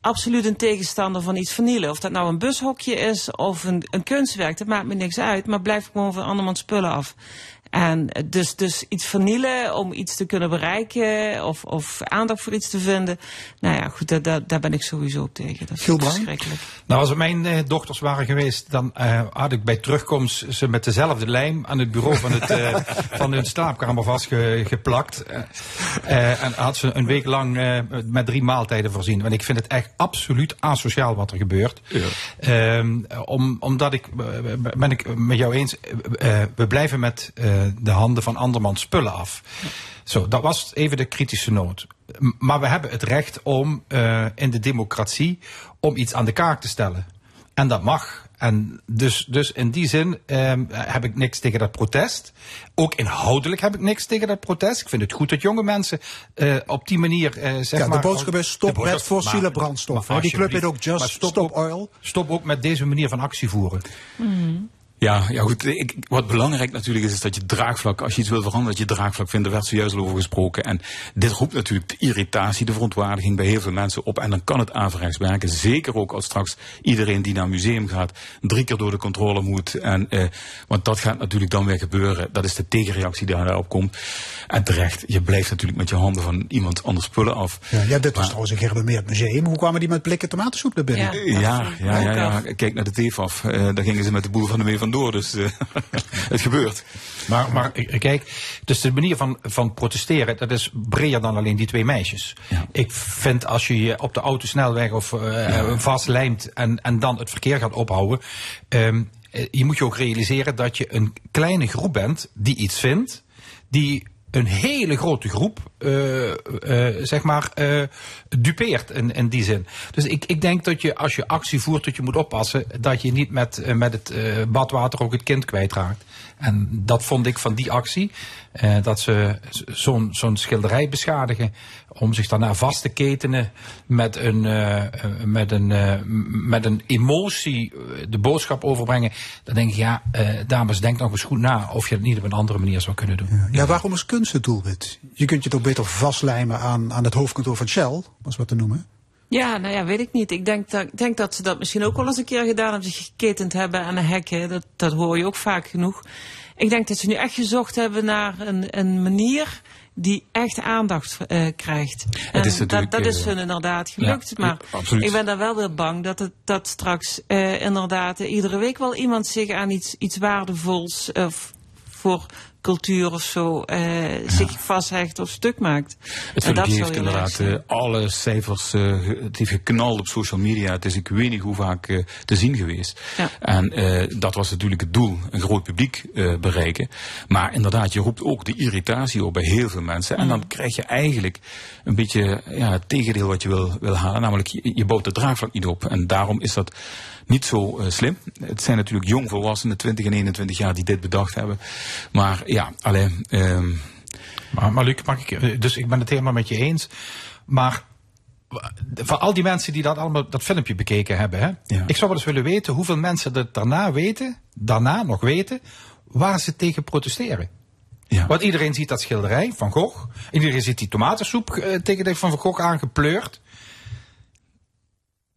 absoluut een tegenstander van iets vernielen. Of dat nou een bushokje is of een, een kunstwerk, dat maakt me niks uit. Maar blijf gewoon van andermans spullen af. En dus, dus iets vernielen om iets te kunnen bereiken of, of aandacht voor iets te vinden. Nou ja, goed, daar, daar ben ik sowieso tegen. Dat is verschrikkelijk. Nou, als er mijn eh, dochters waren geweest, dan uh, had ik bij terugkomst ze met dezelfde lijm aan het bureau van, het, uh, *laughs* van hun slaapkamer vastgeplakt. en had ze een week lang met drie maaltijden voorzien. Want ik vind het echt absoluut asociaal wat er gebeurt. Ja. Um, om, omdat ik, ben ik met jou eens, we blijven met de handen van andermans spullen af. Zo, dat was even de kritische noot. Maar we hebben het recht om uh, in de democratie om iets aan de kaak te stellen. En dat mag. En dus, dus in die zin um, heb ik niks tegen dat protest. Ook inhoudelijk heb ik niks tegen dat protest. Ik vind het goed dat jonge mensen uh, op die manier uh, zeg ja, maar... De boodschap is stop met fossiele brandstof. die club heet ook Just Stop, stop, Oil. Stop ook met deze manier van actie voeren. Mm. Ja, ja goed. Ik, wat belangrijk natuurlijk is, is dat je draagvlak, als je iets wil veranderen, dat je draagvlak vindt. Daar werd zojuist al over gesproken. En dit roept natuurlijk de irritatie, de verontwaardiging bij heel veel mensen op. En dan kan het averechts werken. Zeker ook als straks iedereen die naar een museum gaat, drie keer door de controle moet. En, eh, want dat gaat natuurlijk dan weer gebeuren. Dat is de tegenreactie die daarop komt. En terecht, je blijft natuurlijk met je handen van iemand anders spullen af. Ja, ja dit was trouwens een gerenommeerd museum. Hoe kwamen die met blikken tomatensoep naar binnen? Ja, ja, ja, ja, ja. Kijk naar de TEFAF. Uh, daar gingen ze met de boel van de mee Dus uh, *laughs* het gebeurt. Maar, maar kijk, dus de manier van, van protesteren, dat is breder dan alleen die twee meisjes. Ja. Ik vind als je je op de autosnelweg of uh, ja. vastlijmt en, en dan het verkeer gaat ophouden. Um, je moet je ook realiseren dat je een kleine groep bent die iets vindt, die een hele grote groep, uh, uh, zeg maar, uh, dupeert in, in die zin. Dus ik, ik denk dat je, als je actie voert, dat je moet oppassen dat je niet met, met het badwater ook het kind kwijtraakt. En dat vond ik van die actie. Uh, dat ze zo'n zo'n schilderij beschadigen. Om zich daarna vast te ketenen met een, uh, met een, uh, met een emotie de boodschap overbrengen. Dan denk ik, ja, dames, denk nog eens goed na of je het niet op een andere manier zou kunnen doen. Ja, ja waarom is kunst het doelwit? Je kunt je toch beter vastlijmen aan, aan het hoofdkantoor van Shell, was wat te noemen. Ja, nou ja, weet ik niet. Ik denk dat, denk dat ze dat misschien ook wel eens een keer gedaan hebben, zich geketend hebben aan een hek. Dat, dat hoor je ook vaak genoeg. Ik denk dat ze nu echt gezocht hebben naar een, een manier die echt aandacht uh, krijgt. Is dat, dat is hun inderdaad gelukt. Ja, maar absoluut. ik ben daar wel weer bang dat, het, dat straks uh, inderdaad uh, iedere week wel iemand zich aan iets, iets waardevols voor cultuur of zo ja. zich vasthecht of stuk maakt. Het filmpje heeft inderdaad uh, alle cijfers, uh, het heeft geknald op social media. Het is ik weet niet hoe vaak te zien geweest. Ja. En dat was natuurlijk het doel, een groot publiek bereiken. Maar inderdaad, je roept ook de irritatie op bij heel veel mensen. En dan krijg je eigenlijk een beetje ja, het tegendeel wat je wil, wil halen. Namelijk, je, je bouwt de draagvlak niet op. En daarom is dat niet zo slim. Het zijn natuurlijk jongvolwassenen, 20 en 21 jaar, die dit bedacht hebben. Maar ja, alleen. Um... Maar, maar Luc, mag ik, dus ik ben het helemaal met je eens. Maar van al die mensen die dat allemaal dat filmpje bekeken hebben, hè, ja. ik zou wel eens willen weten hoeveel mensen dat daarna weten, daarna nog weten, waar ze tegen protesteren. Ja. Want iedereen ziet dat schilderij van Gogh. Iedereen ziet die tomatensoep uh, tegen de van Gogh aangepleurd.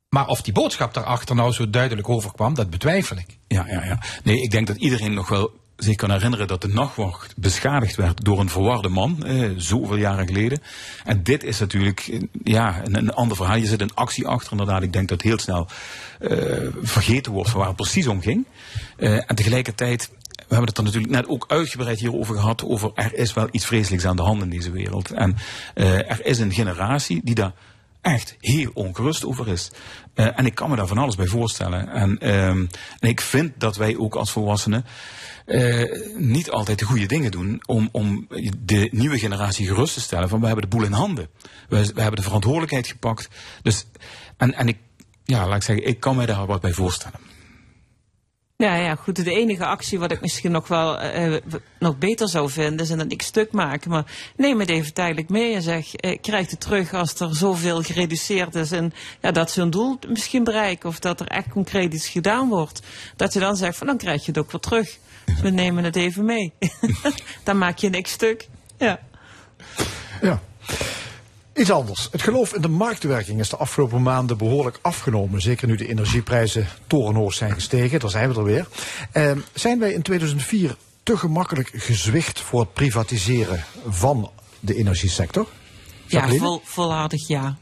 Maar of die boodschap daarachter nou zo duidelijk overkwam, dat betwijfel ik. Ja, ja, ja. Nee, ik denk dat iedereen nog wel zich kan herinneren dat de nachtwacht beschadigd werd door een verwarde man, eh, zoveel jaren geleden. En dit is natuurlijk ja, een, een ander verhaal. Je zit een actie achter, inderdaad. Ik denk dat heel snel uh, vergeten wordt van waar het precies om ging. Uh, en tegelijkertijd we hebben het er natuurlijk net ook uitgebreid hierover gehad. Over er is wel iets vreselijks aan de hand in deze wereld. En uh, er is een generatie die daar echt heel ongerust over is. Uh, en ik kan me daar van alles bij voorstellen. En, um, en ik vind dat wij ook als volwassenen niet altijd de goede dingen doen om, om de nieuwe generatie gerust te stellen van we hebben de boel in handen. We, hebben de verantwoordelijkheid gepakt. Dus, en, en ik, ja, laat ik zeggen, ik kan me daar wat bij voorstellen. Ja, ja, goed. De enige actie wat ik misschien nog wel uh, nog beter zou vinden, is dat ik stuk maken. Maar neem het even tijdelijk mee en zeg, uh, krijg het terug als er zoveel gereduceerd is. En ja, dat ze hun doel misschien bereiken of dat er echt concreet iets gedaan wordt. Dat je dan zegt van dan krijg je het ook weer terug. We nemen het even mee. *laughs* dan maak je niks stuk. Ja. Ja. Iets anders. Het geloof in de marktwerking is de afgelopen maanden behoorlijk afgenomen. Zeker nu de energieprijzen torenhoog zijn gestegen. Daar zijn we er weer. Uh, zijn wij in 2004 te gemakkelijk gezwicht voor het privatiseren van de energiesector? Ja, vol, volhardig ja.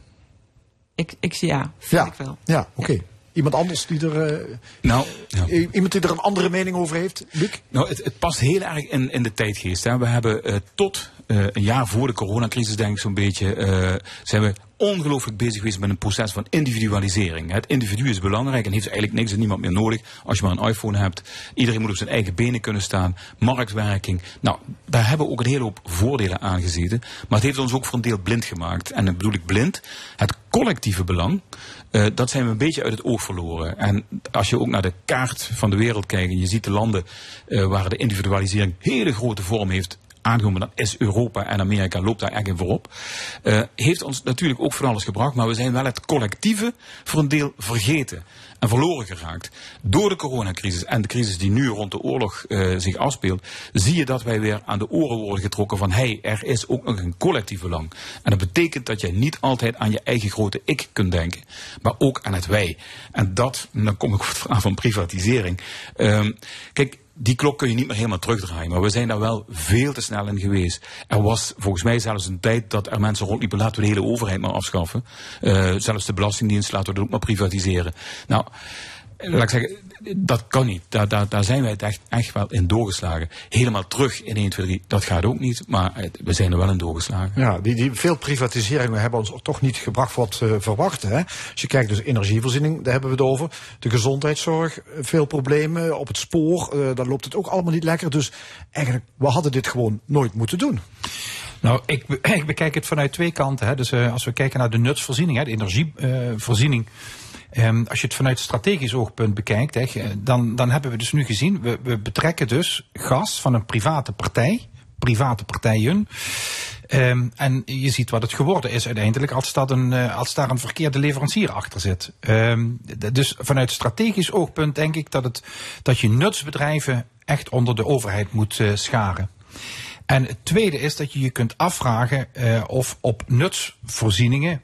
Ik, ik zie ja, vind ja. ik wel. Ja, oké. Okay. Ja. Iemand anders die er. Uh, nou, ja. Iemand die er een andere mening over heeft, Luc? Nou, het, het past heel erg in, in de tijdgeest. Hè. We hebben uh, tot uh, een jaar voor de coronacrisis, denk ik zo'n beetje, zijn we ongelooflijk bezig geweest met een proces van individualisering. Het individu is belangrijk en heeft eigenlijk niks en niemand meer nodig. Als je maar een iPhone hebt, iedereen moet op zijn eigen benen kunnen staan. Marktwerking. Nou, daar hebben we ook een hele hoop voordelen aan gezeten. Maar het heeft ons ook voor een deel blind gemaakt. En dan bedoel ik blind. Het collectieve belang, uh, dat zijn we een beetje uit het oog verloren. En als je ook naar de kaart van de wereld kijkt en je ziet de landen uh, waar de individualisering hele grote vorm heeft aangenomen, dan is Europa en Amerika loopt daar echt in voorop. Uh, heeft ons natuurlijk ook van alles gebracht, maar we zijn wel het collectieve voor een deel vergeten en verloren geraakt. Door de coronacrisis en de crisis die nu rond de oorlog uh, zich afspeelt, zie je dat wij weer aan de oren worden getrokken van hey, er is ook nog een collectief belang. En dat betekent dat je niet altijd aan je eigen grote ik kunt denken, maar ook aan het wij. En dat, dan kom ik op het verhaal van privatisering. Um, kijk, die klok kun je niet meer helemaal terugdraaien. Maar we zijn daar wel veel te snel in geweest. Er was volgens mij zelfs een tijd dat er mensen rondliepen, laten we de hele overheid maar afschaffen. Uh, zelfs de Belastingdienst laten we dat ook maar privatiseren. Nou, laat ik zeggen, dat kan niet. Daar, daar, daar zijn wij het echt, echt wel in doorgeslagen. Helemaal terug in 1, 2, 3, dat gaat ook niet. Maar we zijn er wel in doorgeslagen. Ja, die, die veel privatiseringen hebben ons toch niet gebracht wat we verwachten. Hè? Als je kijkt dus energievoorziening, daar hebben we het over. De gezondheidszorg, veel problemen. Op het spoor, uh, daar loopt het ook allemaal niet lekker. Dus eigenlijk, we hadden dit gewoon nooit moeten doen. Nou, ik, *clears throat* ik bekijk het vanuit twee kanten. Hè. Dus uh, als we kijken naar de nutsvoorziening, hè, de energievoorziening. Uh, Um, als je het vanuit strategisch oogpunt bekijkt, dan, dan hebben we dus nu gezien, we, we betrekken dus gas van een private partij, private partijen. Um, en je ziet wat het geworden is uiteindelijk als, dat een, uh, als daar een verkeerde leverancier achter zit. Um, dus vanuit strategisch oogpunt denk ik dat, het, dat je nutsbedrijven echt onder de overheid moet uh, scharen. En het tweede is dat je je kunt afvragen uh, of op nutsvoorzieningen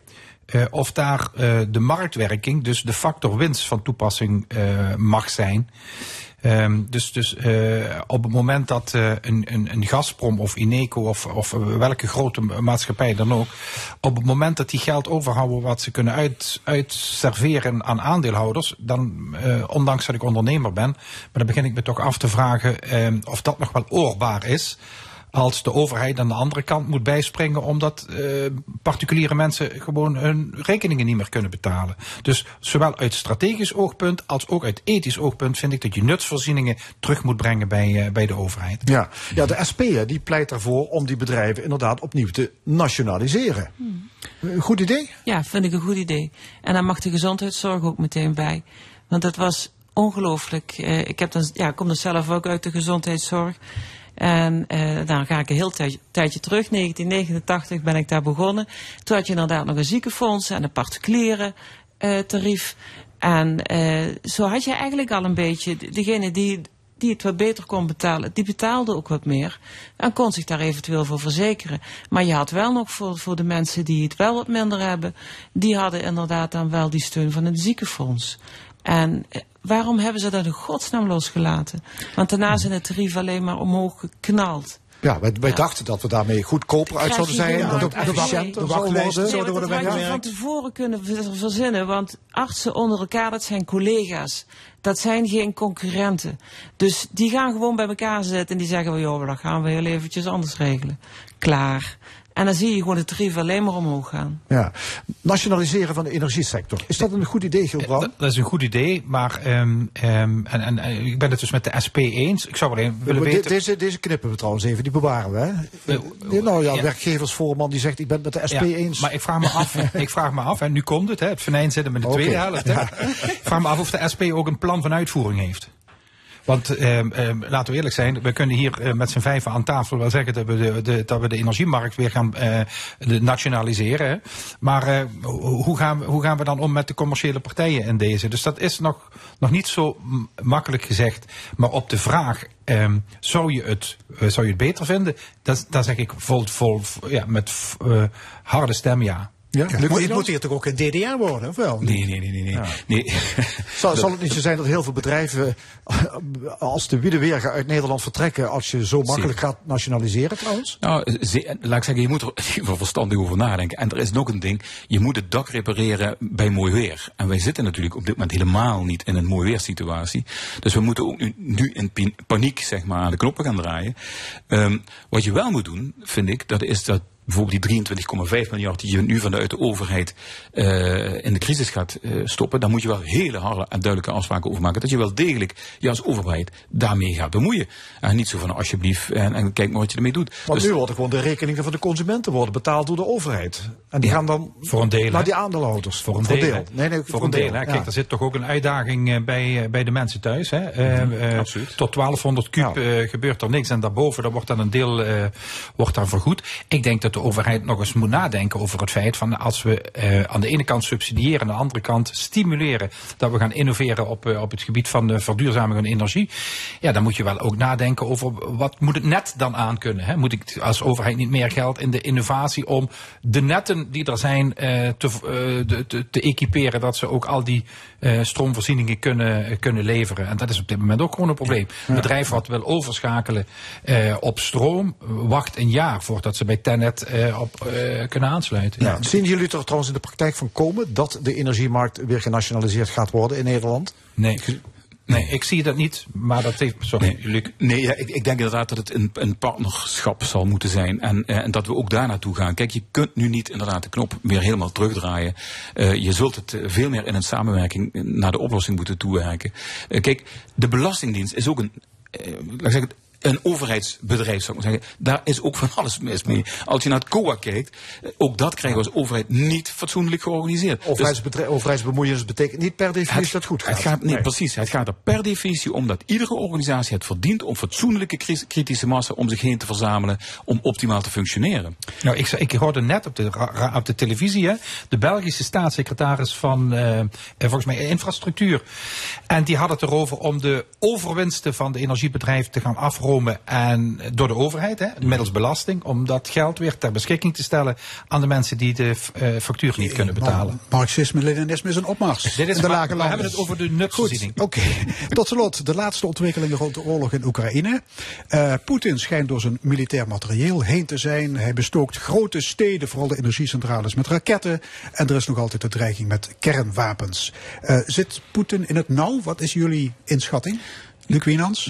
uh, of daar uh, de marktwerking, dus de factor winst van toepassing uh, mag zijn. Um, dus dus op het moment dat een, een, een Gazprom of Ineco of, of welke grote maatschappij dan ook, op het moment dat die geld overhouden wat ze kunnen uit, uitserveren aan aandeelhouders, dan, ondanks dat ik ondernemer ben, maar dan begin ik me toch af te vragen of dat nog wel oorbaar is als de overheid aan de andere kant moet bijspringen omdat uh, particuliere mensen gewoon hun rekeningen niet meer kunnen betalen. Dus zowel uit strategisch oogpunt als ook uit ethisch oogpunt vind ik dat je nutsvoorzieningen terug moet brengen bij, uh, bij de overheid. Ja, ja de SP die pleit ervoor om die bedrijven inderdaad opnieuw te nationaliseren. Hmm. Een goed idee? Ja, vind ik een goed idee. En dan mag de gezondheidszorg ook meteen bij. Want dat was ongelooflijk. Uh, ik heb dan, ja, kom er zelf ook uit de gezondheidszorg. En dan ga ik een heel tijdje terug. 1989 ben ik daar begonnen. Toen had je inderdaad nog een ziekenfonds en een particuliere uh, tarief. En uh, zo had je eigenlijk al een beetje, degene die, die het wat beter kon betalen, die betaalde ook wat meer. En kon zich daar eventueel voor verzekeren. Maar je had wel nog voor, voor de mensen die het wel wat minder hebben, die hadden inderdaad dan wel die steun van het ziekenfonds. En waarom hebben ze dat in godsnaam losgelaten? Want daarna zijn het tarief alleen maar omhoog geknald. Ja, wij, wij ja. dachten dat we daarmee goedkoper uit zouden zijn. Ja, dat ook efficiënter zouden worden. Dat hadden we van tevoren kunnen verzinnen. Want artsen onder elkaar, dat zijn collega's. Dat zijn geen concurrenten. Dus die gaan gewoon bij elkaar zitten en die zeggen... joh, dat gaan we heel eventjes anders regelen. Klaar. En dan zie je gewoon de tarief alleen maar omhoog gaan. Ja. Nationaliseren van de energiesector. Is dat een goed idee, Gilbrand? Dat, dat is een goed idee, maar um, um, en, en, ik ben het dus met de SP eens. Ik zou alleen willen weten... Deze, deze knippen we trouwens even, die bewaren we. Hè? Uh, nou ja, ja. werkgeversvoorman die zegt ik ben het met de SP ja, eens. Maar ik vraag me af, *laughs* ik vraag me af en nu komt het, hè, het venijn zit hem in de okay. tweede helft. Hè. Ja. *laughs* Ik vraag me af of de SP ook een plan van uitvoering heeft. Want eh, eh, laten we eerlijk zijn, we kunnen hier eh, met z'n vijven aan tafel wel zeggen dat we de, de, dat we de energiemarkt weer gaan eh, nationaliseren. Maar eh, hoe, gaan we, hoe gaan we dan om met de commerciële partijen in deze? Dus dat is nog, nog niet zo makkelijk gezegd. Maar op de vraag, eh, zou, je het, zou je het beter vinden? Dat, daar zeg ik vol, vol, ja, met harde stem ja. Ja, ja. Het, moet, hier toch ook een DDR worden, of wel? Nee, nee, nee. nee, nee. Ja. nee. Zal, zal, het niet zo zijn dat heel veel bedrijven als de Wiedeweerga uit Nederland vertrekken... als je zo makkelijk gaat nationaliseren trouwens? Nou, laat ik zeggen, je moet er *laughs* even verstandig over nadenken. En er is nog een ding, je moet het dak repareren bij mooi weer. En wij zitten natuurlijk op dit moment helemaal niet in een mooi weersituatie. Dus we moeten ook nu, nu in paniek zeg maar, aan de knoppen gaan draaien. Um, wat je wel moet doen, vind ik, dat is dat bijvoorbeeld die 23,5 miljard die je nu vanuit de overheid uh, in de crisis gaat uh, stoppen, dan moet je wel hele harde en duidelijke afspraken over maken. Dat je wel degelijk je als overheid daarmee gaat bemoeien. En niet zo van alsjeblieft en, en kijk maar wat je ermee doet. Want dus, nu worden gewoon de rekeningen van de consumenten worden betaald door de overheid. En die ja, gaan dan voor een deel, naar die aandeelhouders. Voor een deel. deel. Nee, nee, voor, voor een deel. deel. Kijk, er zit toch ook een uitdaging bij, bij de mensen thuis. Hè? Uh, Absoluut. Tot 1200 kub gebeurt er niks en daarboven dan wordt dan een deel wordt dan vergoed. Ik denk dat de overheid nog eens moet nadenken over het feit van als we uh, aan de ene kant subsidiëren, aan de andere kant stimuleren dat we gaan innoveren op, uh, op het gebied van de verduurzaming van energie. Ja, dan moet je wel ook nadenken over wat moet het net dan aan kunnen. Hè? Moet ik als overheid niet meer geld in de innovatie om de netten die er zijn te, te, te, equiperen, dat ze ook al die stroomvoorzieningen kunnen, kunnen leveren. En dat is op dit moment ook gewoon een probleem. Een bedrijf wat wil overschakelen op stroom, wacht een jaar voordat ze bij Tenet op uh, kunnen aansluiten. Ja. Zien jullie er trouwens in de praktijk van komen dat de energiemarkt weer genationaliseerd gaat worden in Nederland? Nee. Nee, ik zie dat niet, maar dat heeft... Sorry, nee, Luc. Nee, ja, ik, ik, denk inderdaad dat het een, een partnerschap zal moeten zijn. En, eh, en, dat we ook daar naartoe gaan. Kijk, je kunt nu niet inderdaad de knop weer helemaal terugdraaien. Uh, je zult het veel meer in een samenwerking naar de oplossing moeten toewerken. Uh, kijk, de Belastingdienst is ook een... laat ik zeggen, een overheidsbedrijf, zou ik maar zeggen. Daar is ook van alles mis mee. Als je naar het COA kijkt, ook dat krijgen we als overheid niet fatsoenlijk georganiseerd. Overheidsbedrijf, dus, overheidsbemoeienis betekent niet per definitie het, dat goed gaat. Het gaat nee, nee, precies. Het gaat er per definitie om dat iedere organisatie het verdient om fatsoenlijke kritische massa om zich heen te verzamelen om optimaal te functioneren. Nou, ik, ik hoorde net op de, op de televisie hè, de Belgische staatssecretaris van uh, volgens mij infrastructuur. En die had het erover om de overwinsten van de energiebedrijven te gaan afronden en door de overheid, hè, middels belasting, om dat geld weer ter beschikking te stellen aan de mensen die de uh, factuur niet kunnen betalen. Marxisme, Leninisme is een opmars. Dit is de lage we hebben het over de nutsvoorziening. Oké, okay. *laughs* tot slot de laatste ontwikkelingen rond de oorlog in Oekraïne. Uh, Poetin schijnt door zijn militair materieel heen te zijn. Hij bestookt grote steden, vooral de energiecentrales, met raketten. En er is nog altijd de dreiging met kernwapens. Uh, zit Poetin in het nauw? Wat is jullie inschatting? Luc Wienans?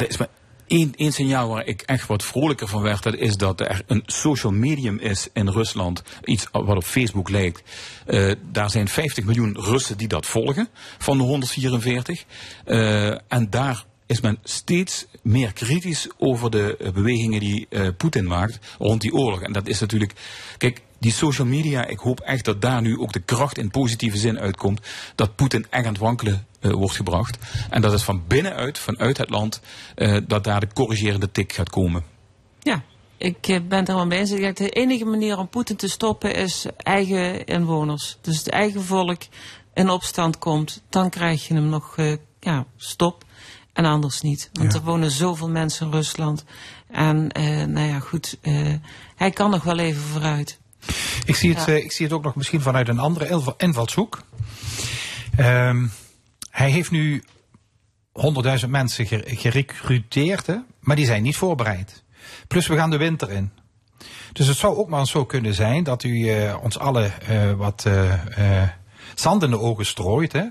Eén, één signaal waar ik echt wat vrolijker van werd, dat is dat er een social medium is in Rusland. Iets wat op Facebook lijkt. Uh, daar zijn 50 miljoen Russen die dat volgen, van de 144. Uh, en daar is men steeds meer kritisch over de bewegingen die Poetin maakt rond die oorlog. En dat is natuurlijk, kijk, die social media, ik hoop echt dat daar nu ook de kracht in positieve zin uitkomt. Dat Poetin echt aan het wankelen uh, wordt gebracht. En dat het van binnenuit, vanuit het land, uh, dat daar de corrigerende tik gaat komen. Ja, ik ben het er wel mee eens. De enige manier om Poetin te stoppen is eigen inwoners. Dus het eigen volk in opstand komt, dan krijg je hem nog uh, ja, stop. En anders niet. Want ja. er wonen zoveel mensen in Rusland. En nou ja, goed, hij kan nog wel even vooruit. Ik zie, het, ja. ik zie het ook nog misschien vanuit een andere invalshoek. Um, hij heeft nu 100.000 mensen gerecruiteerd, hè, maar die zijn niet voorbereid. Plus we gaan de winter in. Dus het zou ook maar zo kunnen zijn dat u uh, ons alle uh, wat uh, zand in de ogen strooit. Hè,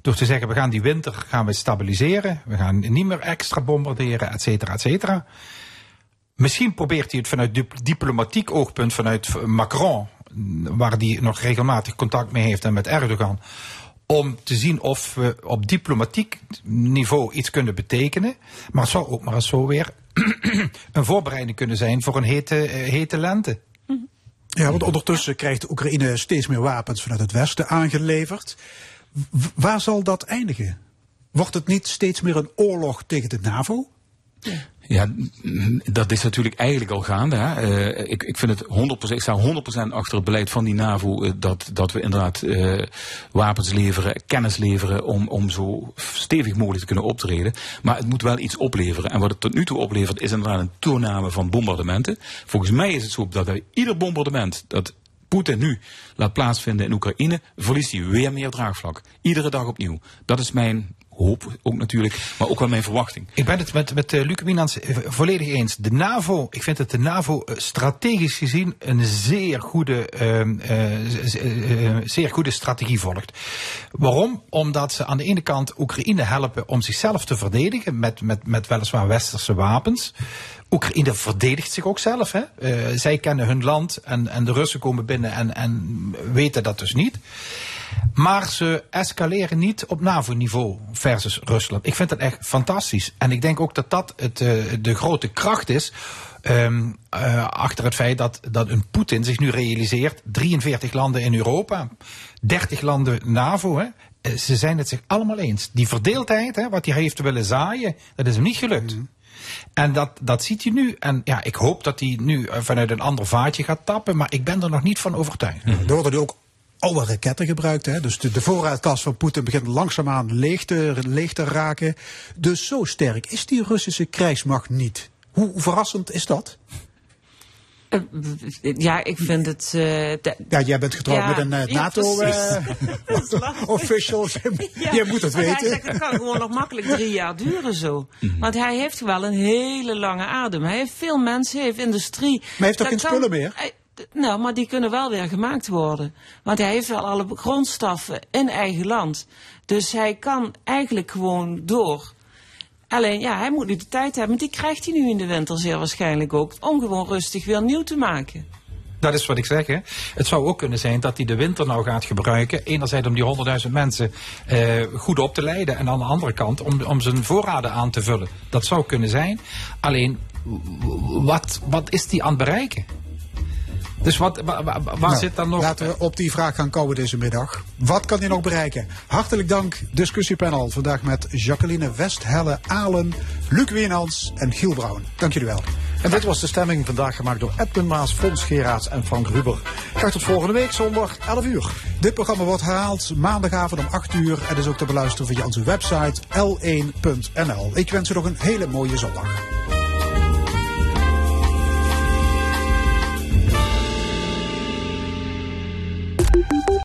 door te zeggen, we gaan die winter gaan we stabiliseren. We gaan niet meer extra bombarderen, et cetera, et cetera. Misschien probeert hij het vanuit diplomatiek oogpunt, vanuit Macron, waar hij nog regelmatig contact mee heeft en met Erdogan, om te zien of we op diplomatiek niveau iets kunnen betekenen. Maar het zou ook maar eens zo weer *clears throat* een voorbereiding kunnen zijn voor een hete, hete lente. Ja, want ondertussen krijgt Oekraïne steeds meer wapens vanuit het Westen aangeleverd. W waar zal dat eindigen? Wordt het niet steeds meer een oorlog tegen de NAVO? Ja, dat is natuurlijk eigenlijk al gaande. Hè. Uh, ik, ik vind het 100%, ik sta 100% achter het beleid van die NAVO uh, dat, dat we inderdaad uh, wapens leveren, kennis leveren om, om zo stevig mogelijk te kunnen optreden. Maar het moet wel iets opleveren. En wat het tot nu toe oplevert is inderdaad een toename van bombardementen. Volgens mij is het zo dat bij ieder bombardement dat Poetin nu laat plaatsvinden in Oekraïne, verliest hij weer meer draagvlak. Iedere dag opnieuw. Dat is mijn hoop ook natuurlijk, maar ook wel mijn verwachting. Ik ben het met, met uh, Luc Wienans volledig eens. De NAVO, ik vind dat de NAVO strategisch gezien een zeer goede, uh, zeer goede strategie volgt. Waarom? Omdat ze aan de ene kant Oekraïne helpen om zichzelf te verdedigen met, met, met weliswaar westerse wapens. Oekraïne verdedigt zich ook zelf. Hè? Zij kennen hun land en, en de Russen komen binnen en, en weten dat dus niet. Maar ze escaleren niet op NAVO-niveau versus Rusland. Ik vind dat echt fantastisch. En ik denk ook dat dat het, uh, de grote kracht is. Um, uh, achter het feit dat, dat een Poetin zich nu realiseert: 43 landen in Europa, 30 landen NAVO. Hè, ze zijn het zich allemaal eens. Die verdeeldheid, hè, wat hij heeft willen zaaien, dat is hem niet gelukt. Mm. En dat, dat ziet hij nu. En ja, ik hoop dat hij nu vanuit een ander vaatje gaat tappen. Maar ik ben er nog niet van overtuigd. Mm. Er worden nu ook oude raketten gebruikt. Hè? Dus de, de voorraadkast van Poetin begint langzaamaan leeg te, leeg te raken. Dus zo sterk is die Russische krijgsmacht niet. Hoe verrassend is dat? Uh, ja, ik vind het. Uh, ja, jij bent getrouwd ja, met een uh, NATO-official. ja, *laughs* *laughs* jij moet het weten. Zegt, het kan gewoon nog makkelijk drie jaar duren zo. Mm. Want hij heeft wel een hele lange adem. Hij heeft veel mensen, hij heeft industrie. Maar hij heeft toch geen kan, spullen meer? Hij, nou, maar die kunnen wel weer gemaakt worden. Want hij heeft wel alle grondstoffen in eigen land. Dus hij kan eigenlijk gewoon door. Alleen ja, hij moet nu de tijd hebben. Die krijgt hij nu in de winter zeer waarschijnlijk ook. Om gewoon rustig weer nieuw te maken. Dat is wat ik zeg. Hè. Het zou ook kunnen zijn dat hij de winter nou gaat gebruiken. Enerzijds om die 100.000 mensen eh, goed op te leiden. En aan de andere kant om, om zijn voorraden aan te vullen. Dat zou kunnen zijn. Alleen, wat, wat is die aan het bereiken? Dus wat, waar, waar nou, zit dan nog... Laten we op die vraag gaan komen deze middag. Wat kan hij nog bereiken? Hartelijk dank, discussiepanel. Vandaag met Jacqueline Westhelle Alen, Luc Wienans en Giel Brouwen. Dank jullie wel. En dit was de stemming vandaag gemaakt door Edwin Maas, Fons Geraerts en Frank Ruber. Graag tot volgende week, zondag 11 uur. Dit programma wordt herhaald maandagavond om 8 uur. En is ook te beluisteren via onze website l1.nl. Ik wens u nog een hele mooie zondag.